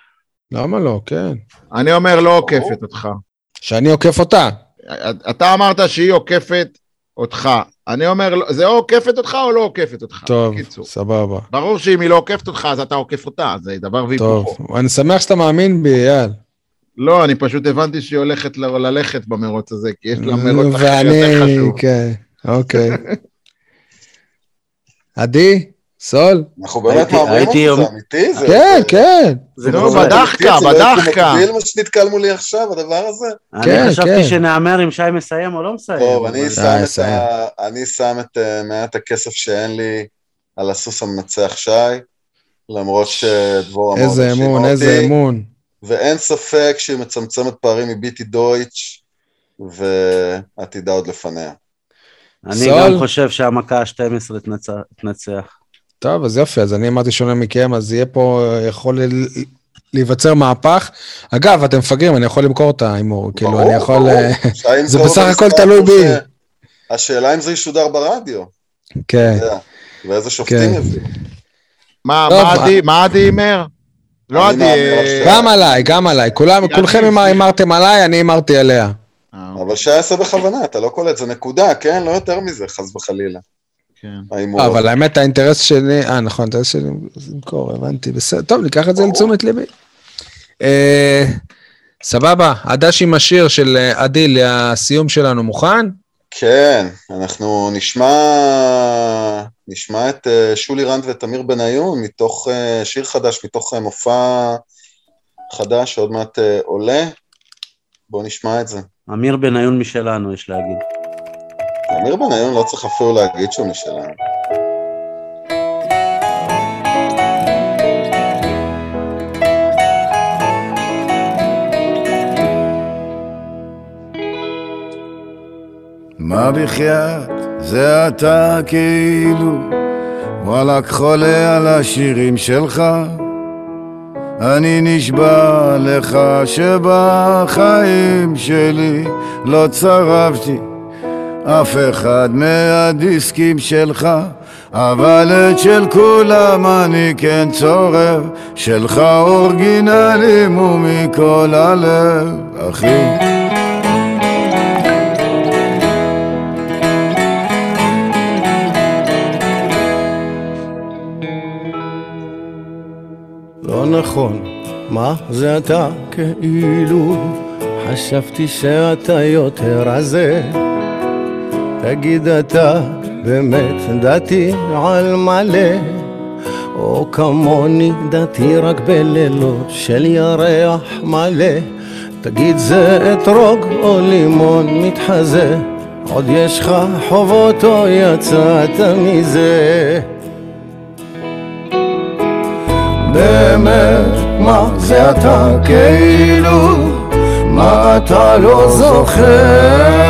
למה לא? כן. אני אומר, לא עוקפת אותך. שאני עוקף אותה. אתה אמרת שהיא עוקפת אותך. אני אומר, זה או עוקפת אותך או לא עוקפת אותך. טוב, בקיצור. סבבה. ברור שאם היא לא עוקפת אותך, אז אתה עוקף אותה, זה דבר והיפוכו. טוב. אני שמח שאתה מאמין בי, אייל. לא, אני פשוט הבנתי שהיא הולכת ל- ללכת במרוץ הזה, כי יש לה מרוץ אחר ואני, יותר חשוב. כן, אוקיי. עדי? סול? אנחנו באמת הייתי על זה, זה אמיתי? זה- כן, זה- כן. זה נו, קורה. בדחקה, זה לא בדחקה. מקביל מה שנתקל מולי עכשיו, הדבר הזה? כן, אני חשבתי כן. שנהמר אם שי מסיים או לא מסיים. טוב, אבל- אני שם את את אה, מעט הכסף שאין לי על הסוס המנצח שי, למרות שדבורה מאוד איזה אמון, איזה אמון. ואין ספק שהיא מצמצמת פערים מביטי דויטש, ועתידה עוד לפניה. אני? גם חושב שהמכה ה-12 תנצח. טוב, אז יופי, אז אני אמרתי שונה מכם, אז יהיה פה, יכול ל- להיווצר מהפך. אגב, אתם מפגרים, אני יכול למכור את ההימור, כאילו, אני יכול... ברור. אה, זה בסך הכל תלוי בי. השאלה אם זה ישודר ברדיו, כן. ואיזה שופטים כן. יביאו. מה טוב, מה עדי- מה עדי הימר? לא עדי... אה, גם עליי, גם עליי. כולכם. הימרתם עליי, אני הימרתי עליה. אה, אבל שי עשה בכוונה, אתה לא קולט, זה נקודה, כן? לא יותר מזה, חס וחלילה. כן. הזה. אבל האמת, האינטרס שלי, אה, נכון, האינטרס שלי זה למכור, הבנתי, בסדר, טוב, ניקח את זה. לתשומת ליבי. אה, סבבה, הדש עם השיר של אה, עדי לסיום שלנו מוכן? כן, אנחנו נשמע, נשמע את אה, שולי רנד ותמיר בניון מתוך אה, שיר חדש, מתוך אה, מופע חדש שעוד מעט אה, עולה. בואו נשמע את זה. אמיר בניון משלנו, יש להגיד. תמיר בניון לא צריך אפילו להגיד שהוא משלנו. מה בחייאת? זה אתה כאילו? וואלכ חולה על השירים שלך. אני נשבע לך שבחיים שלי לא צרבתי אף אחד מהדיסקים שלך אבל את של כולם אני כן צורב שלך אורגינלים ומכל הלב אחי. לא נכון, מה? זה אתה? כאילו? חשבתי שאתה יותר רזה תגיד אתה באמת דתי על מלא או כמוני דתי רק בלילות של ירח מלא תגיד זה אתרוג או לימון מתחזה עוד יש לך חובות או יצאת מזה באמת, מה זה אתה כאילו? מה אתה לא זוכר?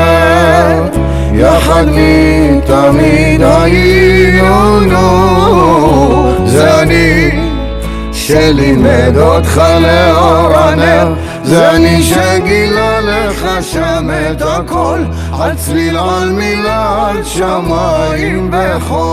יחד מתמיד היינו, נו, זה אני שלימד אותך לאור הנר זה אני שגילה לך שם את הכל על צליל על מילה על שמיים בחול